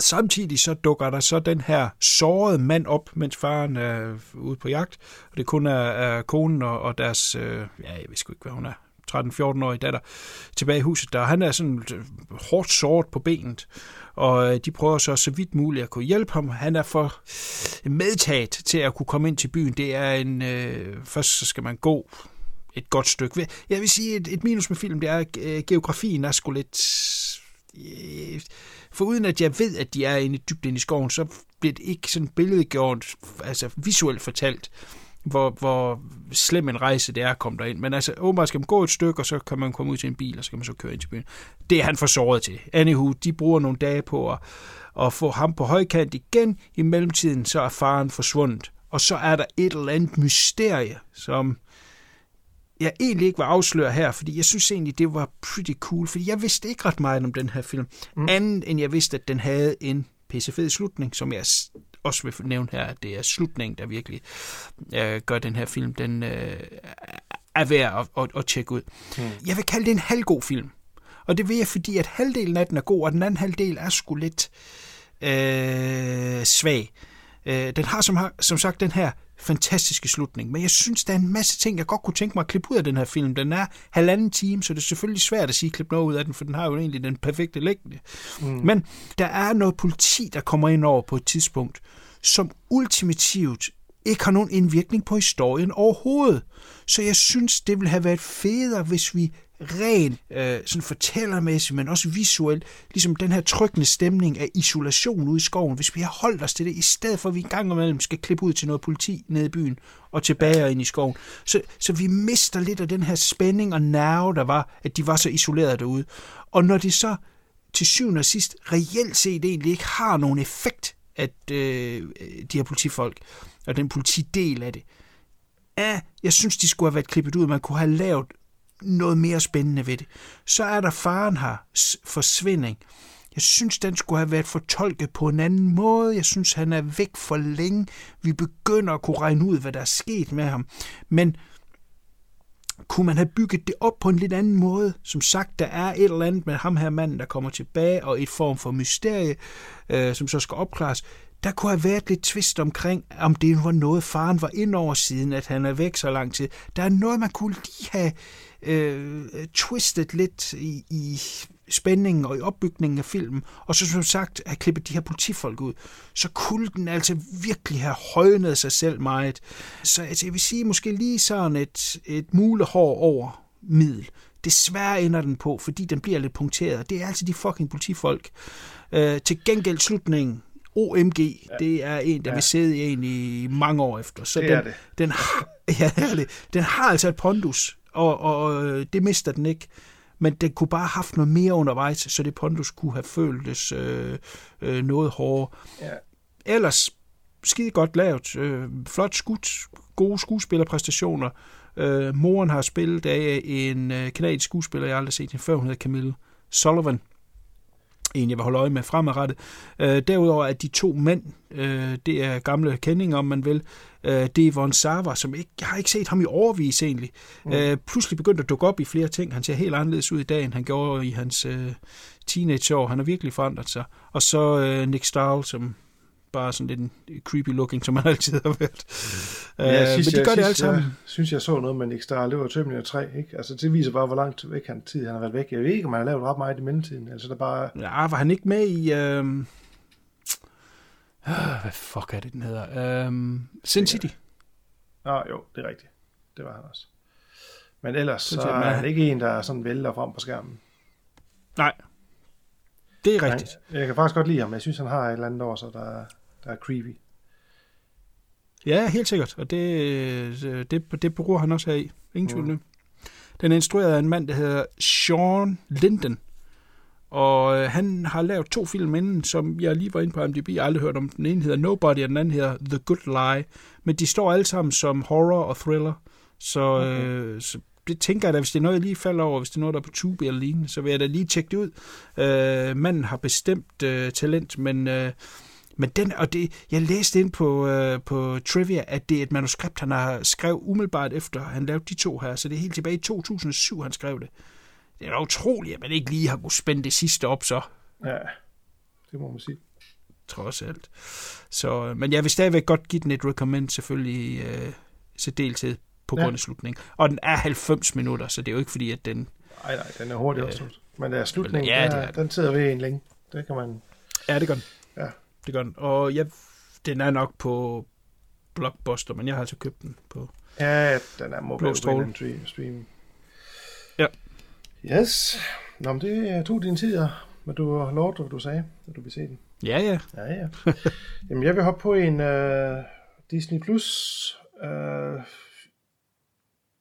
Samtidig så dukker der så den her sårede mand op, mens faren er ude på jagt, og det kun er, er konen og, og deres, øh, ja, jeg ved sgu ikke, hvad hun er, 13-14-årige datter, tilbage i huset, der han er sådan øh, hårdt såret på benet, og øh, de prøver så så vidt muligt at kunne hjælpe ham. Han er for medtaget til at kunne komme ind til byen. Det er en, øh, først så skal man gå et godt stykke. Jeg vil sige, et, et minus med film, det er, at øh, geografien er sgu lidt... Øh, for uden at jeg ved, at de er inde dybt inde i skoven, så bliver det ikke sådan billedgjort, altså visuelt fortalt, hvor, hvor slem en rejse det er at komme derind. Men altså, åbenbart skal man gå et stykke, og så kan man komme ud til en bil, og så kan man så køre ind til byen. Det er han for såret til. Anywho, de bruger nogle dage på at, at få ham på højkant igen. I mellemtiden, så er faren forsvundet. Og så er der et eller andet mysterie, som jeg egentlig ikke var afsløre her, fordi jeg synes egentlig, det var pretty cool, fordi jeg vidste ikke ret meget om den her film, mm. andet end jeg vidste, at den havde en pissefed slutning, som jeg også vil nævne her, at det er slutningen, der virkelig øh, gør den her film, den øh, er værd at, at, at tjekke ud. Mm. Jeg vil kalde det en halvgod film, og det vil jeg, fordi at halvdelen af den er god, og den anden halvdel er sgu lidt øh, svag. Øh, den har som, som sagt den her fantastiske slutning. Men jeg synes, der er en masse ting, jeg godt kunne tænke mig at klippe ud af den her film. Den er halvanden time, så det er selvfølgelig svært at sige, at klippe noget ud af den, for den har jo egentlig den perfekte længde. Mm. Men der er noget politi, der kommer ind over på et tidspunkt, som ultimativt ikke har nogen indvirkning på historien overhovedet. Så jeg synes, det ville have været federe, hvis vi ren øh, sådan fortællermæssigt, men også visuelt, ligesom den her trykkende stemning af isolation ude i skoven, hvis vi har holdt os til det, i stedet for at vi en gang imellem skal klippe ud til noget politi nede i byen og tilbage og ind i skoven. Så, så vi mister lidt af den her spænding og nerve, der var, at de var så isoleret derude. Og når det så til syvende og sidst reelt set egentlig ikke har nogen effekt, at øh, de her politifolk og den politidel af det, ja, jeg synes, de skulle have været klippet ud. Man kunne have lavet noget mere spændende ved det. Så er der faren her, forsvinding. Jeg synes, den skulle have været fortolket på en anden måde. Jeg synes, han er væk for længe. Vi begynder at kunne regne ud, hvad der er sket med ham. Men kunne man have bygget det op på en lidt anden måde? Som sagt, der er et eller andet med ham her manden, der kommer tilbage, og et form for mysterie, øh, som så skal opklares. Der kunne have været lidt tvist omkring, om det var noget, faren var ind over siden, at han er væk så lang tid. Der er noget, man kunne lige have øh, twistet lidt i, i spændingen og i opbygningen af filmen, og så som sagt have klippet de her politifolk ud, så kunne den altså virkelig have højnet sig selv meget. Så altså, jeg vil sige måske lige sådan et, et mulehår over middel. Desværre ender den på, fordi den bliver lidt punkteret. Det er altså de fucking politifolk. Øh, til gengæld slutningen, OMG, ja. det er en, der ja. vil sidde i en i mange år efter. Så det den, er det. Den, har, ja. Den har altså et pondus, og, og det mister den ikke. Men den kunne bare have haft noget mere undervejs, så det pondus kunne have føltes øh, øh, noget hårdere. Ja. Ellers skide godt lavet, øh, flot skudt, gode skuespillerpræstationer. Øh, moren har spillet af en øh, kanadisk skuespiller, jeg aldrig har set hende før, hun hedder Camille Sullivan en, jeg vil holde øje med fremadrettet. Øh, derudover er de to mænd, øh, det er gamle kendinger, om man vil. Øh, det er Von Sava, som ikke, jeg har ikke set ham i overvis egentlig. Mm. Øh, pludselig begyndt at dukke op i flere ting. Han ser helt anderledes ud i dag, end han gjorde i hans øh, teenageår. Han har virkelig forandret sig. Og så øh, Nick Stahl, som bare sådan lidt en creepy looking, som han altid har været. Ja, sidst, men de gør jeg, det alt sammen. Jeg synes, jeg så noget med Nick Stahl, det var Terminator 3, ikke? Altså, det viser bare, hvor langt væk han tid han har været væk. Jeg ved ikke, om han har lavet ret meget i mellemtiden. Altså, der bare... Ja, var han ikke med i... Øh... hvad fuck er det, den hedder? Øh... Sin City. Ja, jo, det er rigtigt. Det var han også. Men ellers så er han ikke en, der er sådan vælter frem på skærmen. Nej, det er rigtigt. Jeg, jeg kan faktisk godt lide ham, men jeg synes, han har et eller andet over sig, der, der er creepy. Ja, helt sikkert. Og det, det, det beror han også her i. Ingen tvivl mm. Den er instrueret af en mand, der hedder Sean Linden. Og øh, han har lavet to film inden, som jeg lige var inde på MDB. Jeg har aldrig hørt om. Den ene hedder Nobody, og den anden hedder The Good Lie. Men de står alle sammen som horror og thriller. Så, okay. øh, så det tænker jeg da, hvis det er noget, jeg lige falder over, hvis det er noget, der er på tube eller lignende, så vil jeg da lige tjekke det ud. Øh, manden har bestemt øh, talent, men... Øh, men den, og det, jeg læste ind på, øh, på Trivia, at det er et manuskript, han har skrevet umiddelbart efter, han lavede de to her, så det er helt tilbage i 2007, han skrev det. Det er da utroligt, at man ikke lige har kunnet spænde det sidste op så. Ja, det må man sige. trods alt. Så, men jeg vil stadigvæk godt give den et recommend, selvfølgelig øh, særdeleshed på Ja. grund af slutningen. Og den er 90 minutter, så det er jo ikke fordi, at den... Nej, nej, den er hurtig Øh, også slut. Men der er slutningen, ja, det er den. den sidder ved en længe. Det kan man... Ja, det gør den. Ja. Det gør den. Og jeg, den er nok på Blockbuster, men jeg har altså købt den på... Ja, den er anden stream. Ja. Yes. Nå, men det tog dine tider, men du har lovet, hvad du sagde, at du vil se den. Ja, ja. Ja, ja. Jamen, jeg vil hoppe på en uh, Disney Plus. Uh,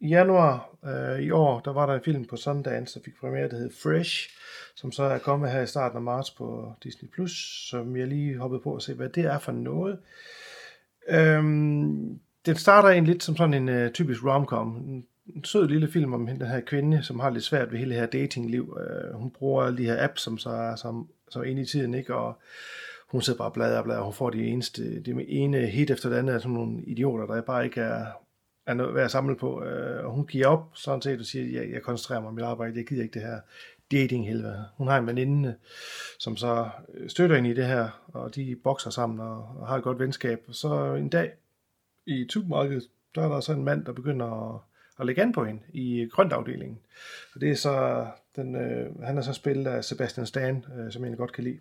januar øh, i år, der var der en film på Sundance, der fik premiere, der hed Fresh, som så er kommet her i starten af marts på Disney Plus, som jeg lige hoppede på at se, hvad det er for noget. Øhm, den starter egentlig lidt som sådan en øh, typisk romcom. En, en sød lille film om den her kvinde, som har lidt svært ved hele det her datingliv. Øh, hun bruger alle de her apps, som så er som, som inde i tiden, ikke? Og hun sidder bare og bladrer og bladrer, hun får de eneste, det ene hit efter det andet af sådan nogle idioter, der bare ikke er, er noget værd at samle på. Øh, og hun giver op sådan set og siger, jeg, jeg koncentrerer mig om mit arbejde, jeg gider ikke det her dating helvede. Hun har en veninde, som så øh, støtter hende i det her, og de bokser sammen og, og har et godt venskab. Og så en dag i supermarkedet, der er der så en mand, der begynder at, at lægge an på hende i øh, grøntafdelingen. Og det er så, den, øh, han er så spillet af Sebastian Stan, øh, som jeg egentlig godt kan lide.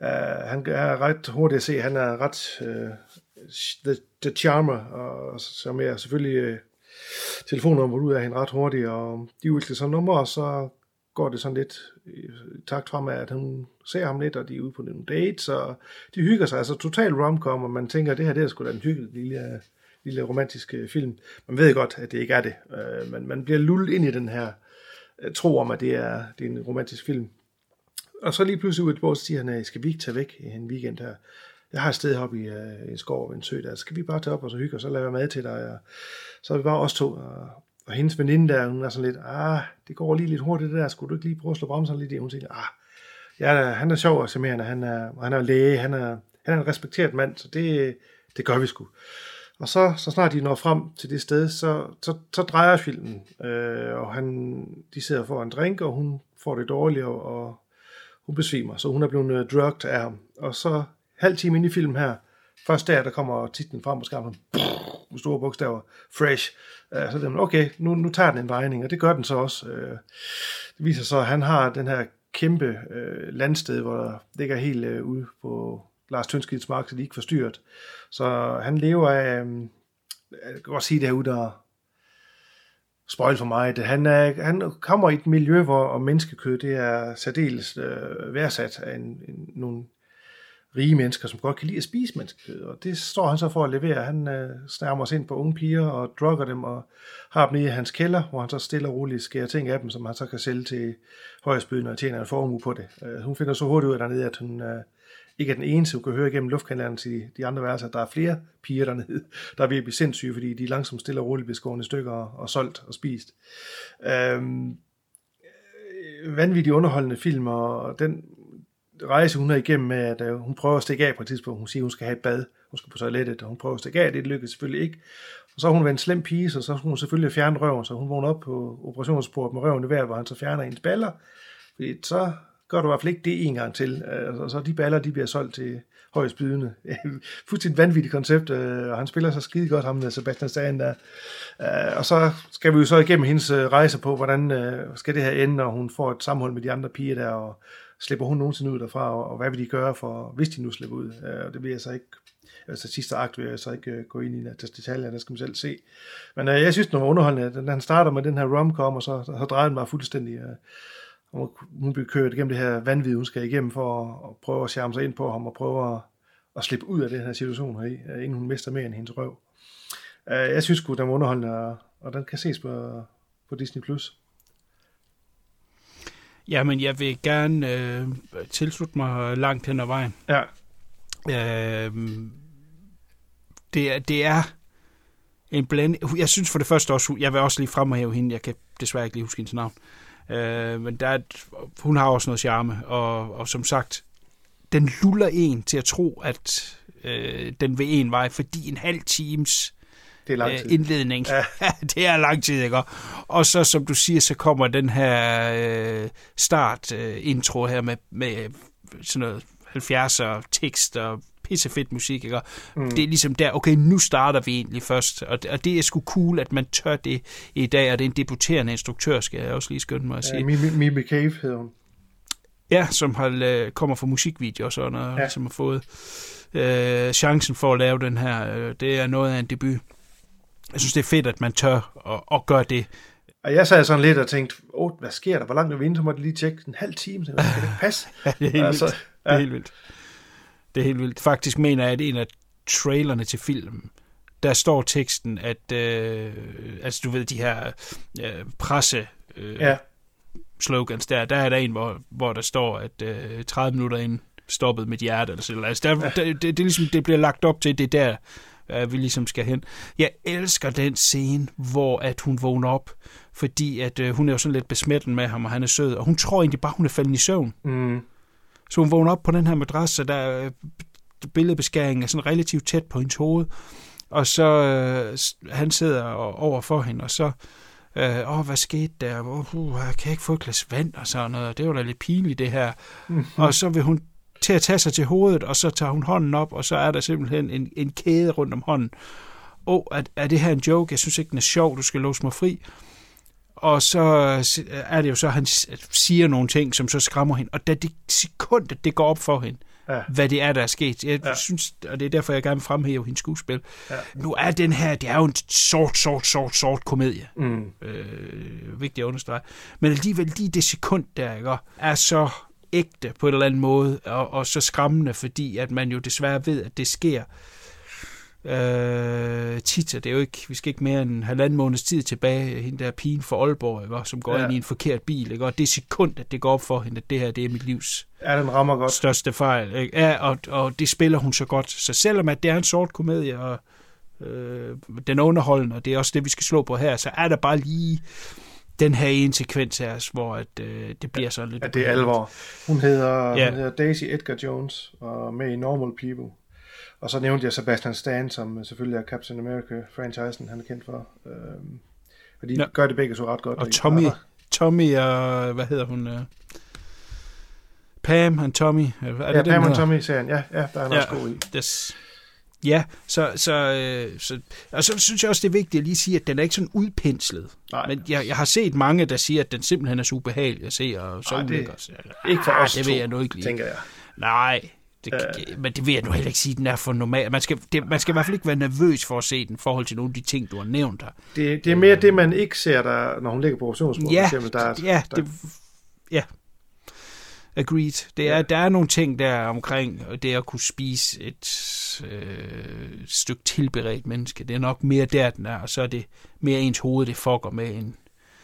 Uh, han er ret hurtigt at se, han er ret øh, the, the charmer, og som jeg selvfølgelig øh, uh, telefonnummer ud af hende ret hurtigt, og de udvikler så nummer, og så går det sådan lidt i takt frem af, at hun ser ham lidt, og de er ude på nogle dates, og de hygger sig, altså total romcom, og man tænker, at det her det er sgu da en hyggelig lille, lille romantisk øh, film. Man ved godt, at det ikke er det, øh, men man bliver lullet ind i den her uh, tro om, at det er, det er en romantisk film. Og så lige pludselig ud på, så siger han, "Øh, skal vi ikke tage væk i en weekend her? Jeg har et sted heroppe i uh, en skov ved en sø der. Skal vi bare tage op og så hygge, og så laver jeg mad til dig? Og så er vi bare os to. Og, og hendes veninde der, hun er sådan lidt, ah, det går lige lidt hurtigt det der. Skulle du ikke lige prøve at slå bremsen lidt i? Hun siger, ah, ja, han er sjov og charmerende. Han er, han er læge. Han er, han er en respekteret mand, så det, det gør vi sgu. Og så, så snart de når frem til det sted, så, så, så drejer filmen, øh, og han, de sidder for en drink, og hun får det dårligt, og, og hun besvimer, så hun er blevet drugt drugged af ham. Og så halv time ind i filmen her, først der, der kommer titlen frem på skærmen, med store bogstaver, fresh. Uh, så er okay, nu, nu tager den en drejning, og det gør den så også. Uh, det viser så, at han har den her kæmpe uh, landsted, hvor der ligger helt uh, ude på Lars Tønskids mark, så de ikke forstyrret. Så han lever af, um, jeg kan godt sige det herude, der spoil for mig, at han, er, han kommer i et miljø, hvor og menneskekød det er særdeles øh, værdsat af en, en, nogle rige mennesker, som godt kan lide at spise menneskekød. Og det står han så for at levere. Han øh, snærmer sig ind på unge piger og drugger dem og har dem nede i hans kælder, hvor han så stille og roligt skærer ting af dem, som han så kan sælge til højestbydende og tjener en formue på det. Øh, hun finder så hurtigt ud af dernede, at hun øh, ikke er den eneste, hun kan høre igennem luftkanalerne til de andre værelser. at Der er flere piger dernede, der er ved at blive sindssyge, fordi de langsomt stille og roligt bliver skåret i stykker og, og solgt og spist. Øhm, øh, vanvittigt underholdende film, og den rejse, hun er igennem med, at øh, hun prøver at stikke af på et tidspunkt. Hun siger, hun skal have et bad. Hun skal på toilettet, og hun prøver at stikke af. Det lykkes selvfølgelig ikke. Og så har hun været en slem pige, så så skulle hun selvfølgelig fjerne røven, så hun vågner op på operationsbordet med røven i vejret, hvor han så fjerner hendes baller. Fordi så gør du i hvert fald ikke det en gang til. Øh, og Så de baller, de bliver solgt til højst bydende. Fuldstændig vanvittigt koncept, øh, og han spiller så skide godt ham med Sebastian Stan der. Øh, og så skal vi jo så igennem hendes rejse på, hvordan skal det her ende, når hun får et sammenhold med de andre piger der, og slipper hun nogensinde ud derfra, og, og hvad vil de gøre for, hvis de nu slipper ud? Øh, Og det vil jeg så ikke, altså sidste akt vil jeg så ikke øh, gå ind i til detaljer, det skal man selv se. Men øh, jeg synes, den var underholdende. Den- Han starter med den her romcom, og så, så drejer den bare fuldstændig. Øh, hun, hun bliver kørt igennem det her vanvid, hun skal igennem for at, at prøve at charme sig ind på ham, og prøve at, at slippe ud af den her situation her i, øh, inden hun mister mere end hendes røv. Øh, Jeg synes godt den var underholdende, og, og den kan ses på, på Disney+. Plus. Jamen, jeg vil gerne øh, tilslutte mig langt hen ad vejen. Ja. Øh, det, er, det er en blanding. Jeg synes for det første også, jeg vil også lige fremhæve hende. Jeg kan desværre ikke lige huske hendes navn. Øh, men der er, et- hun har også noget charme, og, og som sagt, den luller en til at tro, at øh, den vil en vej, fordi en halv times Det er lang øh, tid. indledning, ja. det er lang tid, ikke? Og så, som du siger, så kommer den her øh, start-intro her med, med sådan noget 70'er tekst og pissefedt musik, ikke? Mm. Det er ligesom der, okay, nu starter vi egentlig først, og, og det er sgu cool, at man tør det i dag, og det er en debuterende instruktør, skal jeg også lige skynde mig at sige. Ja, Mimi, Cave hedder hun. Ja, som har, øh, kommer fra musikvideoer og sådan, og ja. som har fået øh, chancen for at lave den her. Øh, det er noget af en debut. Jeg synes, det er fedt, at man tør at, at gøre det. Og jeg sad sådan lidt og tænkte, åh, hvad sker der? Hvor langt er vi inde? Så måtte jeg lige tjekke en halv time. Så kan det ikke passe? ja, det er helt altså, vildt. Det er helt vildt. Det er helt vildt. Faktisk mener jeg, at en af trailerne til filmen, der står teksten, at øh, altså du ved, de her øh, presse øh, ja. slogans der, der er der en, hvor, hvor der står, at øh, 30 minutter ind stoppet mit hjerte, eller sådan altså, der, ja. der, det, det, er ligesom, det bliver lagt op til, det er der, øh, vi ligesom skal hen. Jeg elsker den scene, hvor at hun vågner op, fordi at øh, hun er jo sådan lidt besmættet med ham, og han er sød, og hun tror egentlig bare, hun er faldet i søvn. Mm. Så hun vågner op på den her madras, og der er billedbeskæringen er sådan relativt tæt på hendes hoved, og så øh, han sidder over for hende, og så øh, åh, hvad skete der? Uh, kan jeg ikke få et glas vand og sådan noget? Det var da lidt pinligt, det her. Mm-hmm. Og så vil hun til at tage sig til hovedet, og så tager hun hånden op, og så er der simpelthen en, en kæde rundt om hånden. Åh, oh, er, er det her en joke? Jeg synes ikke, den er sjov. Du skal låse mig fri. Og så er det jo så, at han siger nogle ting, som så skræmmer hende. Og da det sekund, det går op for hende, ja. hvad det er, der er sket. Jeg ja. synes, og det er derfor, jeg gerne vil fremhæve hendes skuespil. Ja. Nu er den her, det er jo en sort, sort, sort, sort komedie. Mm. Øh, vigtigt at understrege. Men alligevel lige det sekund der, ikke, er så ægte på en eller anden måde, og, og så skræmmende, fordi at man jo desværre ved, at det sker øh, tit, det er jo ikke, vi skal ikke mere end en halvanden måneds tid tilbage, hende der pigen for Aalborg, ikke, som går ja. ind i en forkert bil, ikke, og det sekund, at det går op for hende, at det her, det er mit livs ja, den rammer godt. største fejl. Ikke? Ja, og, og det spiller hun så godt. Så selvom at det er en sort komedie, og øh, den er underholdende, og det er også det, vi skal slå på her, så er der bare lige den her ene sekvens her, hvor at, øh, det bliver sådan lidt... Ja, det er alvor. Hun hedder, ja. hun hedder Daisy Edgar Jones, og med i Normal People. Og så nævnte jeg Sebastian Stan, som selvfølgelig er Captain America-franchisen, han er kendt for. Øhm, og de ja. gør det begge så ret godt. Og Tommy, Tommy og, hvad hedder hun? Øh, Pam og Tommy. Er ja, det, Pam og Tommy-serien. Ja, ja, der er han ja, også god i. Des, Ja, så, så, øh, så, og så synes jeg også, det er vigtigt at lige sige, at den er ikke sådan udpenslet. Nej. Men jeg, jeg har set mange, der siger, at den simpelthen er så ubehagelig at se, og så Nej, det, så, ikke for os det vil jeg nu ikke lide. tænker jeg. Nej, det, øh. men det vil jeg nu heller ikke sige, at den er for normal. Man skal, det, man skal i hvert fald ikke være nervøs for at se den i forhold til nogle af de ting, du har nævnt her. Det, det er mere det, man ikke ser, der, når hun ligger på operationsbordet. Ja, eksempel, der, ja, der, det, ja, Agreed. Det er, ja. Der er nogle ting der omkring det at kunne spise et øh, stykke tilberedt menneske. Det er nok mere der, den er, og så er det mere ens hoved, det fucker med en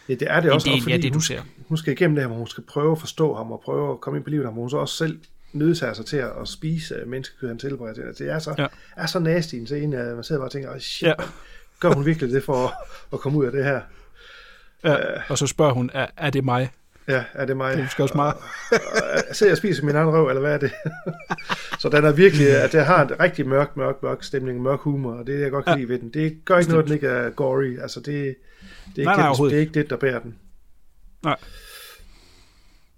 Ja, det er det også, del, fordi ja, det, du ser. Hun skal igennem det her, hvor hun skal prøve at forstå ham og prøve at komme ind på livet ham, hun så også selv nødsager sig til at spise menneskekød, han tilbereder. Det er så, ja. er så nasty en scene, at man sidder bare og tænker, shit, ja. gør hun virkelig det for at, at komme ud af det her? Ja, uh, og så spørger hun, er, er det mig? Ja, er det mig? Det skal også meget. Så jeg spiser min egen røv, eller hvad er det? så den er virkelig, at det har en rigtig mørk, mørk, mørk stemning, mørk humor, og det er jeg godt kan ja. lide ved den. Det gør ikke noget, den ikke er gory. Altså, det, det, er, nej, ikke, nej, det er ikke det, der bærer den. Nej.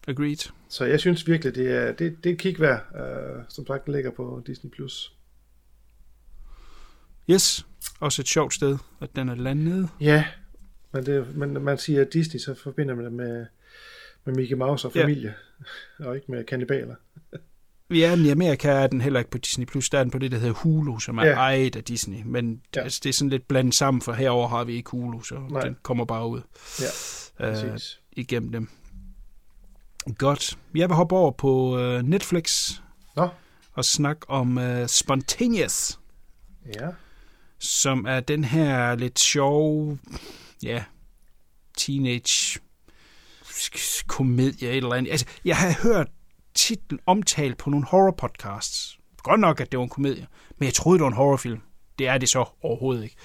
Agreed. Så jeg synes virkelig, det er, det, det er et kig værd. Uh, som sagt, den ligger på Disney+. Plus. Yes, også et sjovt sted, at den er landet. Ja, men, det, men man siger Disney, så forbinder man det med med Mickey Mouse og familie, ja. og ikke med kannibaler. Ja, men i Amerika er den heller ikke på Disney+. Plus. Der er den på det, der hedder Hulu, som er ja. ejet af Disney. Men ja. altså, det er sådan lidt blandet sammen, for herover har vi ikke Hulu, så Nej. den kommer bare ud ja, øh, igennem dem. Godt. Jeg vil hoppe over på uh, Netflix Nå. og snakke om uh, Spontaneous. Ja. Som er den her lidt sjov, ja, teenage komedie eller andet. Altså, jeg har hørt titlen omtalt på nogle horror podcasts. Godt nok, at det var en komedie, men jeg troede, det var en horrorfilm. Det er det så overhovedet ikke.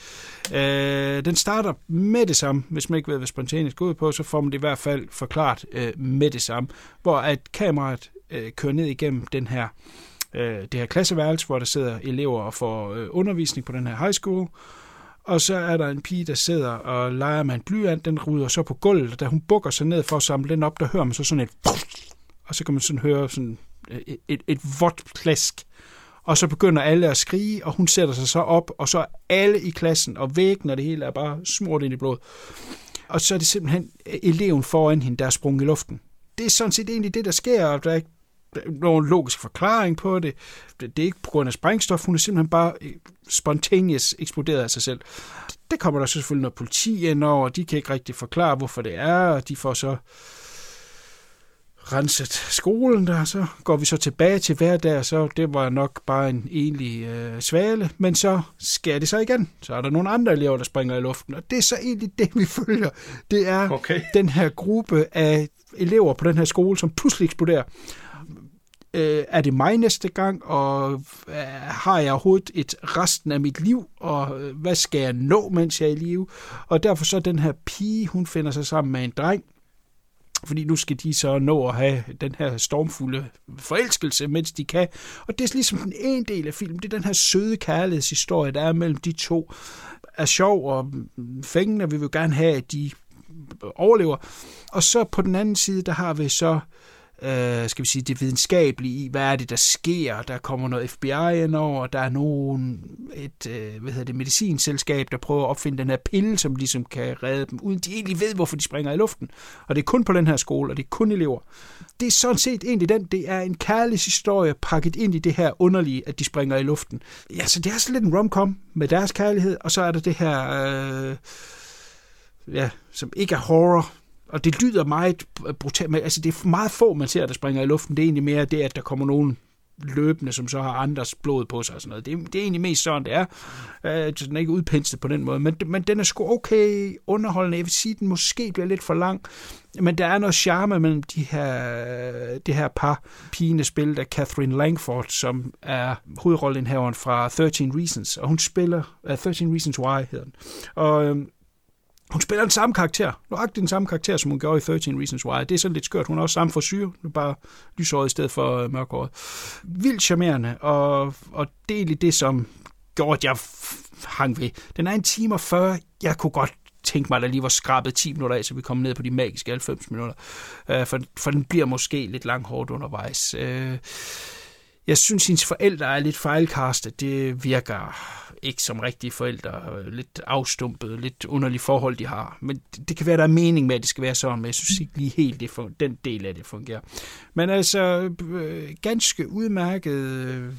Øh, den starter med det samme. Hvis man ikke ved, hvad spontant går ud på, så får man det i hvert fald forklaret øh, med det samme. Hvor at kameraet øh, kører ned igennem den her, øh, det her klasseværelse, hvor der sidder elever og får øh, undervisning på den her high school. Og så er der en pige, der sidder og leger med en blyant. Den ruder så på gulvet, og da hun bukker sig ned for at samle den op, der hører man så sådan et... Og så kan man sådan høre sådan et, et, et vådt plask. Og så begynder alle at skrige, og hun sætter sig så op, og så er alle i klassen, og væggen og det hele er bare smurt ind i blod. Og så er det simpelthen øh, eleven foran hende, der er sprunget i luften. Det er sådan set egentlig det, der sker, og der er ikke nogen logisk forklaring på det. Det er ikke på grund af sprængstof, hun er simpelthen bare øh, spontaneous eksploderet af sig selv. Det kommer der selvfølgelig noget politi ind over, de kan ikke rigtig forklare, hvorfor det er, og de får så renset skolen der, så går vi så tilbage til hverdag, så det var nok bare en egentlig øh, svale, men så sker det så igen. Så er der nogle andre elever, der springer i luften, og det er så egentlig det, vi følger. Det er okay. den her gruppe af elever på den her skole, som pludselig eksploderer. Øh, er det mig næste gang, og øh, har jeg overhovedet et resten af mit liv, og øh, hvad skal jeg nå, mens jeg er i live? Og derfor så den her pige, hun finder sig sammen med en dreng, fordi nu skal de så nå at have den her stormfulde forelskelse, mens de kan. Og det er ligesom den ene del af filmen, det er den her søde kærlighedshistorie, der er mellem de to. Er sjov og mm, fængende, vi vil gerne have, at de overlever. Og så på den anden side, der har vi så øh, øh, skal vi sige, det videnskabelige i, hvad er det, der sker. Der kommer noget FBI ind over, der er nogen, et øh, hvad hedder det, medicinselskab, der prøver at opfinde den her pille, som ligesom kan redde dem, uden de egentlig ved, hvorfor de springer i luften. Og det er kun på den her skole, og det er kun elever. Det er sådan set egentlig den, det er en kærlighedshistorie pakket ind i det her underlige, at de springer i luften. Ja, så det er sådan lidt en romcom med deres kærlighed, og så er der det her... Øh, ja, som ikke er horror, og det lyder meget brutalt, men altså det er meget få, man ser, der springer i luften. Det er egentlig mere det, at der kommer nogen løbende, som så har andres blod på sig og sådan noget. Det, er, det er egentlig mest sådan, det er. Uh, den er ikke udpenslet på den måde, men, men den er sgu okay underholdende. Jeg vil sige, at den måske bliver lidt for lang, men der er noget charme mellem de her, det her par pigende spil af Catherine Langford, som er hovedrollenhaveren fra 13 Reasons, og hun spiller øh, uh, 13 Reasons Why hedder den. Og øh, hun spiller den samme karakter. Nøjagtigt den samme karakter, som hun gjorde i 13 Reasons Why. Det er sådan lidt skørt. Hun er også samme frisyr, nu bare lysåret i stedet for øh, mørkåret. Vildt charmerende, og, og det er egentlig det, som gjorde, at jeg hang ved. Den er en time og 40. Jeg kunne godt tænke mig, at der lige var skrabet 10 minutter af, så vi kom ned på de magiske 90 minutter. Uh, for, for den bliver måske lidt langhårdt undervejs. Uh, jeg synes, hendes forældre er lidt fejlkastet. Det virker ikke som rigtige forældre. Lidt afstumpet, lidt underlige forhold, de har. Men det, det kan være, der er mening med, at det skal være sådan, men jeg synes ikke lige helt, det for, den del af det fungerer. Men altså, øh, ganske udmærket øh,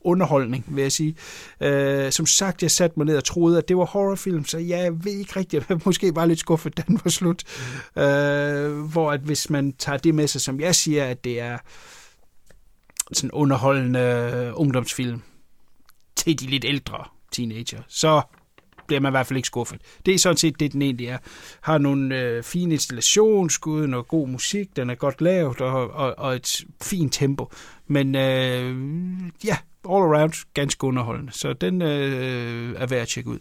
underholdning, vil jeg sige. Øh, som sagt, jeg satte mig ned og troede, at det var horrorfilm, så jeg ved ikke rigtigt, jeg måske bare lidt skuffet, da den var slut. Øh, hvor at hvis man tager det med sig, som jeg siger, at det er sådan underholdende ungdomsfilm til de lidt ældre teenager, så bliver man i hvert fald ikke skuffet. Det er sådan set det, den egentlig er. Har nogle øh, fine installationsskud, noget god musik, den er godt lavet, og, og, og et fint tempo. Men øh, ja, all around ganske underholdende. Så den øh, er værd at tjekke ud.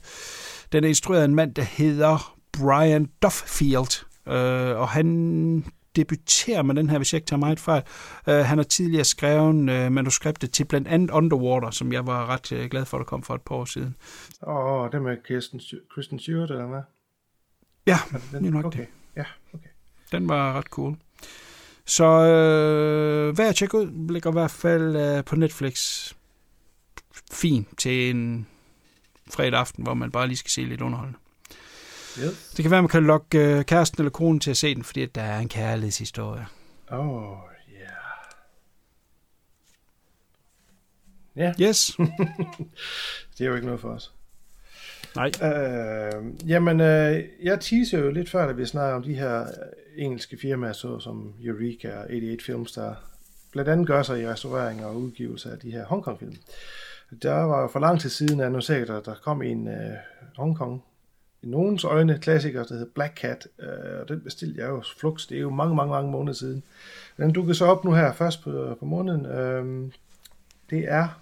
Den er instrueret af en mand, der hedder Brian Duffield, øh, og han debuterer med den her, hvis jeg ikke tager meget fejl. Uh, han har tidligere skrevet uh, manuskriptet til blandt andet Underwater, som jeg var ret uh, glad for, at der kom for et par år siden. Åh, oh, det med Kirsten, Kristen Stewart, eller hvad? Ja, det er nok okay. det. Ja, okay. Den var ret cool. Så øh, hvad jeg tjekke ud, ligger i hvert fald øh, på Netflix. Fin til en fredag aften, hvor man bare lige skal se lidt underholdende. Yes. Det kan være, man kan lokke øh, kæresten eller konen til at se den, fordi der er en kærlighedshistorie. Oh, ja. Yeah. Ja. Yes. det er jo ikke noget for os. Nej. Øh, jamen, øh, jeg teaser jo lidt før, da vi snakker om de her øh, engelske firmaer, så som Eureka og 88 Films, der blandt andet gør sig i restaurering og udgivelse af de her Hongkong-film. Der var for lang tid siden annonceret, at der kom en uh, Hongkong i nogens øjne klassiker, der hedder Black Cat, øh, og den bestilte jeg jo flux, det er jo mange, mange, mange måneder siden. Den dukker så op nu her først på, på måneden. Øh, det er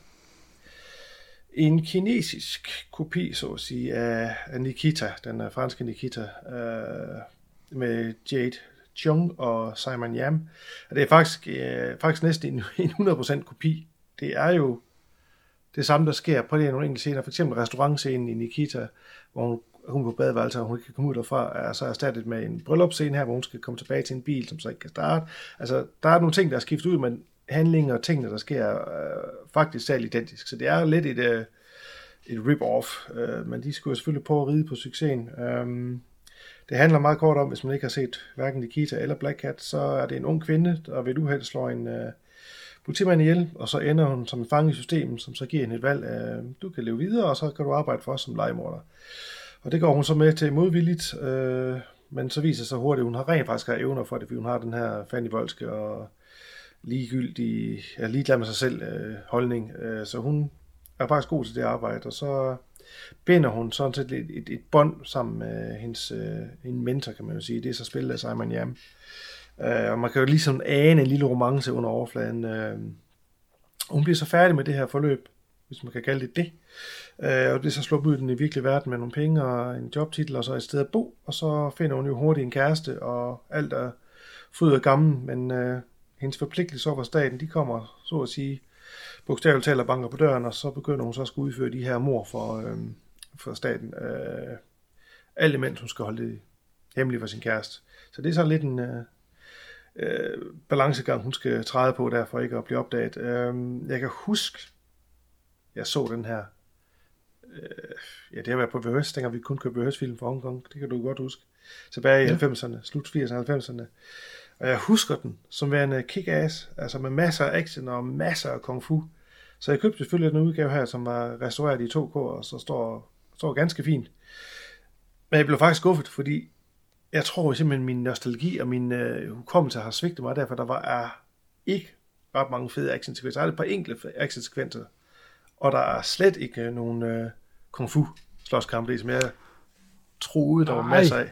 en kinesisk kopi, så at sige, af, af Nikita, den øh, franske Nikita, øh, med Jade Chung og Simon Yam. Og det er faktisk, øh, faktisk næsten en, en 100% kopi. Det er jo det samme, der sker på det nogle enkelte scener. For eksempel restaurantscenen i Nikita, hvor hun hun på badeværelset, og hun ikke kan komme ud derfra, er så erstattet med en bryllupsscene her, hvor hun skal komme tilbage til en bil, som så ikke kan starte. Altså, der er nogle ting, der er skiftet ud, men handlinger og tingene, der sker, øh, faktisk selv identisk. Så det er lidt et, øh, et rip-off, øh, men de skulle selvfølgelig på at ride på succesen. Øh, det handler meget kort om, hvis man ikke har set hverken Nikita eller Black Cat, så er det en ung kvinde, der ved et uheld slår en øh, politimand ihjel, og så ender hun som en fange i systemet, som så giver hende et valg af, du kan leve videre, og så kan du arbejde for os som legemorder. Og det går hun så med til modvilligt, øh, men så viser sig hurtigt, at hun har rent faktisk har evner for det, fordi hun har den her Fanny og ligegyldig, ja, ligeglad med sig selv øh, holdning. Øh, så hun er faktisk god til det arbejde, og så binder hun sådan set et, et, et bånd sammen med hendes øh, en mentor, kan man jo sige. Det er så spillet af Simon Jam. Øh, og man kan jo ligesom ane en lille romance under overfladen. Øh, hun bliver så færdig med det her forløb, hvis man kan kalde det det. Øh, og det er så sluppet ud i den i virkelige verden med nogle penge og en jobtitel og så et sted at bo. Og så finder hun jo hurtigt en kæreste, og alt er fryd og gammel, men øh, hendes forpligtelse over staten, de kommer så at sige bogstaveligt talt banker på døren, og så begynder hun så at skulle udføre de her mor for, øh, for staten. Øh, alt imens hun skal holde det hemmeligt for sin kæreste. Så det er så lidt en øh, øh, balancegang, hun skal træde på, derfor ikke at blive opdaget. Øh, jeg kan huske, jeg så den her, ja det har været på VHS, dengang vi kun købte VHS-film fra Hongkong, det kan du godt huske, tilbage i ja. 90'erne, slut 80'erne, 90'erne. Og jeg husker den som værende kick-ass, altså med masser af action og masser af kung fu. Så jeg købte selvfølgelig den udgave her, som var restaureret i 2K, og så står, står ganske fint. Men jeg blev faktisk skuffet, fordi jeg tror simpelthen, min nostalgi og min øh, hukommelse har svigtet mig, derfor der var er ikke ret mange fede actionsekvenser. Der er et par enkelte actionsekvenser, og der er slet ikke øh, nogen øh, kung fu slåskampe, som jeg troede, der var masser af.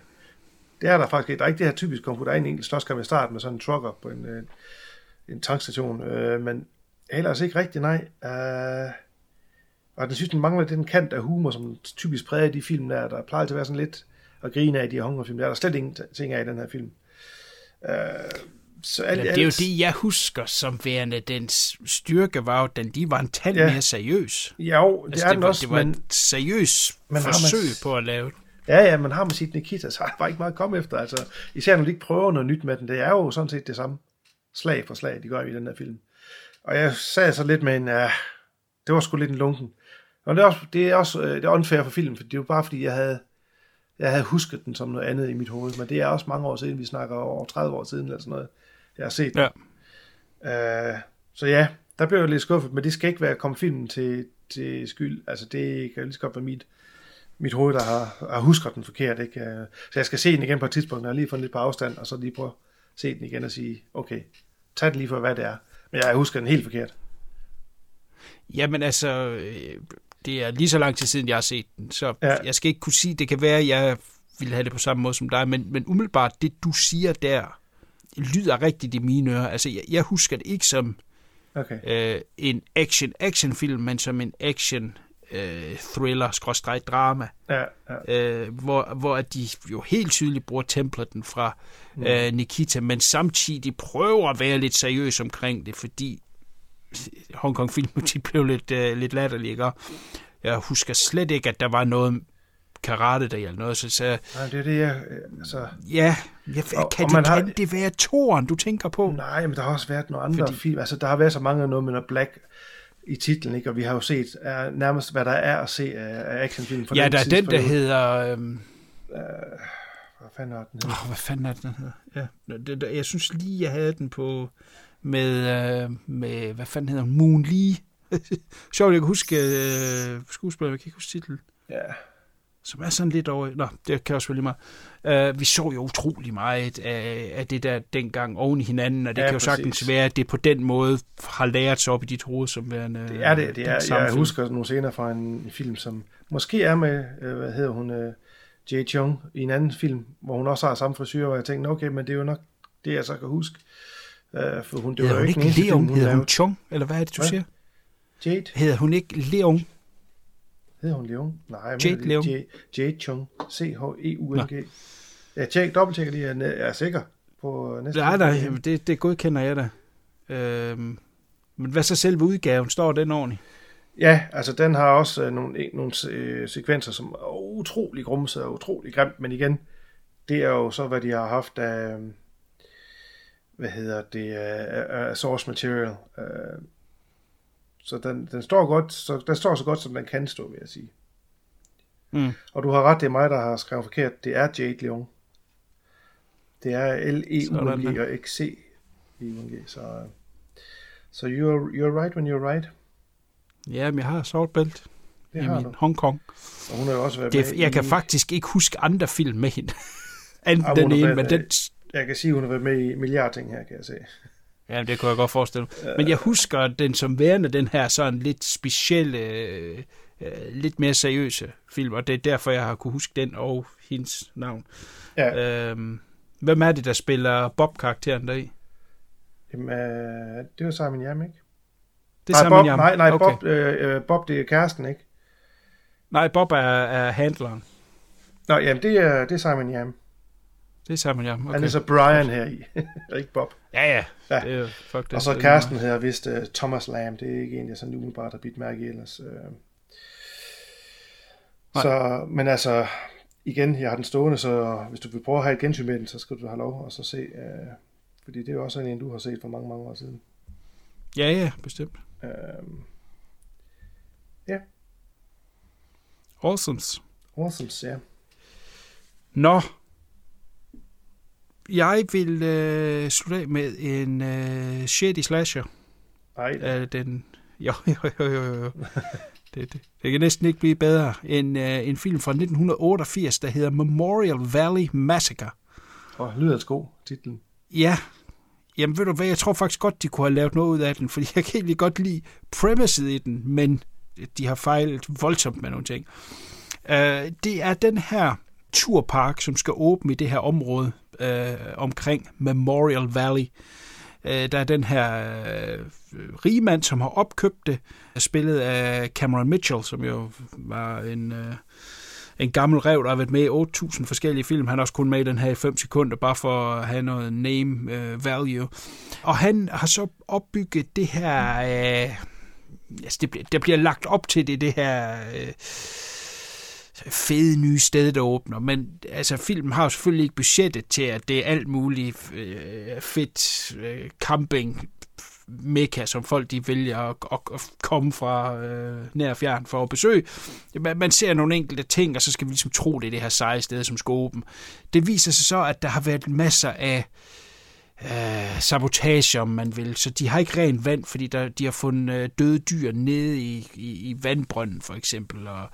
Det er der faktisk ikke. Der er ikke det her typisk kung fu. Der er en enkelt slåskamp i starten med sådan en trucker på en, en, en tankstation, øh, men ellers ikke rigtig nej. Uh, og den synes, den mangler den kant af humor, som typisk præger de film der. Der plejer til at være sådan lidt at grine af de her hungerfilm. Der er der slet ingenting af i den her film. Uh, så alt, det er jo det, jeg husker som værende den styrke, var jo, den de var en tand ja. mere seriøs. Ja, jo, det altså, er det den var, også. Det var men, et seriøst forsøg man, på at lave det. Ja, ja, men har man sit Nikita, så er der bare ikke meget at komme efter. Altså, især når de ikke prøver noget nyt med den. Det er jo sådan set det samme slag for slag, de gør i den her film. Og jeg sagde så lidt med en, ja, det var sgu lidt en lunken. Og det er også, det er også øh, det er unfair for filmen, for det er jo bare fordi, jeg havde, jeg havde husket den som noget andet i mit hoved. Men det er også mange år siden, vi snakker over 30 år siden, eller sådan noget, jeg har set ja. Uh, så ja, der blev jeg lidt skuffet, men det skal ikke være komme filmen til, til skyld. Altså det kan lige så godt være mit, mit hoved, der har, har husket den forkert. Ikke? Uh, så jeg skal se den igen på et tidspunkt, når jeg lige får lidt på afstand, og så lige prøve at se den igen og sige, okay, tag det lige for, hvad det er. Men jeg husker den helt forkert. Jamen altså, øh, det er lige så lang tid siden, jeg har set den, så ja. jeg skal ikke kunne sige, det kan være, at jeg ville have det på samme måde som dig, men, men umiddelbart, det du siger der, lyder rigtigt i mine ører. Altså, jeg, jeg husker det ikke som okay. øh, en action-action-film, men som en action øh, thriller, skråstrej drama, ja, ja. Øh, hvor, hvor de jo helt tydeligt bruger templaten fra mm. øh, Nikita, men samtidig prøver at være lidt seriøs omkring det, fordi Hong film de blev lidt, øh, lidt latterlige, ikke? Jeg husker slet ikke, at der var noget karate der eller noget, så, så Nej, det er det, jeg... Altså... Ja, jeg, og, kan, og det, kan har... det være toren, du tænker på? Nej, men der har også været nogle andre Fordi... film. Altså, der har været så mange noget med noget Black i titlen, ikke? og vi har jo set er nærmest, hvad der er at se af, actionfilm. Ja, der er den, der hedder... Øhm... Uh, hvad fanden er den hedder? Oh, hvad fanden er den hedder? Ja, det, det, jeg synes lige, jeg havde den på med, øh, med hvad fanden hedder Moon Lee. Sjovt, jeg kan huske øh, skuespiller, jeg kan ikke huske titlen. Ja. Som er sådan lidt over... Nå, det kan også være meget. Uh, vi så jo utrolig meget af, af det der dengang oven i hinanden, og det ja, kan jo præcis. sagtens være, at det på den måde har lært sig op i dit hoved som værende... Det er det. det er, jeg husker nogle scener fra en, film, som måske er med, øh, hvad hedder hun, øh, Jay Chung i en anden film, hvor hun også har samme frisyr, og jeg tænkte, okay, men det er jo nok det, jeg så kan huske. Uh, for hun, det hedder hun ikke Leon? Film, hun hedder hun Chung? Eller hvad er det, du hvad? siger? Jade? Hedder hun ikke Leon? Hedder hun Leon? Nej, Jade Leon. Jade, Jade Chung. C-H-E-U-N-G. Ja, tjek, dobbelttjekker lige, jeg er sikker på næste. Nej, nej, det, det godkender jeg da. Øhm, men hvad så selve udgaven? Står den ordentligt? Ja, altså den har også øh, nogle, nogle øh, sekvenser, som er utrolig grumset og utrolig grimt, men igen, det er jo så, hvad de har haft af, hvad hedder det, uh, uh, source material. Uh, så den, den står godt, så den står så godt, som den kan stå, vil jeg sige. Mm. Og du har ret, det er mig, der har skrevet forkert. Det er Jade Leon. Det er l e u n g og x c e u n g så, så you're, you're right when you're right. Ja, men jeg har sort bælt Det i min du. Hong Kong. Og hun har jo også været Det, med jeg kan i, faktisk ikke huske andre film med hende. Anden den ene, men den... Jeg kan sige, at hun har været med i milliard ting her, kan jeg se. Ja, det kunne jeg godt forestille mig. Men jeg husker den som værende den her sådan lidt specielle, øh, øh, lidt mere seriøse film, og det er derfor, jeg har kunne huske den og hendes navn. Ja. Øhm, hvem er det, der spiller Bob-karakteren deri? Jamen, øh, det var Simon Yam, ikke? Det er nej, Simon Bob, Yam. nej, nej, Okay. Bob, øh, øh, Bob, det er kæresten, ikke? Nej, Bob er, er handleren. Nå, jamen, det er, det er Simon Yam. Det er Simon Yam, okay. Han er så Brian her i, og ikke Bob. Ja, ja. Ja. Det er fuck, det Og så kæresten hedder vist uh, Thomas Lamb. Det er ikke en, jeg sådan umiddelbart har bidt mærke i ellers. Uh. Så, men altså, igen, jeg har den stående, så hvis du vil prøve at have et gensyn med den, så skal du have lov at så se. Uh, fordi det er jo også en, du har set for mange, mange år siden. Ja, ja, bestemt. Uh, Awesomes. Awesomes, ja. Nå. Jeg vil øh, slutte af med en øh, shady slasher. Ej, Øh, den, jo, jo, jo, jo, jo. Det, det, det kan næsten ikke blive bedre. En, øh, en film fra 1988, der hedder Memorial Valley Massacre. og lyder altså god, titlen. Ja, jamen ved du hvad, jeg tror faktisk godt, de kunne have lavet noget ud af den, fordi jeg kan egentlig godt lide premiset i den, men de har fejlet voldsomt med nogle ting. Uh, det er den her turpark, som skal åbne i det her område øh, omkring Memorial Valley. Øh, der er den her øh, rigmand, som har opkøbt det, spillet af Cameron Mitchell, som jo var en... Øh, en gammel rev, der har været med i 8.000 forskellige film. Han er også kun med i den her i 5 sekunder, bare for at have noget name øh, value. Og han har så opbygget det her... Øh, altså det der bliver lagt op til det, det her... Øh, fede nye sted, der åbner. Men altså, filmen har jo selvfølgelig ikke budgettet til, at det er alt muligt øh, fedt øh, camping mekka, som folk de vælger at, at, at komme fra øh, nær og fjern for at besøge. Man, man ser nogle enkelte ting, og så skal vi ligesom tro, det er det her seje sted, som skal åbne. Det viser sig så, at der har været masser af øh, Øh, sabotage, om man vil. Så de har ikke rent vand, fordi der, de har fundet øh, døde dyr nede i, i, i vandbrønden, for eksempel. Og,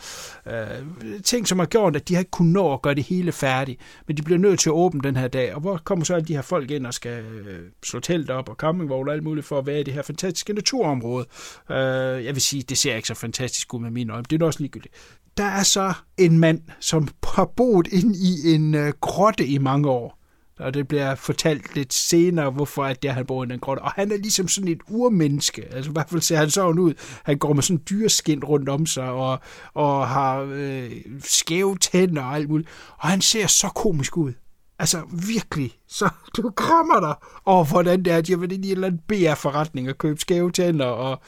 øh, ting, som har gjort, at de har ikke kunnet nå at gøre det hele færdigt. Men de bliver nødt til at åbne den her dag. Og hvor kommer så alle de her folk ind og skal øh, slå telt op og campingvogn og alt muligt for at være i det her fantastiske naturområde. Øh, jeg vil sige, det ser ikke så fantastisk ud med mine øjne. Det er også ligegyldigt. Der er så en mand, som har boet ind i en øh, grotte i mange år og det bliver fortalt lidt senere, hvorfor at det er, han bor i den grotte. Og han er ligesom sådan et urmenneske. Altså i hvert fald ser han sådan ud. Han går med sådan dyreskind rundt om sig, og, og har øh, skæve tænder og alt muligt. Og han ser så komisk ud. Altså virkelig. Så du krammer dig over, hvordan det er, at jeg vil ind i en eller anden BR-forretning og købe skæve tænder og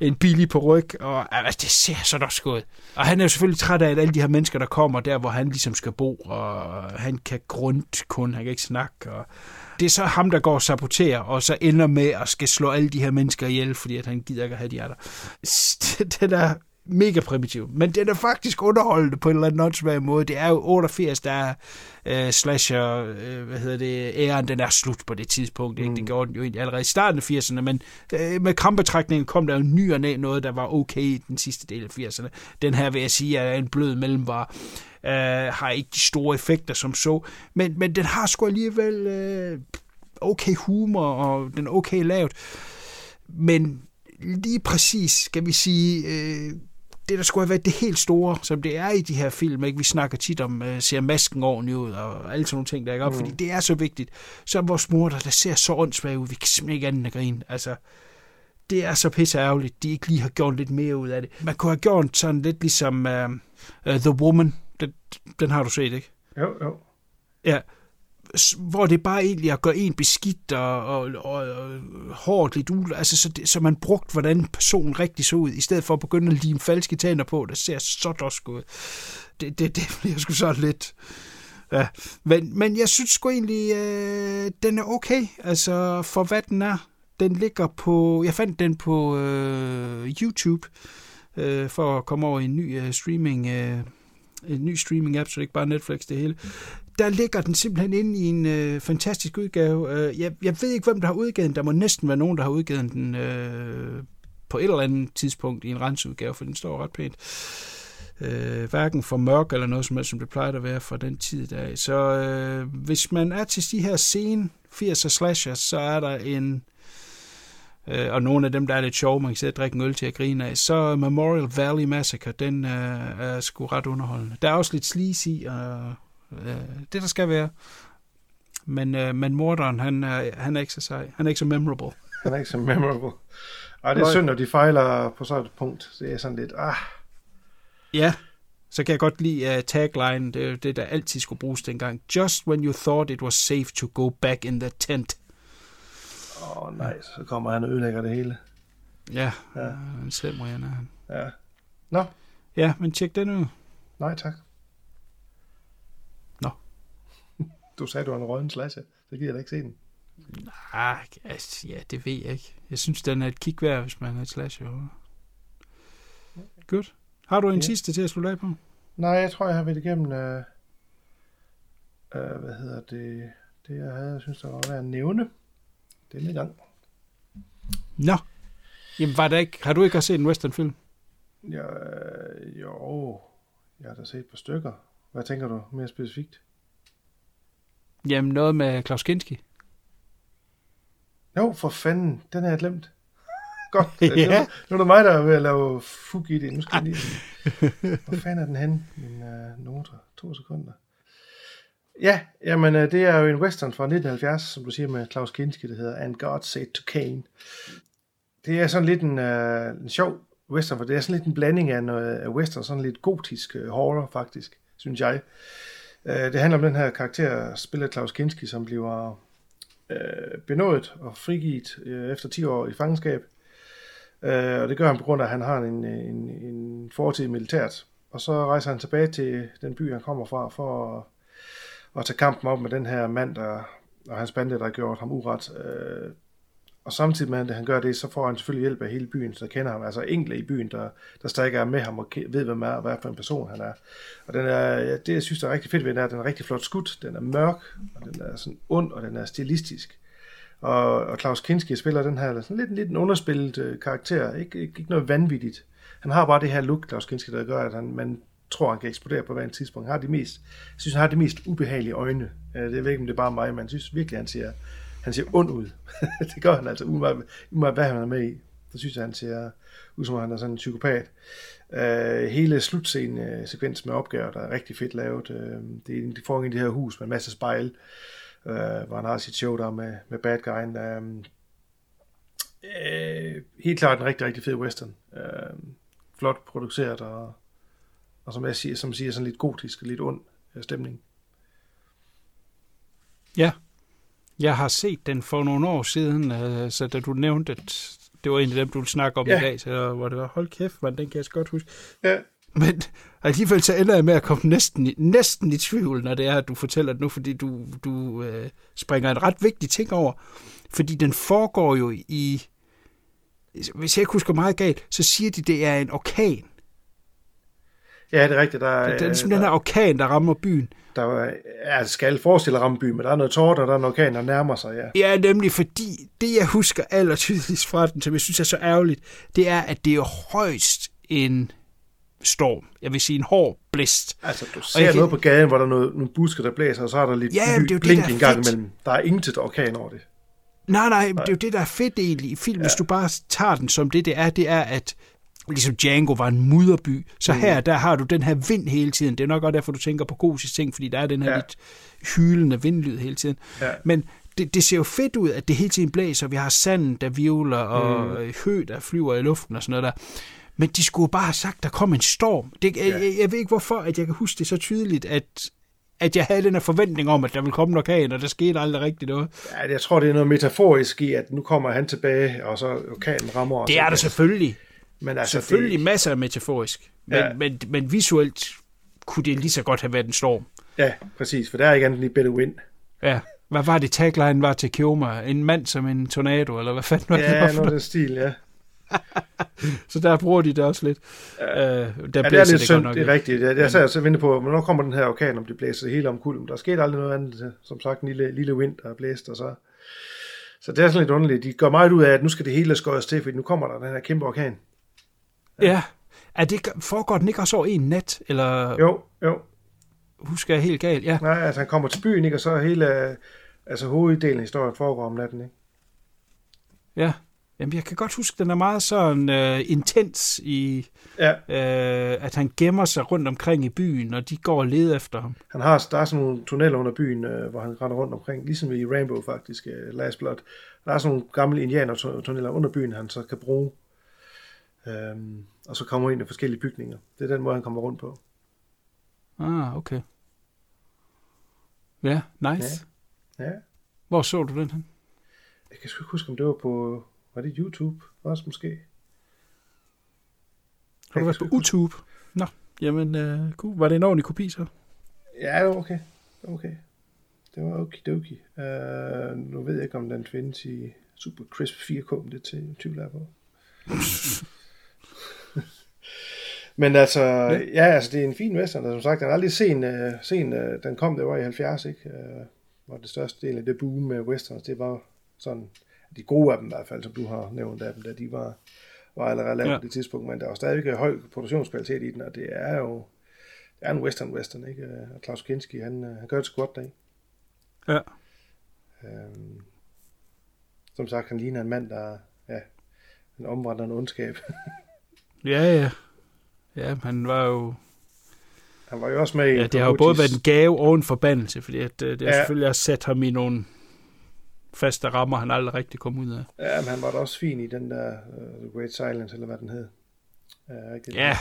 en billig på ryg, og altså, det ser så nok ud. Og han er jo selvfølgelig træt af, at alle de her mennesker, der kommer der, hvor han ligesom skal bo, og han kan grund kun, han kan ikke snakke, og det er så ham, der går og saboterer, og så ender med at skal slå alle de her mennesker ihjel, fordi at han gider ikke at have de er der. Den er mega primitiv, men den er faktisk underholdende på en eller anden åndssvag måde. Det er jo 88, der er øh, slasher, øh, hvad hedder det, æren, den er slut på det tidspunkt. Ikke? Det gjorde den jo egentlig allerede i starten af 80'erne, men øh, med krampetrækningen kom der jo ny og næ noget, der var okay i den sidste del af 80'erne. Den her vil jeg sige er en blød mellemvar. Øh, har ikke de store effekter som så, men, men den har sgu alligevel øh, okay humor, og den er okay lavet. Men lige præcis, skal vi sige, øh, det der skulle have været det helt store, som det er i de her film, ikke? vi snakker tit om, øh, ser masken ordentligt ud, og alle sådan nogle ting, der ikke op, mm. fordi det er så vigtigt. Så vores mor, der, der ser så åndssvagt ud, vi kan simpelthen ikke andet end at grine. Altså, det er så pisse ærgerligt, de ikke lige har gjort lidt mere ud af det. Man kunne have gjort sådan lidt ligesom uh, uh, The Woman, den, den har du set, ikke? Jo, jo. Ja, hvor det bare egentlig at gøre en beskidt og, og, og, og hårdt lidt ul, altså så, det, så man brugt, hvordan personen rigtig så ud, i stedet for at begynde at lime falske tænder på, der ser så dosk ud. Det, det, det bliver sgu så lidt Ja, men, men jeg synes sgu egentlig, øh, den er okay, altså for hvad den er. Den ligger på, jeg fandt den på øh, YouTube, øh, for at komme over i en ny øh, streaming, øh, en ny streaming app, så det ikke bare Netflix det hele. Der ligger den simpelthen inde i en øh, fantastisk udgave. Øh, jeg, jeg ved ikke, hvem der har udgivet den. Der må næsten være nogen, der har udgivet den øh, på et eller andet tidspunkt i en rensudgave, for den står ret pænt. Øh, hverken for mørk eller noget som helst, som det plejer at være fra den tid der. Så øh, hvis man er til de her scene 80'er slashers, så er der en øh, og nogle af dem, der er lidt sjove, man kan sidde og drikke en øl til at grine af, så Memorial Valley Massacre, den øh, er sgu ret underholdende. Der er også lidt sleazy, og øh, det der skal være. Men, øh, men morderen, han er, han er ikke så sej. Han er ikke så memorable. Han er ikke så memorable. Ej, det er synd, når de fejler på sådan et punkt. Det er sådan lidt, ah. Ja, så kan jeg godt lide uh, tagline, det er det, der altid skulle bruges dengang. Just when you thought it was safe to go back in the tent. Åh oh, nej, nice. så kommer han og ødelægger det hele. Ja, ja. en slem er han. Ja. Nå. Ja, men tjek den ud. Nej, tak. Nå. Du sagde, du var en rødden slasher. Så gider jeg da ikke se den. Nej, altså, ja, det ved jeg ikke. Jeg synes, den er et kig værd, hvis man er et slasher. Godt. Har du en ja. sidste til at slutte af på? Nej, jeg tror, jeg har været igennem, uh, uh, hvad hedder det, det jeg havde, jeg synes, der var værd at nævne denne gang. Nå. Jamen, var det ikke, har du ikke set en westernfilm? Ja, jo, jeg har da set et par stykker. Hvad tænker du mere specifikt? Jamen, noget med Klaus Kinski. Jo, for fanden, den har jeg glemt. Godt, ja. nu er det mig, der er ved at lave fug i det. Nu skal jeg lige... Hvor fanden er den hen? Min uh, noter. To sekunder. Ja, jamen det er jo en western fra 1970, som du siger med Klaus Kinski, der hedder And God Said to Cain. Det er sådan lidt en, uh, en sjov western, for det er sådan lidt en blanding af noget af western, sådan lidt gotisk horror faktisk, synes jeg. Øh, det handler om den her karakter, spiller Klaus Kinski, som bliver øh, benådet og frigivet øh, efter 10 år i fangenskab. Øh, og det gør han på grund af, at han har en, en, en fortid militært. Og så rejser han tilbage til den by, han kommer fra, for at at tage kampen op med den her mand, der, og hans bande, der har gjort ham uret. Øh, og samtidig med, at han gør det, så får han selvfølgelig hjælp af hele byen, så kender ham. Altså enkelte i byen, der, der stadig er med ham og ved, hvem er, og hvad for en person han er. Og den er, ja, det, jeg synes, der er rigtig fedt ved den, er, at den er rigtig flot skudt, den er mørk, og den er sådan ond, og den er stilistisk. Og, og Klaus Kinski spiller den her sådan lidt, lidt en underspillet øh, karakter, ikke, ikke, ikke noget vanvittigt. Han har bare det her look, Klaus Kinski, der gør, at han, man tror, han kan eksplodere på hver tidspunkt. Han har de mest, jeg synes, han har de mest ubehagelige øjne. Øh, det ved ikke, om det er bare mig, men jeg synes virkelig, han ser, han ser ond ud. det gør han altså, umiddelbart hvad han er med i. Så synes jeg, han ser ud som om han er sådan en psykopat. Øh, hele slutscene-sekvens med opgaver, der er rigtig fedt lavet. Øh, det, de får i det her hus med en masse spejl, øh, hvor han har sit show der med, med bad guyen. Øh, øh, helt klart en rigtig, rigtig fed western. Øh, flot produceret og og som jeg siger, som siger sådan lidt gotisk, lidt ond øh, stemning. Ja, jeg har set den for nogle år siden, øh, så da du nævnte, at det var en af dem, du ville snakke om ja. i dag, så hvor det var, hold kæft, man, den kan jeg så godt huske. Ja. Men alligevel så ender jeg med at komme næsten, næsten i tvivl, når det er, at du fortæller det nu, fordi du, du øh, springer en ret vigtig ting over. Fordi den foregår jo i, hvis jeg ikke husker meget galt, så siger de, det er en orkan. Ja, det er rigtigt. Der, det, det er ligesom der, den her orkan, der rammer byen. Der er, skal forestille at ramme byen, men der er noget tårter, og der er en orkan, der nærmer sig, ja. Ja, nemlig fordi det, jeg husker allertydeligst fra den, som jeg synes er så ærgerligt, det er, at det er højst en storm. Jeg vil sige en hård blæst. Altså, du ser noget kan... på gaden, hvor der er noget, nogle busker, der blæser, og så er der lidt ja, det er blink det, en gang imellem. Der er intet orkan over det. Nej, nej, nej, det er jo det, der er fedt egentlig i film, ja. hvis du bare tager den som det, det er, det er, at ligesom Django var en mudderby, så mm. her der har du den her vind hele tiden. Det er nok også derfor, du tænker på Gosis ting, fordi der er den her ja. lidt hylende vindlyd hele tiden. Ja. Men det, det ser jo fedt ud, at det hele tiden blæser. Vi har sand, der vivler, og mm. hø, der flyver i luften og sådan noget der. Men de skulle bare have sagt, der kom en storm. Det, ja. jeg, jeg ved ikke hvorfor, at jeg kan huske det så tydeligt, at at jeg havde den her forventning om, at der ville komme en orkan, og der skete aldrig rigtigt noget. Ja, jeg tror, det er noget metaforisk i, at nu kommer han tilbage, og så orkanen rammer os. Det er der selvfølgelig. Men altså, Selvfølgelig det... masser af metaforisk, men, ja. men, men visuelt kunne det lige så godt have været en storm. Ja, præcis, for der er ikke andet end better win. Ja, hvad var det tagline var til Kioma? En mand som en tornado, eller hvad fanden var det? Ja, noget den stil, ja. Så der bruger de det også lidt. Ja, øh, der ja det er lidt godt synd, nok det er rigtigt. Jeg, jeg sad og så ventede på, hvornår kommer den her orkan, om det blæser det hele om kulden. Der skete aldrig noget andet. Som sagt, en lille, lille vind, der er blæst, og så... Så det er sådan lidt underligt. De går meget ud af, at nu skal det hele skøjes til, fordi nu kommer der den her kæmpe orkan. Ja. Er det, foregår den ikke også over en nat? Eller Jo, jo. husker jeg helt galt? Ja. Nej, altså han kommer til byen, ikke? og så hele altså hoveddelen af historien foregår om natten. Ikke? Ja. Jamen, jeg kan godt huske, den er meget sådan øh, intens i, Ja. øh, at han gemmer sig rundt omkring i byen, og de går og leder efter ham. Han har, der er sådan nogle tunneller under byen, øh, hvor han render rundt omkring, ligesom i Rainbow faktisk, øh, Last Blood. Der er sådan nogle gamle indianer-tunneller under byen, han så kan bruge. Øhm, og så kommer ind i forskellige bygninger. Det er den måde, han kommer rundt på. Ah, okay. Ja, nice. Ja. ja. Hvor så du den hen? Jeg kan sgu ikke huske, om det var på... Var det YouTube også måske? Har du været på YouTube? Nå, jamen, øh, cool. var det en ordentlig kopi så? Ja, det var okay. Det var okay. Det var okidoki. Uh, nu ved jeg ikke, om den findes i Super Crisp 4K, men det til tvivl er på. men altså, ja. ja, altså, det er en fin western, og som sagt, den er aldrig sen, uh, sen uh, den kom, det var i 70, ikke? Uh, var det største del af det boom med westerns, det var sådan, de gode af dem i hvert fald, som du har nævnt af dem, der de var, var allerede lavet ja. på det tidspunkt, men der var stadigvæk høj produktionskvalitet i den, og det er jo, det er en western western, ikke? Og Klaus Kinski, han, øh, han gør det sgu godt deri. Ja. Øhm, som sagt, han ligner en mand, der ja, en omvandrende ondskab. Ja, ja. Ja, han var jo... Han var jo også med i Ja, det har jo både været en gave og en forbandelse, fordi at, øh, det har Ja. selvfølgelig også sat ham i nogle faste rammer, han aldrig rigtig kom ud af. Ja, men han var da også fin i den der uh, The Great Silence, eller hvad den hed. Uh, ikke Ja,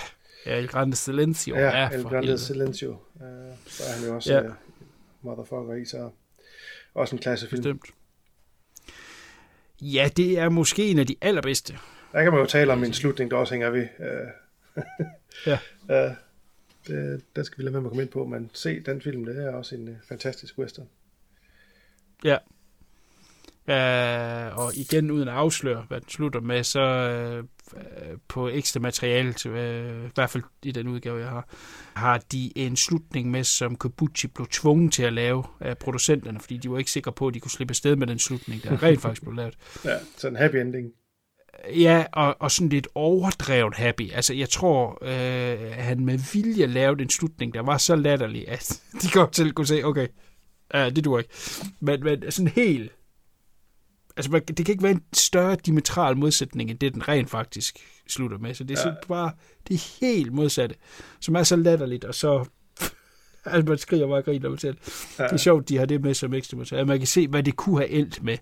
ja, El Grande Silencio. Ja, Ja, El Grande helvede. Silencio. Uh, så er han jo også ja. uh, motherfucker i, så også en klassefilm. Bestemt. Ja, det er måske en af de allerbedste. Der kan man jo tale om en slutning, der også hænger ved. Uh, Ja. uh, det, den skal vi lade være med at komme ind på, men se den film, det er også en uh, fantastisk western. Ja. Uh, og igen, uden at afsløre, hvad den slutter med, så uh, på ekstra materiale, uh, i hvert fald i den udgave, jeg har, har de en slutning med, som Kobuchi blev tvunget til at lave af producenterne, fordi de var ikke sikre på, at de kunne slippe afsted med den slutning, der rent faktisk blev lavet. Ja, så en happy ending. Ja, og, og sådan lidt overdrevet happy. Altså, jeg tror, øh, han med vilje lavede en slutning, der var så latterlig, at de godt selv kunne se, okay, ja, det duer ikke. Men, men sådan helt... Altså, man, det kan ikke være en større diametral modsætning, end det, den rent faktisk slutter med. Så det er Ja. bare det er helt modsatte, som er så latterligt, og så... Altså, man skriger bare og griner mig selv. Ja. Det er sjovt, de har det med som ekstra materiale. Man kan se, hvad det kunne have endt med,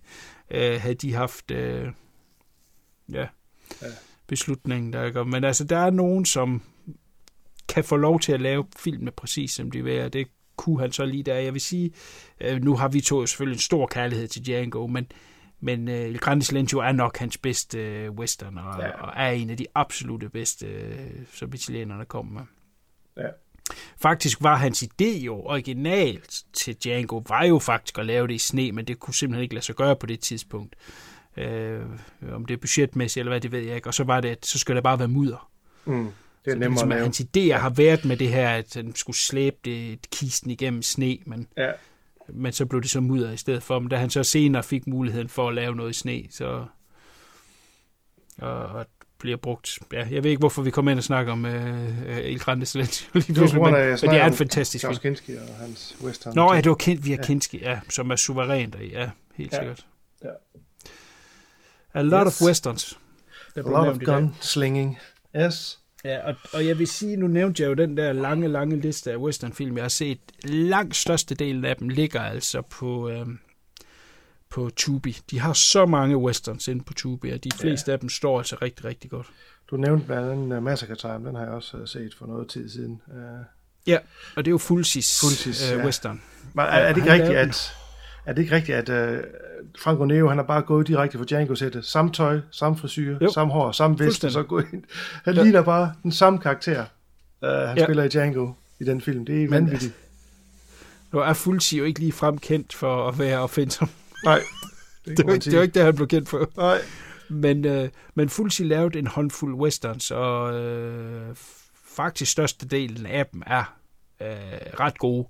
øh, havde de haft... Øh, ja, Ja. beslutningen, der gør. Men altså, der er nogen, som kan få lov til at lave filmene præcis som de vil, og det kunne han så lige der. Jeg vil sige, øh, nu har vi to selvfølgelig en stor kærlighed til Django, men, men øh, El Grande Silencio er nok hans bedste øh, western, og, ja. og er en af de absolute bedste, øh, som italienerne kom med. Ja. Faktisk var hans idé jo originalt til Django, var jo faktisk at lave det i sne, men det kunne simpelthen ikke lade sig gøre på det tidspunkt. Øh, om det er budgetmæssigt eller hvad, det ved jeg ikke. Og så var det, at så skulle der bare være mudder. Mm. Det er så nemmere ligesom, at hans idéer har været med det her, at han skulle slæbe det, kisten igennem sne, men, Ja. men så blev det så mudder i stedet for. Men da han så senere fik muligheden for at lave noget i sne, så og, og bliver brugt. Ja, jeg ved ikke, hvorfor vi kommer ind og snakker om øh, El Grande Silencio Det var men, men det er en fantastisk film. Kinski og hans western. Nå, ja, det var kendt via Ja. ja. Kinski, ja, som er suveræn der, ja, helt ja. sikkert. A lot Yes. of westerns. Der A lot of gun slinging. Yes. Ja, og, og jeg vil sige, nu nævnte jeg jo den der lange, lange liste af westernfilm, jeg har set. Langt størstedelen af dem ligger altså på, øhm, på Tubi. De har så mange westerns inde på Tubi, og de fleste ja. af dem står altså rigtig, rigtig godt. Du nævnte blandt andet uh, Massacre Time, den har jeg også uh, set for noget tid siden. Uh, Ja, og det er jo Fulcis, Fulcis, øh, ja. western. men er, er, det ikke rigtigt, at, er det ikke rigtigt, at uh, Franco Nero, han har bare gået direkte fra Django-sættet? Samme tøj, samme frisyr, Jo. samme hår, samme vest, og så gå ind. Han Ja. ligner bare den samme karakter, uh, han Ja. spiller i Django, i den film. Det er vanvittigt. Nu er Fulci jo ikke lige fremkendt for at være opfindsom. Nej. Det, det, var, ikke, det var ikke det, han blev kendt for. Nej. Men, øh, men Fulci lavede en håndfuld westerns, og øh, faktisk størstedelen af dem er øh, ret gode.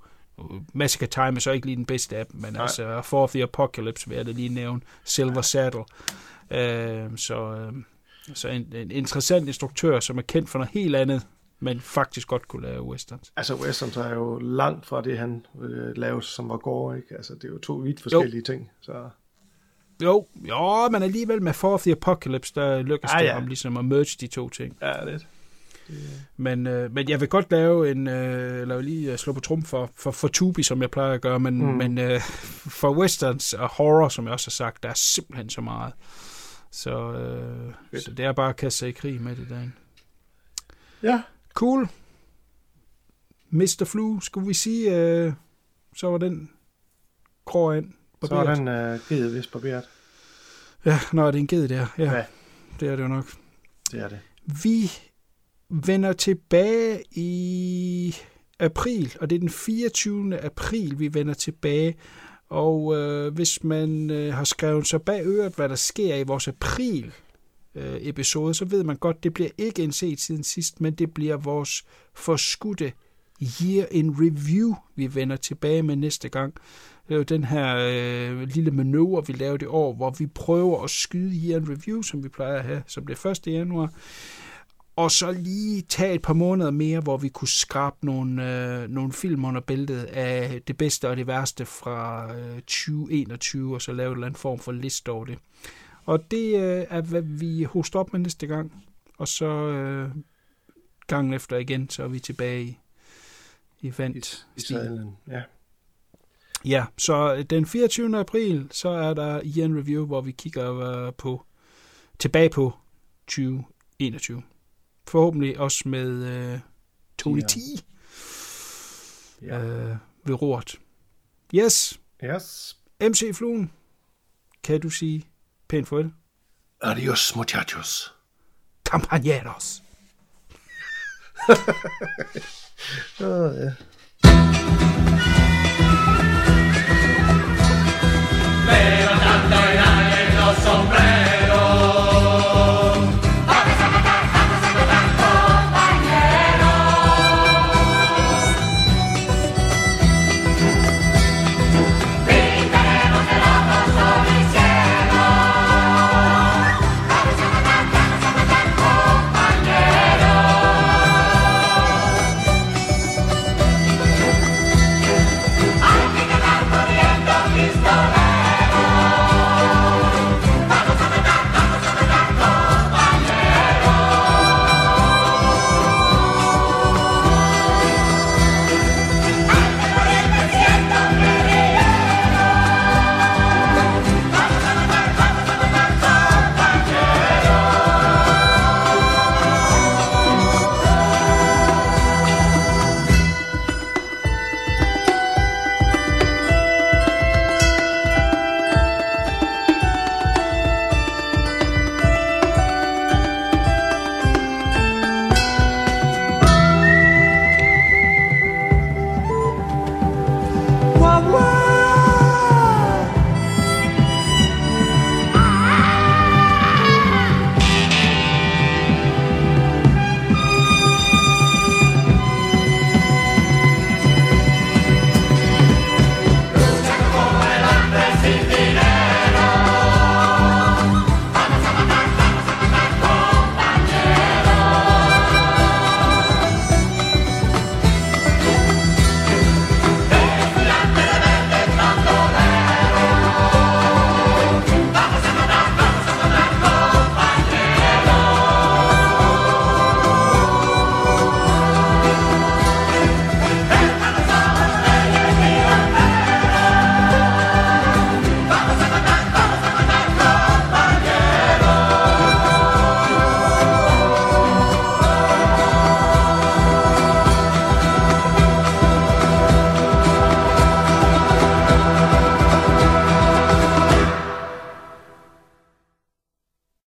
Massacre Time er så ikke lige den bedste af dem, men Nej. altså For the Apocalypse vil jeg da lige nævne. Silver Saddle. Øh, så øh, så en, en interessant instruktør, som er kendt for noget helt andet, men faktisk godt kunne lave westerns. Altså westerns er jo langt fra det, han øh, lavede, som var gore, ikke? Altså det er jo to vidt forskellige jo. ting, så... Jo, jo, men alligevel med For the Apocalypse, der lykkes ah, det ja. om ligesom at merge de to ting. Ja, det men, øh, men jeg vil godt lave en, øh, eller lige øh, slå på trum for, for, for Tubi, som jeg plejer at gøre, men, mm. men øh, for westerns og horror, som jeg også har sagt, der er simpelthen så meget. Så, øh, så det er bare at kaste sig i krig med det derinde. Ja. Cool. Mr. Flu, skulle vi sige, øh, så var den grå ind. Så er den øh, ged vist barberet. Ja, når det er en ged der. Ja, ja, det er det jo nok. Det er det. Vi vender tilbage i april, og det er den 24. april, vi vender tilbage. Og øh, hvis man øh, har skrevet sig bag øret, hvad der sker i vores april øh, episode, så ved man godt, det bliver ikke en set siden sidst, men det bliver vores forskudte Year in Review, vi vender tilbage med næste gang. Det er jo den her øh, lille manøvre, vi lavede i år, hvor vi prøver at skyde Year in Review, som vi plejer at have, som det 1. januar og så lige tage et par måneder mere, hvor vi kunne skrabe nogle, øh, nogle film under bæltet af det bedste og det værste fra øh, 2021, og så lave en eller anden form for liste over det. Og det øh, er, hvad vi hoster op med næste gang. Og så øh, gangen efter igen, så er vi tilbage i event. I, i ja. Ja, så den 24. april, så er der en Review, hvor vi kigger øh, på tilbage på 2021. Forhåbentlig også med øh, Tony ja. T. Ja. Øh, ved rort. Yes. Yes. MC Fluen, kan du sige pænt farvel? Adios, muchachos. Campaneros. oh, ja. Levantando el aire los hombres